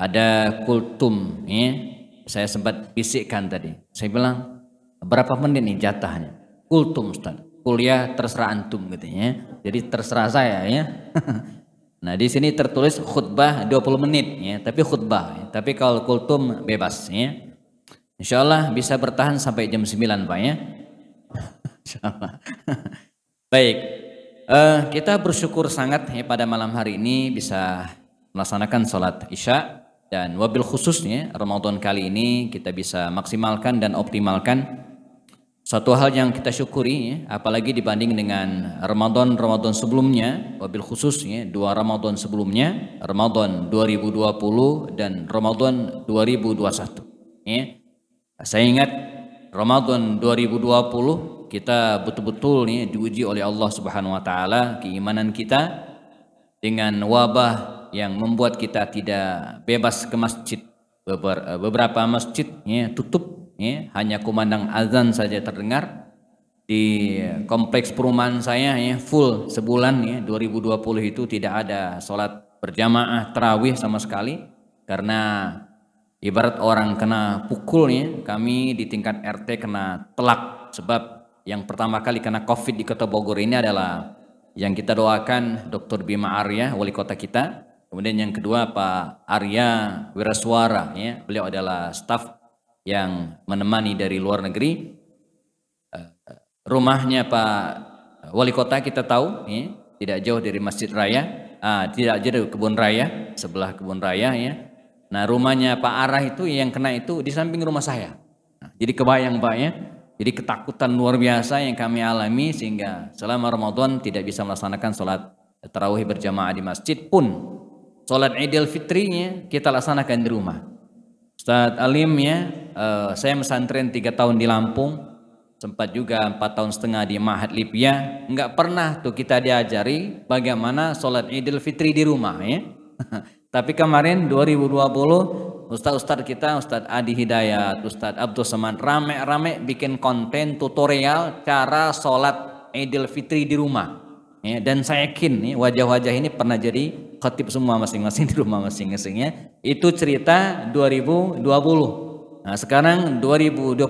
ada kultum ya. Saya sempat bisikkan tadi saya bilang berapa menit nih jatahnya kultum Ustaz kuliah terserah antum gitu ya jadi terserah saya ya [LAUGHS] Nah, di sini tertulis khutbah 20 menit ya, tapi khutbah. Ya. Tapi kalau kultum bebas ya. Insya Allah bisa bertahan sampai jam 9 Pak ya. [LAUGHS] [LAUGHS] Baik. Uh, kita bersyukur sangat ya pada malam hari ini bisa melaksanakan sholat isya dan wabil khususnya Ramadan kali ini kita bisa maksimalkan dan optimalkan satu hal yang kita syukuri, ya, apalagi dibanding dengan Ramadan-Ramadan sebelumnya, wabil khususnya dua Ramadan sebelumnya, Ramadan 2020 dan Ramadan 2021. Ya. Saya ingat Ramadan 2020 kita betul-betul nih diuji oleh Allah Subhanahu wa taala keimanan kita dengan wabah yang membuat kita tidak bebas ke masjid. Beberapa masjid ya, tutup ya, hanya kumandang azan saja terdengar di kompleks perumahan saya ya full sebulan ya 2020 itu tidak ada sholat berjamaah terawih sama sekali karena ibarat orang kena pukul ya kami di tingkat RT kena telak sebab yang pertama kali kena covid di kota Bogor ini adalah yang kita doakan Dr. Bima Arya wali kota kita kemudian yang kedua Pak Arya Wiraswara ya beliau adalah staf yang menemani dari luar negeri. Eh, rumahnya Pak Wali Kota kita tahu, ya, tidak jauh dari Masjid Raya, ah, tidak jauh dari kebun raya, sebelah kebun raya ya. Nah rumahnya Pak Arah itu yang kena itu di samping rumah saya. Nah, jadi kebayang Pak ya, jadi ketakutan luar biasa yang kami alami sehingga selama Ramadan tidak bisa melaksanakan sholat tarawih berjamaah di masjid pun sholat Idul Fitrinya kita laksanakan di rumah. Ustaz Alim ya, uh, saya mesantren tiga tahun di Lampung, sempat juga empat tahun setengah di Mahat Libya, nggak pernah tuh kita diajari bagaimana sholat Idul Fitri di rumah ya. [LAUGHS] Tapi kemarin 2020 Ustaz-Ustaz kita, Ustaz Adi Hidayat, Ustaz Abdul Saman, rame-rame bikin konten tutorial cara sholat Idul Fitri di rumah. Ya, dan saya yakin wajah-wajah ini pernah jadi khatib semua masing-masing [LAUGHS] di rumah masing-masingnya. Itu cerita 2020. Nah, sekarang 2022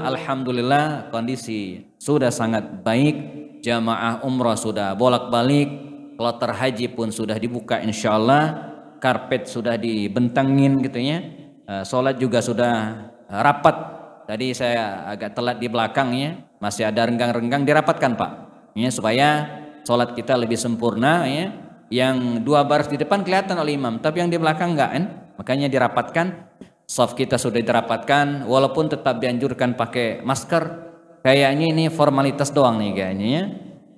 alhamdulillah kondisi sudah sangat baik. Jamaah umrah sudah bolak-balik, kloter haji pun sudah dibuka insya Allah, karpet sudah dibentangin gitu ya. Uh, sholat juga sudah rapat. Tadi saya agak telat di belakang ya, masih ada renggang-renggang dirapatkan Pak. Ya, supaya sholat kita lebih sempurna ya. Yang dua baris di depan kelihatan oleh imam tapi yang di belakang enggak kan? Makanya dirapatkan. Soft kita sudah dirapatkan walaupun tetap dianjurkan pakai masker. Kayaknya ini formalitas doang nih kayaknya ya.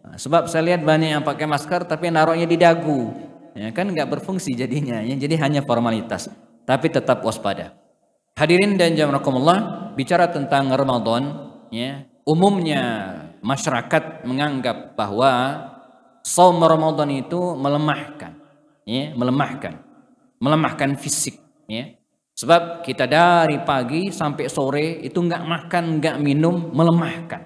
Nah, sebab saya lihat banyak yang pakai masker tapi naruhnya di dagu. Ya kan nggak berfungsi jadinya ya. Jadi hanya formalitas tapi tetap waspada. Hadirin dan jamaah bicara tentang Ramadan ya. Umumnya masyarakat menganggap bahwa saum Ramadan itu melemahkan, ya, melemahkan, melemahkan fisik, ya. Sebab kita dari pagi sampai sore itu nggak makan, nggak minum, melemahkan.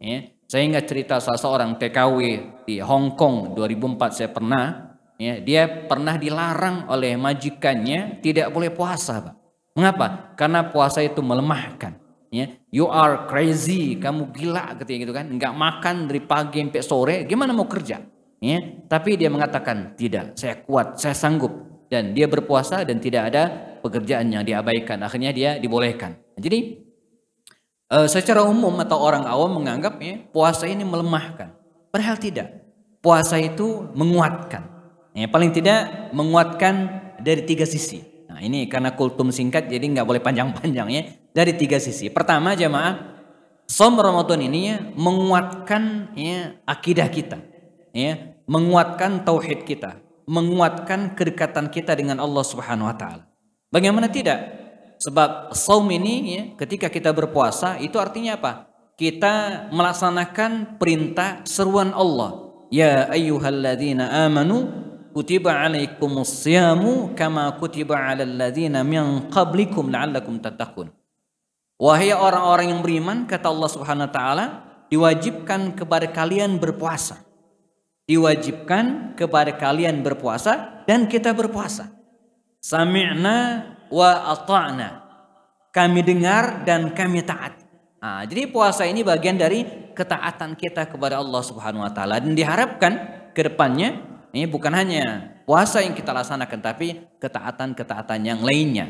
Ya. Saya ingat cerita salah seorang TKW di Hong Kong 2004 saya pernah, ya, dia pernah dilarang oleh majikannya tidak boleh puasa, Pak. Mengapa? Karena puasa itu melemahkan. Ya, you are crazy, kamu gila ketika gitu kan, nggak makan dari pagi sampai sore, gimana mau kerja? Ya, tapi dia mengatakan tidak, saya kuat, saya sanggup, dan dia berpuasa dan tidak ada pekerjaan yang diabaikan. Akhirnya dia dibolehkan. Jadi uh, secara umum atau orang awam menganggap ya puasa ini melemahkan. Padahal tidak. Puasa itu menguatkan. Ya, paling tidak menguatkan dari tiga sisi. Nah ini karena kultum singkat jadi nggak boleh panjang-panjang ya. Dari tiga sisi. Pertama jemaah, som Ramadan ini ya menguatkan ya akidah kita. Ya, menguatkan tauhid kita, menguatkan kedekatan kita dengan Allah Subhanahu wa taala. Bagaimana tidak? Sebab saum ini ya, ketika kita berpuasa itu artinya apa? Kita melaksanakan perintah seruan Allah. Ya ayyuhalladzina amanu kutiba alaikumus kama kutiba alal ladzina min qablikum la'allakum tattaqun. Wahai orang-orang yang beriman kata Allah Subhanahu wa taala diwajibkan kepada kalian berpuasa. Diwajibkan kepada kalian berpuasa dan kita berpuasa. Sami'na wa ata'na. Kami dengar dan kami taat. Nah, jadi puasa ini bagian dari ketaatan kita kepada Allah Subhanahu wa taala dan diharapkan ke depannya ini bukan hanya puasa yang kita laksanakan, tapi ketaatan-ketaatan yang lainnya.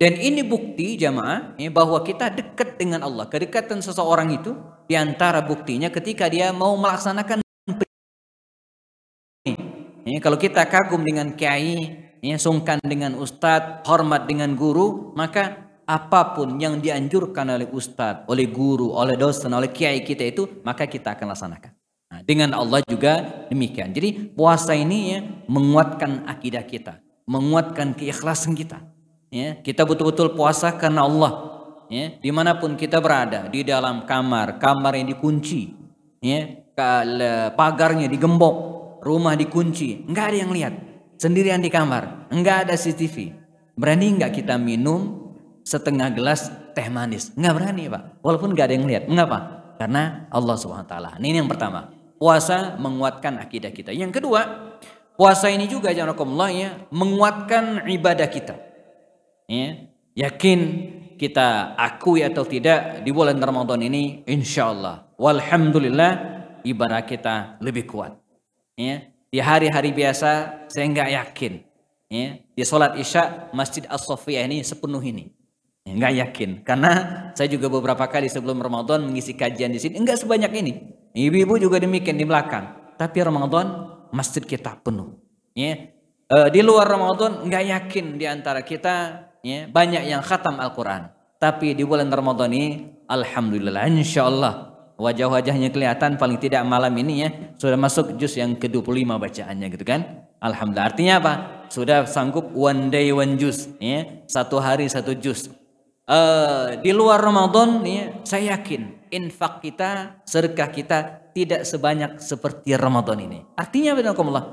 Dan ini bukti jamaah bahwa kita dekat dengan Allah. Kedekatan seseorang itu di antara buktinya ketika dia mau melaksanakan ini. kalau kita kagum dengan kiai, ya, sungkan dengan ustadz, hormat dengan guru, maka apa pun yang dianjurkan oleh ustadz, oleh guru, oleh dosen, oleh kiai kita itu, maka kita akan laksanakan. Nah, dengan Allah juga demikian. Jadi puasa ini ya menguatkan akidah kita, menguatkan keikhlasan kita. Ya, kita betul-betul puasa karena Allah. Ya, di mana pun kita berada, di dalam kamar, kamar yang dikunci, ya, pagarnya digembok, rumah dikunci, enggak ada yang lihat, sendirian di kamar, enggak ada CCTV. Berani enggak kita minum setengah gelas teh manis? Enggak berani, Pak. Walaupun enggak ada yang lihat. Mengapa? Karena Allah Subhanahu wa taala. Ini yang pertama puasa menguatkan akidah kita. Yang kedua, puasa ini juga jangan ya, menguatkan ibadah kita. Ya, yakin kita akui atau tidak di bulan Ramadan ini insya Allah walhamdulillah ibadah kita lebih kuat. Ya di hari-hari biasa saya nggak yakin. Ya di sholat isya masjid as sofiyah ini sepenuh ini. Ya, nggak yakin. Karena saya juga beberapa kali sebelum Ramadan mengisi kajian di sini enggak sebanyak ini Ibu-ibu juga demikian di belakang. Tapi Ramadan masjid kita penuh. Ya. E, di luar Ramadan nggak yakin di antara kita ya, banyak yang khatam Al-Quran. Tapi di bulan Ramadan ini Alhamdulillah Insya Allah wajah-wajahnya kelihatan paling tidak malam ini ya sudah masuk juz yang ke-25 bacaannya gitu kan. Alhamdulillah. Artinya apa? Sudah sanggup one day one juz ya. Satu hari satu juz. Uh, di luar Ramadan ya, saya yakin infak kita, sedekah kita tidak sebanyak seperti Ramadan ini. Artinya Allah,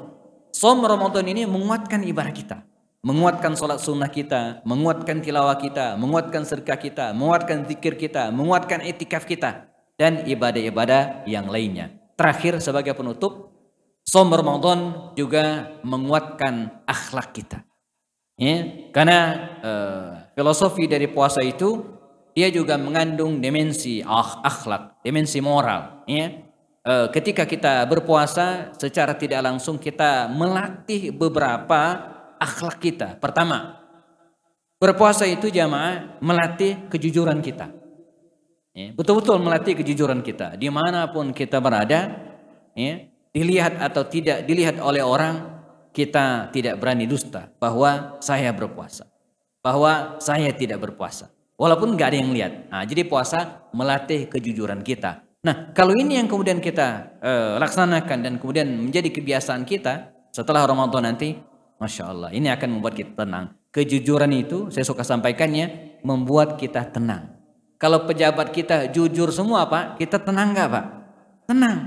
som Ramadan ini menguatkan ibadah kita. Menguatkan sholat sunnah kita, menguatkan tilawah kita, menguatkan sedekah kita, menguatkan zikir kita, menguatkan etikaf kita. Dan ibadah-ibadah yang lainnya. Terakhir sebagai penutup, som Ramadan juga menguatkan akhlak kita. Ya, karena uh, filosofi dari puasa itu dia juga mengandung dimensi akhlak, dimensi moral. Ya. E, ketika kita berpuasa, secara tidak langsung kita melatih beberapa akhlak kita. Pertama, berpuasa itu jamaah melatih kejujuran kita. Ya, betul-betul melatih kejujuran kita. Di mana pun kita berada, ya, dilihat atau tidak dilihat oleh orang, kita tidak berani dusta bahwa saya berpuasa. Bahwa saya tidak berpuasa. Walaupun nggak ada yang lihat. Nah, jadi puasa melatih kejujuran kita. Nah, kalau ini yang kemudian kita uh, laksanakan dan kemudian menjadi kebiasaan kita setelah Ramadan nanti, masya Allah, ini akan membuat kita tenang. Kejujuran itu, saya suka sampaikannya, membuat kita tenang. Kalau pejabat kita jujur semua, Pak, kita tenang nggak, Pak? Tenang.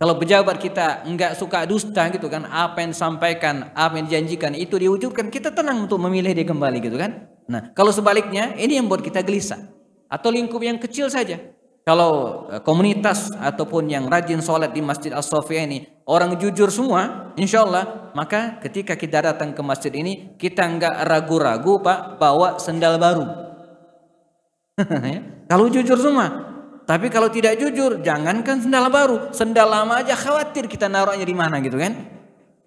Kalau pejabat kita nggak suka dusta gitu kan, apa yang disampaikan, apa yang dijanjikan itu diwujudkan, kita tenang untuk memilih dia kembali gitu kan. Nah, kalau sebaliknya ini yang buat kita gelisah. Atau lingkup yang kecil saja. kalau eh, komunitas ataupun yang rajin sholat di Masjid As-Sofia ini orang jujur semua, insya Allah, maka ketika kita datang ke masjid ini kita nggak ragu-ragu pak bawa sendal baru. [LAUGHS] Ya, kalau jujur semua, tapi kalau tidak jujur jangankan sendal baru, sendal lama aja khawatir kita naruhnya di mana gitu kan?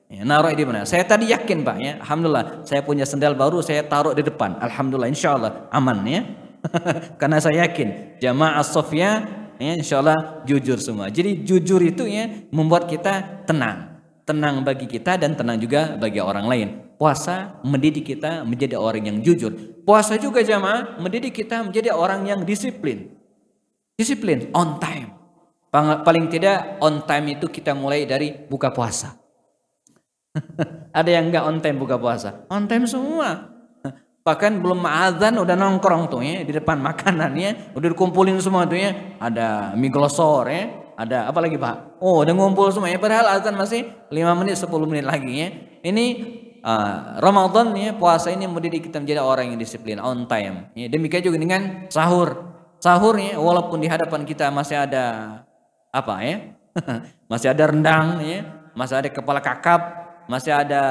Ya, naruh di mana? Saya tadi yakin pak ya, alhamdulillah saya punya sendal baru saya taruh di depan, alhamdulillah, insya Allah aman ya. [LAUGHS] Karena saya yakin jamaah Sofia ya insya Allah jujur semua. Jadi jujur itu ya membuat kita tenang. Tenang bagi kita dan tenang juga bagi orang lain. Puasa mendidik kita menjadi orang yang jujur. Puasa juga jamaah mendidik kita menjadi orang yang disiplin. Disiplin, on time. Paling tidak on time itu kita mulai dari buka puasa. [LAUGHS] Ada yang enggak on time buka puasa? On time semua. Bahkan belum azan udah nongkrong tuh ya di depan makanannya, udah dikumpulin semua tuh ya. Ada mie glosor ya, ada apa lagi Pak? Oh, udah ngumpul semua ya. Padahal azan masih 5 menit 10 menit lagi ya. Ini uh, Ramadan ya, puasa ini mendidik kita menjadi orang yang disiplin on time. Ya, demikian juga dengan sahur. Sahur ya, walaupun di hadapan kita masih ada apa ya? [LAUGHS] masih ada rendang ya, masih ada kepala kakap, masih ada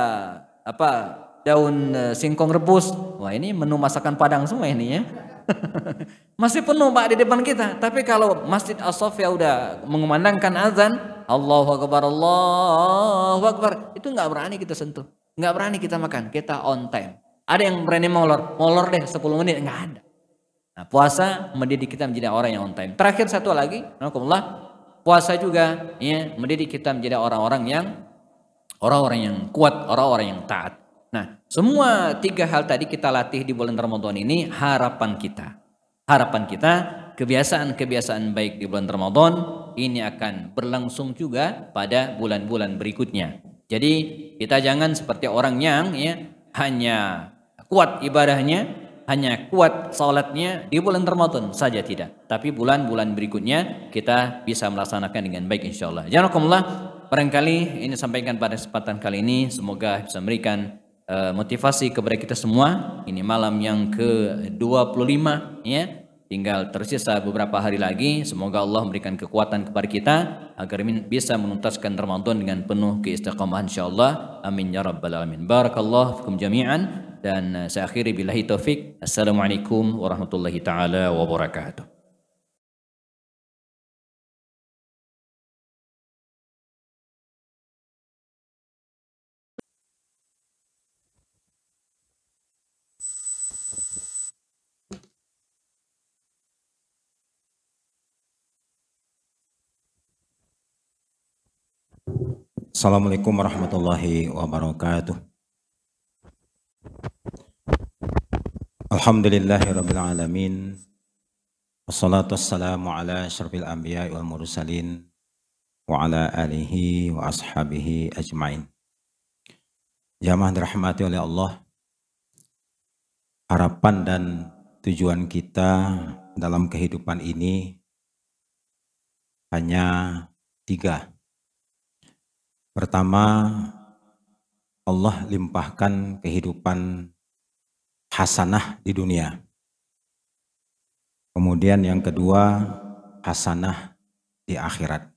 apa daun uh, singkong rebus. Wah ini menu masakan Padang semua ini ya. [LAUGHS] Masih penuh Pak di depan kita. Tapi kalau Masjid As-Sofia udah mengumandangkan azan, Allahu Akbar, Allahu Akbar, itu nggak berani kita sentuh. nggak berani kita makan, kita on time. Ada yang berani molor, molor deh 10 menit, nggak ada. Nah, puasa mendidik kita menjadi orang yang on time. Terakhir satu lagi, Alhamdulillah, puasa juga ya mendidik kita menjadi orang-orang yang orang-orang yang kuat, orang-orang yang taat. Nah, semua tiga hal tadi kita latih di bulan Ramadan ini harapan kita. Harapan kita, kebiasaan-kebiasaan baik di bulan Ramadan ini akan berlangsung juga pada bulan-bulan berikutnya. Jadi kita jangan seperti orang yang ya hanya kuat ibadahnya, hanya kuat salatnya di bulan Ramadan saja tidak. Tapi bulan-bulan berikutnya kita bisa melaksanakan dengan baik insya Allah. Barangkali ini sampaikan pada kesempatan kali ini semoga bisa memberikan uh, motivasi kepada kita semua. Ini malam yang ke-25 ya. Tinggal tersisa beberapa hari lagi. Semoga Allah memberikan kekuatan kepada kita agar bisa menuntaskan Ramadan dengan penuh keistiqamahan insyaallah. Amin ya rabbal alamin. Barakallahu fikum jami'an dan saya akhiri billahi taufik. Assalamualaikum warahmatullahi taala wabarakatuh. Assalamualaikum warahmatullahi wabarakatuh. Alhamdulillahi rabbil alamin. Wassalatu wassalamu ala asyrafil anbiya wal mursalin wa ala alihi wa ashabihi ajmain. Jamaah dirahmati oleh Allah. Harapan dan tujuan kita dalam kehidupan ini hanya tiga Pertama, Allah limpahkan kehidupan hasanah di dunia. Kemudian yang kedua, hasanah di akhirat.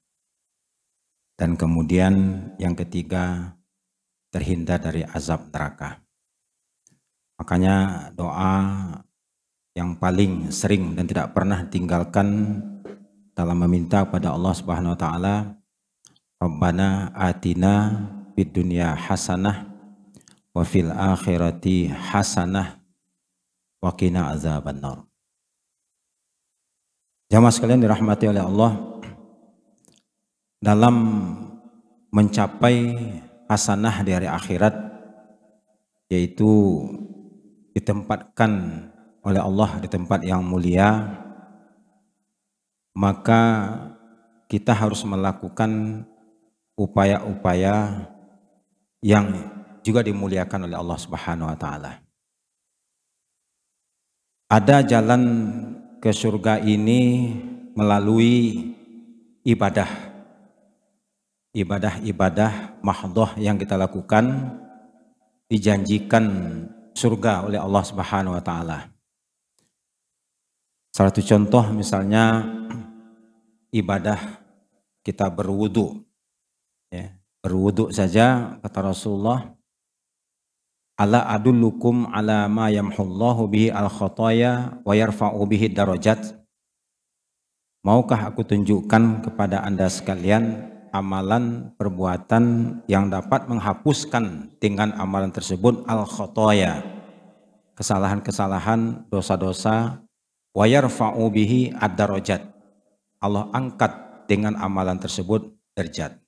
Dan kemudian yang ketiga, terhindar dari azab neraka. Makanya doa yang paling sering dan tidak pernah tinggalkan dalam meminta kepada Allah Subhanahu wa taala Rabbana atina fid dunya hasanah wa fil akhirati hasanah wa qina azabannar. Jamaah sekalian dirahmati oleh Allah dalam mencapai hasanah di hari akhirat yaitu ditempatkan oleh Allah di tempat yang mulia maka kita harus melakukan upaya-upaya yang juga dimuliakan oleh Allah Subhanahu wa taala. Ada jalan ke surga ini melalui ibadah. Ibadah-ibadah mahdoh yang kita lakukan dijanjikan surga oleh Allah Subhanahu wa taala. Salah satu contoh misalnya ibadah kita berwudu. Ya, berwudu saja kata Rasulullah Ala adullukum ala ma yamhullahu bihi al khataya wa yarfa'u bihi darajat. Maukah aku tunjukkan kepada Anda sekalian amalan perbuatan yang dapat menghapuskan dengan amalan tersebut al khataya. Kesalahan-kesalahan, dosa-dosa wa yarfa'u bihi ad darajat. Allah angkat dengan amalan tersebut derajat.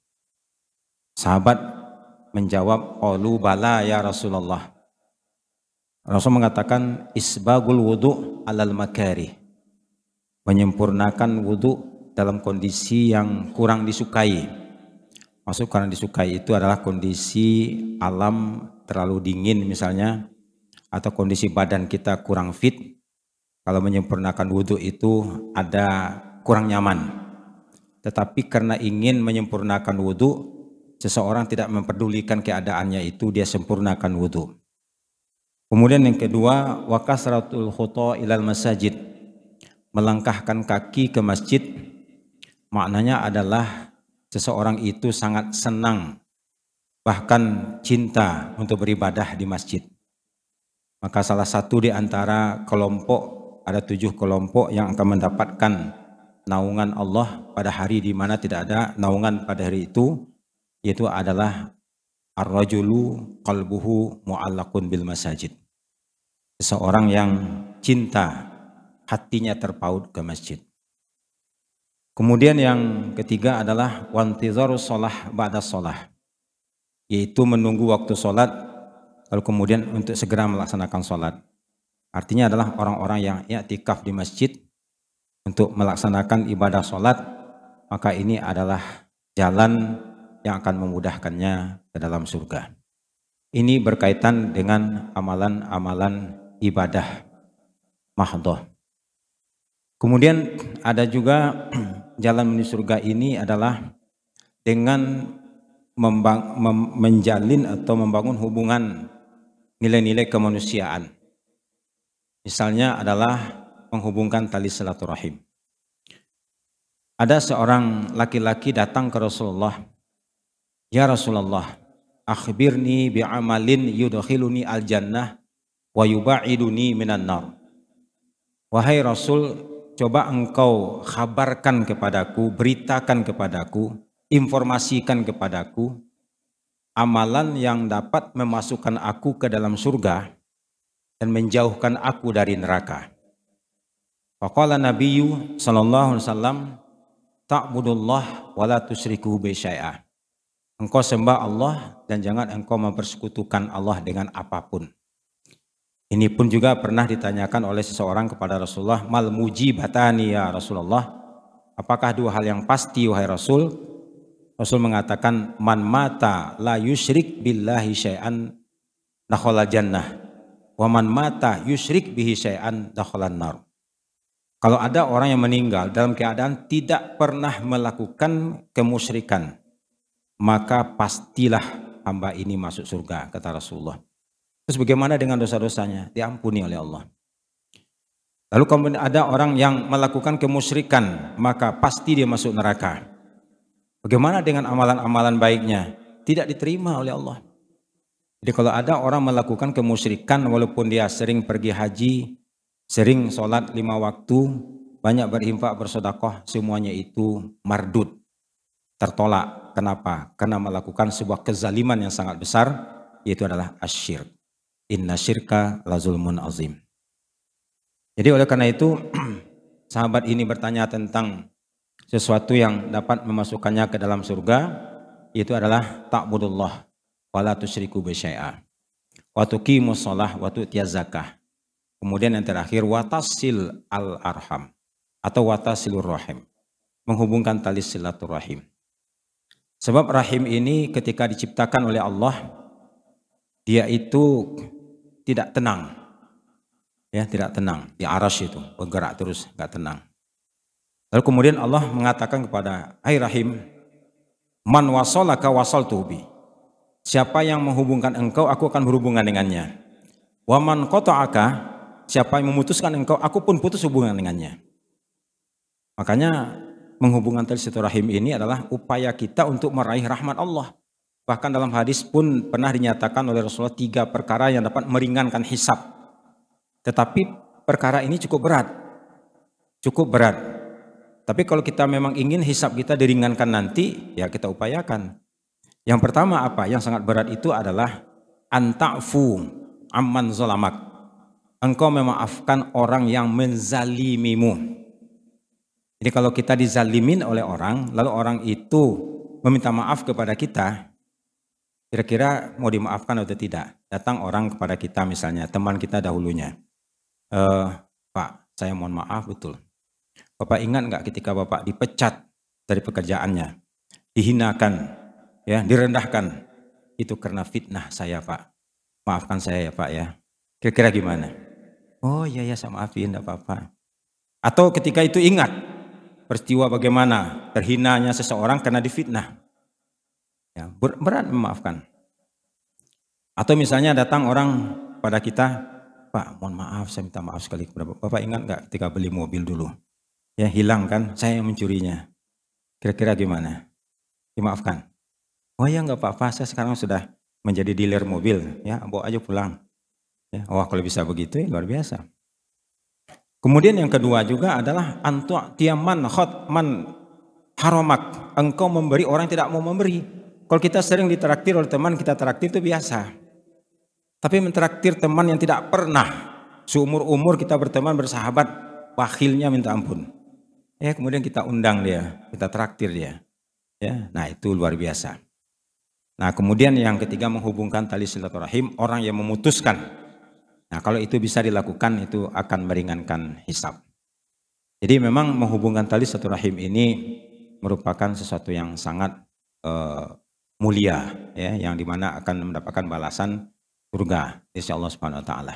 Sahabat menjawab qalu bala ya Rasulullah. Rasul mengatakan isbagul wudu alal makari. Menyempurnakan wudu dalam kondisi yang kurang disukai. Maksud kurang disukai itu adalah kondisi alam terlalu dingin misalnya atau kondisi badan kita kurang fit. Kalau menyempurnakan wudhu itu ada kurang nyaman. Tetapi karena ingin menyempurnakan wudhu, seseorang tidak memperdulikan keadaannya itu dia sempurnakan wudhu. Kemudian yang kedua, wakasratul khuto ilal masajid. Melangkahkan kaki ke masjid, maknanya adalah seseorang itu sangat senang, bahkan cinta untuk beribadah di masjid. Maka salah satu di antara kelompok, ada tujuh kelompok yang akan mendapatkan naungan Allah pada hari di mana tidak ada naungan pada hari itu, yaitu adalah ar-rajulu qalbuhu mu'allaqun bil masajid. Seseorang yang cinta hatinya terpaut ke masjid. Kemudian yang ketiga adalah wantizaru sholah ba'da sholah. Yaitu menunggu waktu sholat, lalu kemudian untuk segera melaksanakan sholat. Artinya adalah orang-orang yang i'tikaf di masjid untuk melaksanakan ibadah sholat, maka ini adalah jalan yang akan memudahkannya ke dalam surga. Ini berkaitan dengan amalan-amalan ibadah mahdoh. Kemudian ada juga [CLEARS THROAT] jalan menuju surga ini adalah dengan menjalin atau membangun hubungan nilai-nilai kemanusiaan. Misalnya adalah menghubungkan tali silaturahim. Ada seorang laki-laki datang ke Rasulullah Ya Rasulullah, akhbirni bi'amalin yudkhiluni al-jannah wa yuba'iduni minan nar. Wahai Rasul, coba engkau kabarkan kepadaku, beritakan kepadaku, informasikan kepadaku amalan yang dapat memasukkan aku ke dalam surga dan menjauhkan aku dari neraka. Faqala Nabiyyu sallallahu alaihi wasallam ta'budullah wa la tusyriku bi syai'ah Engkau sembah Allah dan jangan engkau mempersekutukan Allah dengan apa pun. Ini pun juga pernah ditanyakan oleh seseorang kepada Rasulullah, mal mujibatani ya Rasulullah. Apakah dua hal yang pasti wahai Rasul? Rasul mengatakan man mata la yusyrik billahi syai'an dakhala jannah wa man mata yusyrik bihi syai'an dakhalan nar. Kalau ada orang yang meninggal dalam keadaan tidak pernah melakukan kemusyrikan, maka pastilah hamba ini masuk surga, kata Rasulullah. Terus bagaimana dengan dosa-dosanya? Diampuni oleh Allah. Lalu kemudian ada orang yang melakukan kemusyrikan, maka pasti dia masuk neraka. Bagaimana dengan amalan-amalan baiknya? Tidak diterima oleh Allah. Jadi kalau ada orang melakukan kemusyrikan walaupun dia sering pergi haji, sering sholat lima waktu, banyak berinfak bersodakoh, semuanya itu mardut, tertolak Kenapa? Karena melakukan sebuah kezaliman yang sangat besar, yaitu adalah asyir. Inna syirka lazulmun azim. Jadi oleh karena itu, [CLEARS THROAT] sahabat ini bertanya tentang sesuatu yang dapat memasukkannya ke dalam surga, yaitu adalah ta'budullah wala tusyriku bisyai'a. Wa tuqimus shalah wa tu'tiyaz zakah. Kemudian yang terakhir watasil al arham atau watasilur rahim. Menghubungkan tali silaturahim. Sebab rahim ini ketika diciptakan oleh Allah, dia itu tidak tenang. Ya, tidak tenang. Di aras itu, bergerak terus, nggak tenang. Lalu kemudian Allah mengatakan kepada, Hai Rahim, man wasolaka wasol tubi. Siapa yang menghubungkan engkau, aku akan berhubungan dengannya. Waman aka, siapa yang memutuskan engkau, aku pun putus hubungan dengannya. Makanya menghubungkan tali silaturahim ini adalah upaya kita untuk meraih rahmat Allah. Bahkan dalam hadis pun pernah dinyatakan oleh Rasulullah tiga perkara yang dapat meringankan hisab. Tetapi perkara ini cukup berat. Cukup berat. Tapi kalau kita memang ingin hisab kita diringankan nanti, ya kita upayakan. Yang pertama apa? Yang sangat berat itu adalah anta'fu amman zolamak. Engkau memaafkan orang yang menzalimimu. Jadi kalau kita dizalimin oleh orang, lalu orang itu meminta maaf kepada kita, kira-kira mau dimaafkan atau tidak? Datang orang kepada kita misalnya, teman kita dahulunya. E, Pak, saya mohon maaf betul. Bapak ingat nggak ketika Bapak dipecat dari pekerjaannya, dihinakan, ya, direndahkan, itu karena fitnah saya Pak. Maafkan saya ya Pak ya. Kira-kira gimana? Oh iya ya saya maafin, enggak apa-apa. Atau ketika itu ingat, peristiwa bagaimana terhinanya seseorang karena difitnah. Ya, berat memaafkan. Atau misalnya datang orang pada kita, Pak, mohon maaf, saya minta maaf sekali kepada Bapak. Bapak ingat nggak ketika beli mobil dulu? Ya hilang kan, saya yang mencurinya. Kira-kira gimana? Dimaafkan. Oh ya nggak apa-apa, saya sekarang sudah menjadi dealer mobil. Ya, bawa aja pulang. Ya, wah kalau bisa begitu ya luar biasa. Kemudian yang kedua juga adalah antu tiaman man haromak. Engkau memberi orang yang tidak mau memberi. Kalau kita sering ditraktir oleh teman, kita traktir itu biasa. Tapi mentraktir teman yang tidak pernah seumur-umur kita berteman bersahabat, wakilnya minta ampun. Ya, kemudian kita undang dia, kita traktir dia. Ya, nah itu luar biasa. Nah, kemudian yang ketiga menghubungkan tali silaturahim orang yang memutuskan Nah kalau itu bisa dilakukan itu akan meringankan hisab. Jadi memang menghubungkan tali satu rahim ini merupakan sesuatu yang sangat uh, mulia ya yang di mana akan mendapatkan balasan surga insya Allah subhanahu wa taala.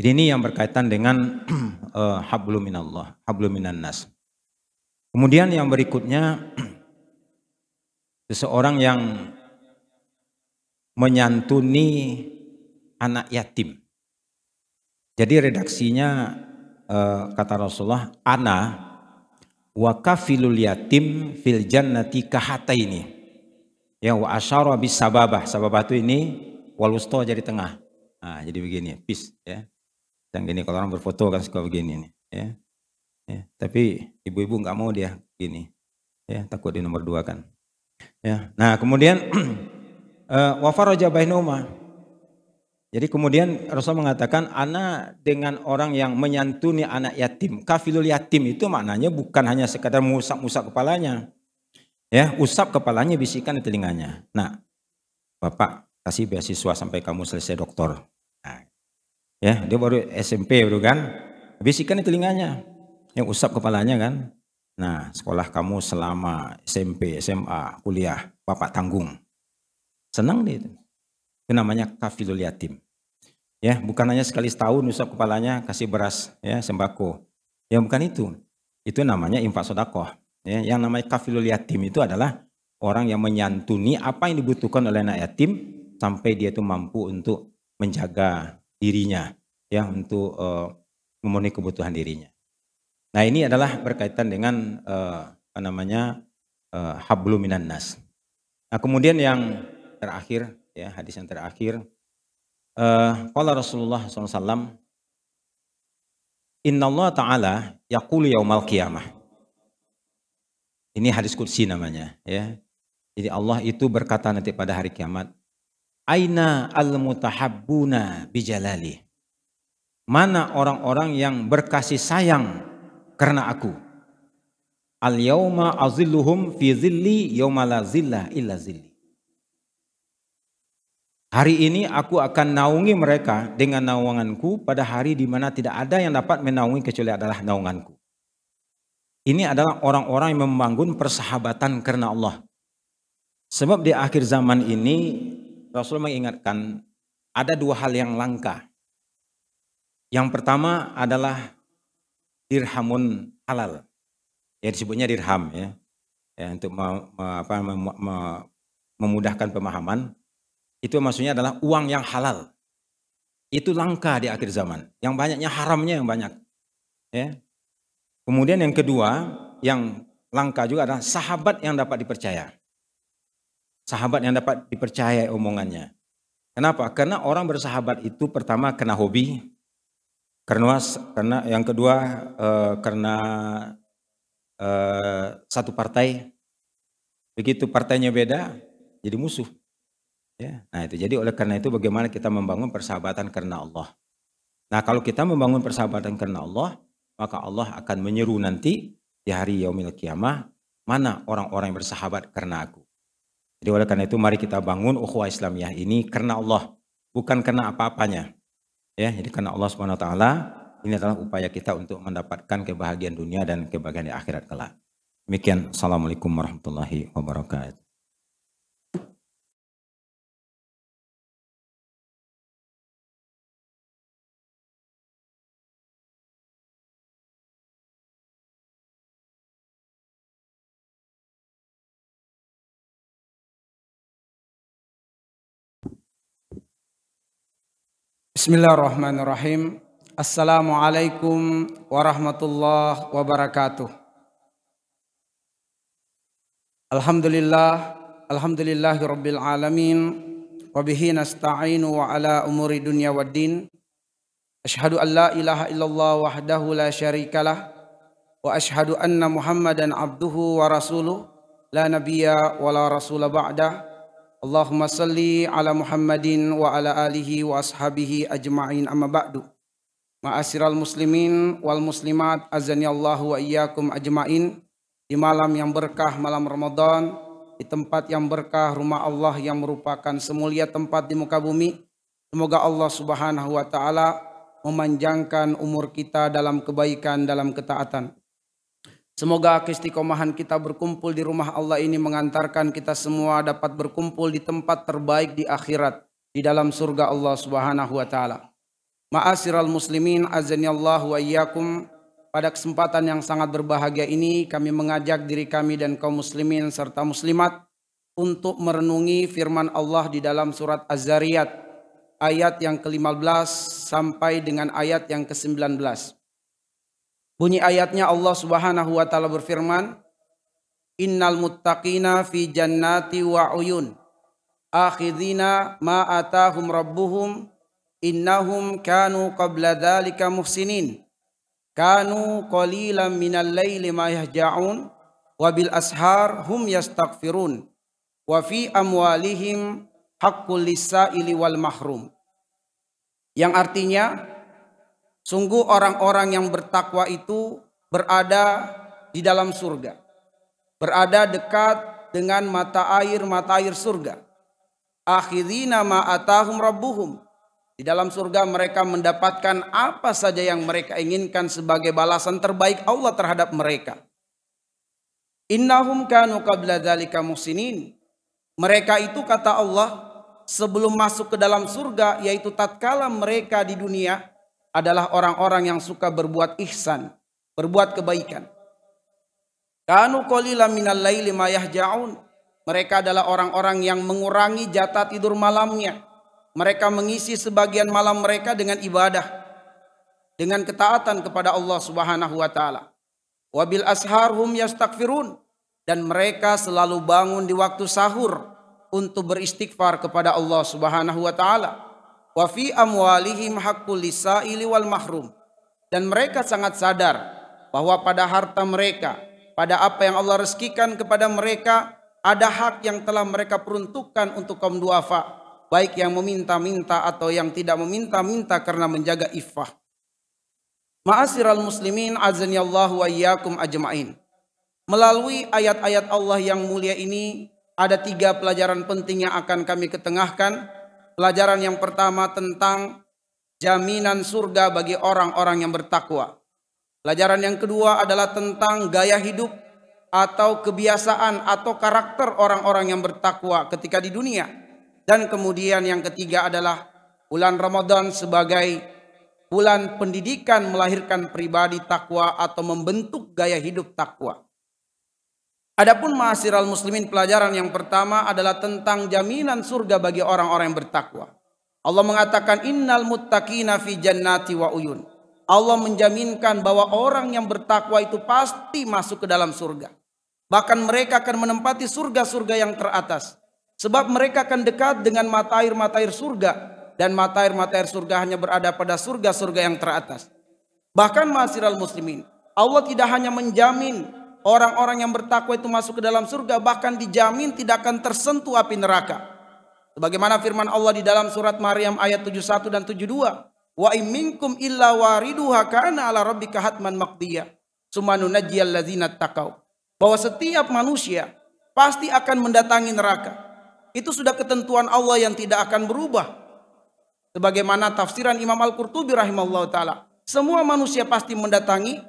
Jadi ini yang berkaitan dengan uh, [CLEARS THROAT] hablum minallah, hablum minan nas. Kemudian yang berikutnya [CLEARS THROAT] seseorang yang menyantuni anak yatim. Jadi redaksinya uh, kata Rasulullah, ana wa kafilul yatim fil jannati kahataini. Ya wa asyara bis sababah. Sababah itu ini wal jadi tengah. Nah, jadi begini, pis ya. Dan gini kalau orang berfoto kan suka begini nih, ya. ya. Tapi ibu-ibu nggak mau dia gini. Ya, takut di nomor dua kan. Ya. Nah, kemudian uh, [CLEARS THROAT] wa faraja bainuma jadi kemudian Rasul mengatakan anak dengan orang yang menyantuni anak yatim. Kafilul yatim itu maknanya bukan hanya sekadar musap-musap kepalanya. Ya, usap kepalanya bisikan di telinganya. Nah, Bapak kasih beasiswa sampai kamu selesai doktor. Nah, ya, dia baru SMP baru kan. Bisikan di telinganya. Yang usap kepalanya kan. Nah, sekolah kamu selama SMP, SMA, kuliah, Bapak tanggung. Senang dia itu. Itu namanya kafilul yatim. Ya, bukan hanya sekali setahun usap kepalanya kasih beras ya sembako. Ya bukan itu. Itu namanya infak sodakoh. Ya, yang namanya kafilul yatim itu adalah orang yang menyantuni apa yang dibutuhkan oleh anak yatim sampai dia itu mampu untuk menjaga dirinya ya untuk uh, memenuhi kebutuhan dirinya. Nah ini adalah berkaitan dengan uh, apa namanya uh, nas. Nah kemudian yang terakhir ya hadis yang terakhir. Uh, Rasulullah SAW Inna Allah Ta'ala yaqulu yaumal qiyamah. Ini hadis kursi namanya ya. Jadi Allah itu berkata nanti pada hari kiamat Aina al-mutahabbuna bijalali Mana orang-orang yang berkasih sayang karena aku? Al yauma azilluhum fi zilli yauma la zilla illa zilli Hari ini aku akan naungi mereka dengan naunganku pada hari di mana tidak ada yang dapat menaungi kecuali adalah naunganku. Ini adalah orang-orang yang membangun persahabatan karena Allah. Sebab di akhir zaman ini Rasul mengingatkan ada dua hal yang langka. Yang pertama adalah dirhamun halal. Ya disebutnya dirham ya. ya untuk apa, memudahkan pemahaman itu maksudnya adalah uang yang halal. Itu langka di akhir zaman. Yang banyaknya haramnya yang banyak. Ya. Kemudian yang kedua, yang langka juga adalah sahabat yang dapat dipercaya. Sahabat yang dapat dipercaya omongannya. Kenapa? Karena orang bersahabat itu pertama kena hobi, karena karena yang kedua eh, karena eh, satu partai, begitu partainya beda, jadi musuh. Ya, nah itu jadi oleh karena itu bagaimana kita membangun persahabatan karena Allah. Nah kalau kita membangun persahabatan karena Allah, maka Allah akan menyeru nanti di hari yaumil kiamah, mana orang-orang yang bersahabat karena aku. Jadi oleh karena itu mari kita bangun ukhuwah Islamiyah ini karena Allah, bukan karena apa-apanya. Ya, jadi karena Allah Subhanahu wa taala ini adalah upaya kita untuk mendapatkan kebahagiaan dunia dan kebahagiaan di akhirat kelak. Demikian. Assalamualaikum warahmatullahi wabarakatuh. Bismillahirrahmanirrahim. Assalamualaikum warahmatullahi wabarakatuh. Alhamdulillah, alhamdulillahi rabbil alamin. Wabihi nasta'inu wa ala umuri dunya waddin. Ashhadu an la ilaha illallah wahdahu la syarikalah. Wa ashhadu anna muhammadan abduhu wa rasuluh. La nabiyya wa la rasula ba'dah. Allahumma salli ala Muhammadin wa ala alihi wa ashabihi ajma'in amma ba'du. Ma'asyiral muslimin wal muslimat azani Allah wa iyyakum ajma'in. Di malam yang berkah malam Ramadan, di tempat yang berkah rumah Allah yang merupakan semulia tempat di muka bumi. Semoga Allah Subhanahu wa taala memanjangkan umur kita dalam kebaikan dalam ketaatan. Semoga keistiqomahan kita berkumpul di rumah Allah ini mengantarkan kita semua dapat berkumpul di tempat terbaik di akhirat di dalam surga Allah Subhanahu wa taala. Ma'asyiral muslimin azani Allah wa iyyakum pada kesempatan yang sangat berbahagia ini kami mengajak diri kami dan kaum muslimin serta muslimat untuk merenungi firman Allah di dalam surat Az-Zariyat ayat yang ke-15 sampai dengan ayat yang ke-19. Bunyi ayatnya Allah Subhanahu wa taala berfirman, "Innal muttaqina fi jannati wa uyun, akhidhina ma atahum rabbuhum, innahum kanu qabla dzalika muhsinin. Kanu qalilan minal laili ma yahja'un wa bil ashar hum yastaghfirun. Wa fi amwalihim haqqul lisaili wal mahrum." Yang artinya Sungguh orang-orang yang bertakwa itu berada di dalam surga. Berada dekat dengan mata air mata air surga. Akhirina ma atahum rabbuhum. Di dalam surga mereka mendapatkan apa saja yang mereka inginkan sebagai balasan terbaik Allah terhadap mereka. Innahum kanu qabla dzalika musinin. Mereka itu kata Allah sebelum masuk ke dalam surga yaitu tatkala mereka di dunia adalah orang-orang yang suka berbuat ihsan, berbuat kebaikan. Kanu qalila minal laili. Mereka adalah orang-orang yang mengurangi jatah tidur malamnya. Mereka mengisi sebagian malam mereka dengan ibadah, dengan ketaatan kepada Allah Subhanahu wa taala. Wabil ashar hum yastaghfirun dan mereka selalu bangun di waktu sahur untuk beristighfar kepada Allah Subhanahu wa taala wa fi amwalihim haqqul lisaili wal mahrum. Dan mereka sangat sadar bahwa pada harta mereka pada apa yang Allah rezekikan kepada mereka ada hak yang telah mereka peruntukkan untuk kaum duafa. Baik yang meminta-minta atau yang tidak meminta-minta karena menjaga iffah. Ma'asyiral muslimin azani Allah wa iyyakum ajmain. Melalui ayat-ayat Allah yang mulia ini ada tiga pelajaran penting yang akan kami ketengahkan Pelajaran yang pertama tentang jaminan surga bagi orang-orang yang bertakwa. Pelajaran yang kedua adalah tentang gaya hidup atau kebiasaan atau karakter orang-orang yang bertakwa ketika di dunia. Dan kemudian yang ketiga adalah bulan Ramadan sebagai bulan pendidikan melahirkan pribadi takwa atau membentuk gaya hidup takwa. Adapun ma'asyiral muslimin pelajaran yang pertama adalah tentang jaminan surga bagi orang-orang yang bertakwa. Allah mengatakan innal muttaqina fi jannati wa uyun. Allah menjaminkan bahwa orang yang bertakwa itu pasti masuk ke dalam surga. Bahkan mereka akan menempati surga-surga yang teratas. Sebab mereka akan dekat dengan mata air-mata air surga. Dan mata air-mata air surga hanya berada pada surga-surga yang teratas. Bahkan masiral muslimin. Allah tidak hanya menjamin orang-orang yang bertakwa itu masuk ke dalam surga. Bahkan dijamin tidak akan tersentuh api neraka. Sebagaimana firman Allah di dalam surat Maryam ayat 71 dan 72. Wa iminkum illa wariduha kana ala rabbika hatman maqdiyah. Sumanu najiyal ladzina taqau bahwa setiap manusia pasti akan mendatangi neraka. Itu sudah ketentuan Allah yang tidak akan berubah. Sebagaimana tafsiran Imam Al-Qurtubi rahimahullah taala. Semua manusia pasti mendatangi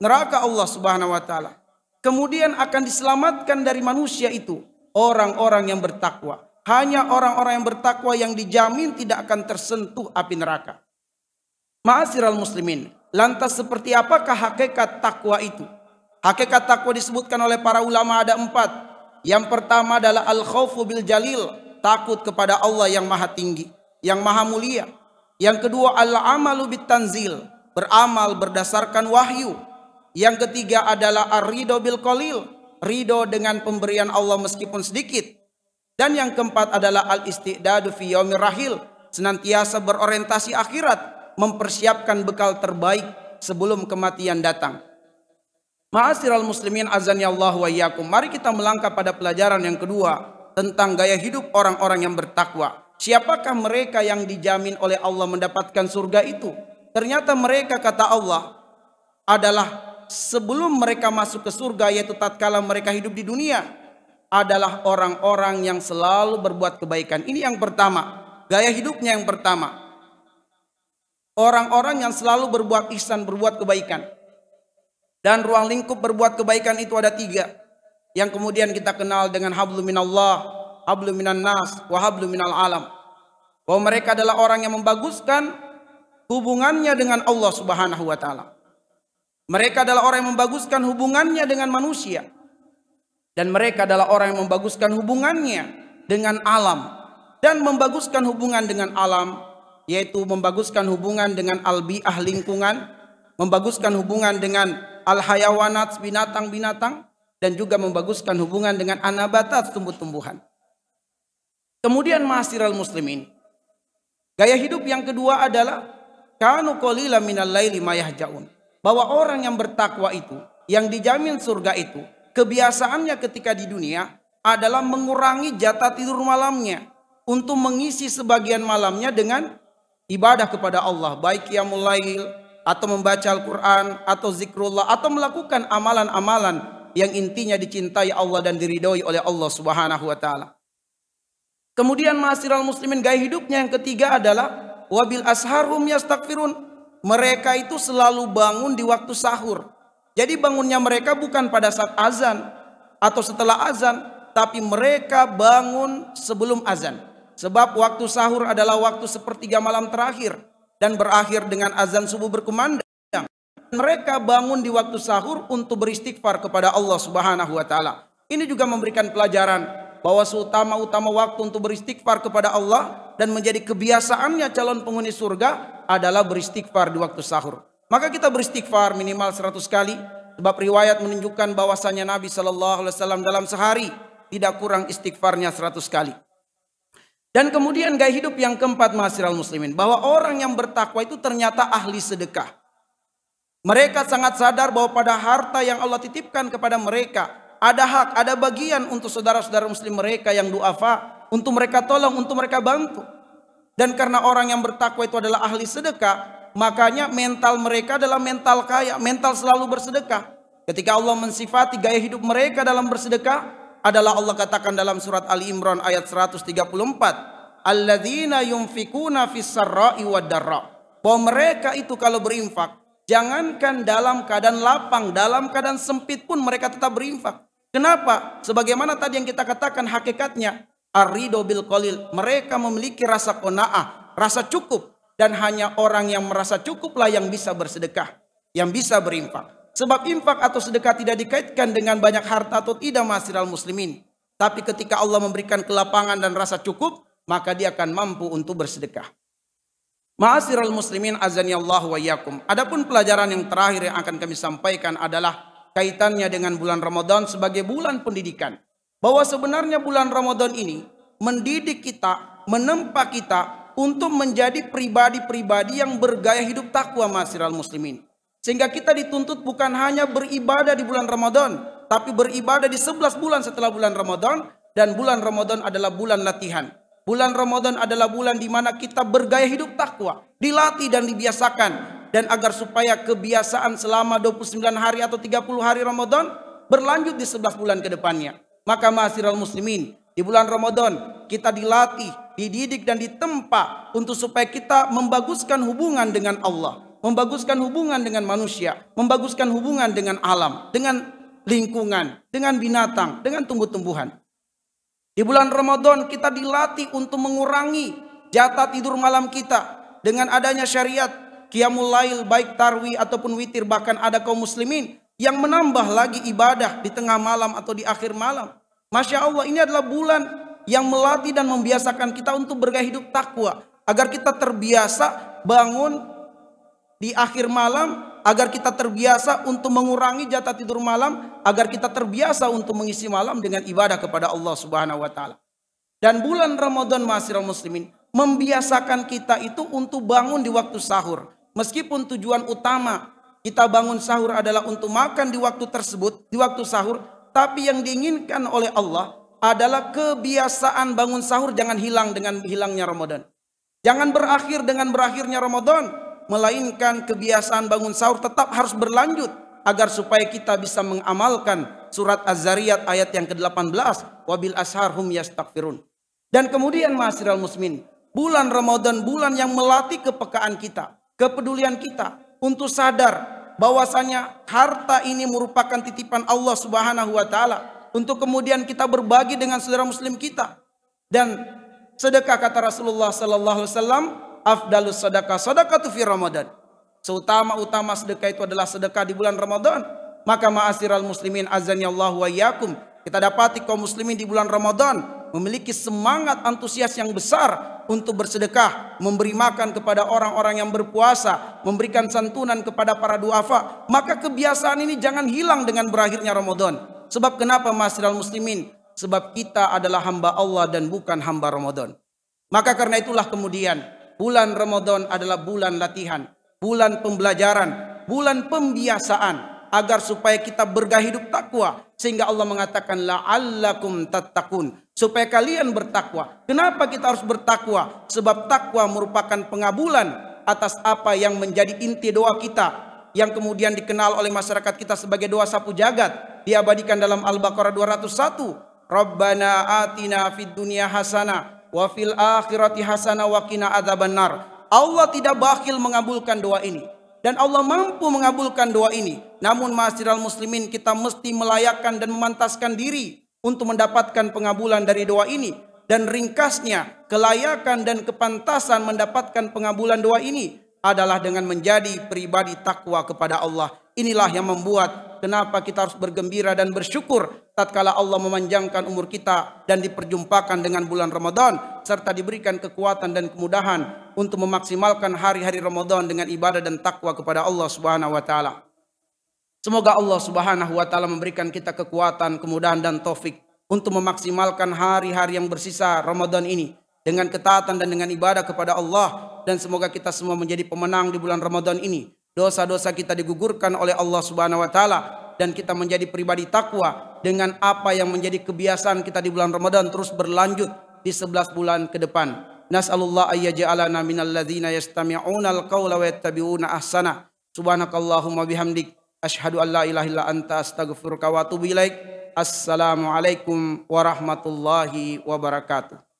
neraka Allah Subhanahu wa taala. Kemudian akan diselamatkan dari manusia itu orang-orang yang bertakwa. Hanya orang-orang yang bertakwa yang dijamin tidak akan tersentuh api neraka. Ma'asyiral muslimin, lantas seperti apakah hakikat takwa itu? Hakikat takwa disebutkan oleh para ulama ada empat. Yang pertama adalah al-khawfu bil jalil. Takut kepada Allah yang maha tinggi. Yang maha mulia. Yang kedua al-amalu bit tanzil. Beramal berdasarkan wahyu. Yang ketiga adalah ar-ridho bil qalil. Ridho dengan pemberian Allah meskipun sedikit. Dan yang keempat adalah al-istidadu fi yaumir rahil. Senantiasa berorientasi akhirat. Mempersiapkan bekal terbaik sebelum kematian datang. Ma'asyiral muslimin azani Allah wa iyyakum. Mari kita melangkah pada pelajaran yang kedua tentang gaya hidup orang-orang yang bertakwa. Siapakah mereka yang dijamin oleh Allah mendapatkan surga itu? Ternyata mereka kata Allah adalah sebelum mereka masuk ke surga yaitu tatkala mereka hidup di dunia adalah orang-orang yang selalu berbuat kebaikan. Ini yang pertama, gaya hidupnya yang pertama. Orang-orang yang selalu berbuat ihsan, berbuat kebaikan. Dan ruang lingkup berbuat kebaikan itu ada tiga. Yang kemudian kita kenal dengan hablu minallah, hablu minan nas, wa hablu minal alam. Bahwa mereka adalah orang yang membaguskan hubungannya dengan Allah subhanahu wa ta'ala. Mereka adalah orang yang membaguskan hubungannya dengan manusia. Dan mereka adalah orang yang membaguskan hubungannya dengan alam. Dan membaguskan hubungan dengan alam, yaitu membaguskan hubungan dengan albiah lingkungan, membaguskan hubungan dengan al-hayawanat binatang-binatang dan juga membaguskan hubungan dengan anabatat tumbuh-tumbuhan. Kemudian masiral muslimin. Gaya hidup yang kedua adalah kanu qalila minal laili mayahjaun. Bahwa orang yang bertakwa itu, yang dijamin surga itu, kebiasaannya ketika di dunia adalah mengurangi jatah tidur malamnya untuk mengisi sebagian malamnya dengan ibadah kepada Allah, baik yang mulai atau membaca Al-Quran atau zikrullah atau melakukan amalan-amalan yang intinya dicintai Allah dan diridhoi oleh Allah Subhanahu wa taala. Kemudian masiral muslimin gaya hidupnya yang ketiga adalah wabil asharum yastaghfirun. Mereka itu selalu bangun di waktu sahur. Jadi bangunnya mereka bukan pada saat azan atau setelah azan, tapi mereka bangun sebelum azan. Sebab waktu sahur adalah waktu sepertiga malam terakhir dan berakhir dengan azan subuh berkumandang. Mereka bangun di waktu sahur untuk beristighfar kepada Allah Subhanahu wa taala. Ini juga memberikan pelajaran bahwa seutama-utama waktu untuk beristighfar kepada Allah dan menjadi kebiasaannya calon penghuni surga adalah beristighfar di waktu sahur. Maka kita beristighfar minimal 100 kali sebab riwayat menunjukkan bahwasanya Nabi Shallallahu alaihi wasallam dalam sehari tidak kurang istighfarnya 100 kali. Dan kemudian gaya hidup yang keempat mahasiswa muslimin. Bahwa orang yang bertakwa itu ternyata ahli sedekah. Mereka sangat sadar bahwa pada harta yang Allah titipkan kepada mereka. Ada hak, ada bagian untuk saudara-saudara muslim mereka yang duafa. Untuk mereka tolong, untuk mereka bantu. Dan karena orang yang bertakwa itu adalah ahli sedekah. Makanya mental mereka adalah mental kaya. Mental selalu bersedekah. Ketika Allah mensifati gaya hidup mereka dalam bersedekah adalah Allah katakan dalam surat Ali Imran ayat 134 alladzina yunfikuna fis sarra'i bahwa mereka itu kalau berinfak jangankan dalam keadaan lapang dalam keadaan sempit pun mereka tetap berinfak kenapa sebagaimana tadi yang kita katakan hakikatnya arido bil qalil mereka memiliki rasa qanaah rasa cukup dan hanya orang yang merasa cukuplah yang bisa bersedekah yang bisa berinfak Sebab infak atau sedekah tidak dikaitkan dengan banyak harta atau tidak masiral muslimin. Tapi ketika Allah memberikan kelapangan dan rasa cukup, maka dia akan mampu untuk bersedekah. Ma'asiral muslimin azani Allah wa yakum. Adapun pelajaran yang terakhir yang akan kami sampaikan adalah kaitannya dengan bulan Ramadan sebagai bulan pendidikan. Bahwa sebenarnya bulan Ramadan ini mendidik kita, menempa kita untuk menjadi pribadi-pribadi yang bergaya hidup takwa masiral muslimin. Sehingga kita dituntut bukan hanya beribadah di bulan Ramadan, tapi beribadah di 11 bulan setelah bulan Ramadan dan bulan Ramadan adalah bulan latihan. Bulan Ramadan adalah bulan di mana kita bergaya hidup takwa, dilatih dan dibiasakan dan agar supaya kebiasaan selama 29 hari atau 30 hari Ramadan berlanjut di 11 bulan ke depannya. Maka masyiral muslimin, di bulan Ramadan kita dilatih, dididik dan ditempa untuk supaya kita membaguskan hubungan dengan Allah, membaguskan hubungan dengan manusia, membaguskan hubungan dengan alam, dengan lingkungan, dengan binatang, dengan tumbuh-tumbuhan. Di bulan Ramadan kita dilatih untuk mengurangi jatah tidur malam kita dengan adanya syariat qiyamul lail baik tarwi ataupun witir bahkan ada kaum muslimin yang menambah lagi ibadah di tengah malam atau di akhir malam. Masya Allah ini adalah bulan yang melatih dan membiasakan kita untuk bergaya hidup takwa agar kita terbiasa bangun di akhir malam agar kita terbiasa untuk mengurangi jatah tidur malam, agar kita terbiasa untuk mengisi malam dengan ibadah kepada Allah Subhanahu wa taala. Dan bulan Ramadan masirul muslimin membiasakan kita itu untuk bangun di waktu sahur. Meskipun tujuan utama kita bangun sahur adalah untuk makan di waktu tersebut, di waktu sahur, tapi yang diinginkan oleh Allah adalah kebiasaan bangun sahur jangan hilang dengan hilangnya Ramadan. Jangan berakhir dengan berakhirnya Ramadan, melainkan kebiasaan bangun sahur tetap harus berlanjut agar supaya kita bisa mengamalkan surat Az-Zariyat ayat yang ke-18 wabil ashar hum yastaghfirun. Dan kemudian masyiral muslimin, bulan Ramadan bulan yang melatih kepekaan kita, kepedulian kita untuk sadar bahwasanya harta ini merupakan titipan Allah Subhanahu wa taala untuk kemudian kita berbagi dengan saudara muslim kita. Dan sedekah kata Rasulullah sallallahu alaihi wasallam afdalus sedekah sedekah fi Ramadan. Seutama-utama sedekah itu adalah sedekah di bulan Ramadan. Maka ma'asiral muslimin azani Allah wa yakum. Kita dapati kaum muslimin di bulan Ramadan memiliki semangat antusias yang besar untuk bersedekah, memberi makan kepada orang-orang yang berpuasa, memberikan santunan kepada para duafa. Maka kebiasaan ini jangan hilang dengan berakhirnya Ramadan. Sebab kenapa ma'asiral muslimin? Sebab kita adalah hamba Allah dan bukan hamba Ramadan. Maka karena itulah kemudian Bulan Ramadan adalah bulan latihan, bulan pembelajaran, bulan pembiasaan agar supaya kita bergaya hidup takwa sehingga Allah mengatakan la'allakum tattaqun supaya kalian bertakwa. Kenapa kita harus bertakwa? Sebab takwa merupakan pengabulan atas apa yang menjadi inti doa kita yang kemudian dikenal oleh masyarakat kita sebagai doa sapu jagat diabadikan dalam Al-Baqarah 201 Rabbana atina fid dunya hasanah wa fil akhirati hasanah wa qina adzabannar. Allah tidak bakhil mengabulkan doa ini dan Allah mampu mengabulkan doa ini. Namun masyiral muslimin kita mesti melayakkan dan memantaskan diri untuk mendapatkan pengabulan dari doa ini. Dan ringkasnya kelayakan dan kepantasan mendapatkan pengabulan doa ini adalah dengan menjadi pribadi takwa kepada Allah. Inilah yang membuat kenapa kita harus bergembira dan bersyukur tatkala Allah memanjangkan umur kita dan diperjumpakan dengan bulan Ramadan serta diberikan kekuatan dan kemudahan untuk memaksimalkan hari-hari Ramadan dengan ibadah dan takwa kepada Allah Subhanahu wa taala. Semoga Allah Subhanahu wa taala memberikan kita kekuatan, kemudahan dan taufik untuk memaksimalkan hari-hari yang bersisa Ramadan ini dengan ketaatan dan dengan ibadah kepada Allah dan semoga kita semua menjadi pemenang di bulan Ramadan ini dosa-dosa kita digugurkan oleh Allah Subhanahu wa taala dan kita menjadi pribadi takwa dengan apa yang menjadi kebiasaan kita di bulan Ramadan terus berlanjut di 11 bulan ke depan. Nas'alullah ayyaj'alana minal ladzina yastami'una al-qawla wa yattabi'una ahsana. Subhanakallahumma bihamdik asyhadu an la ilaha illa anta astaghfiruka wa atubu ilaik. Assalamualaikum warahmatullahi wabarakatuh.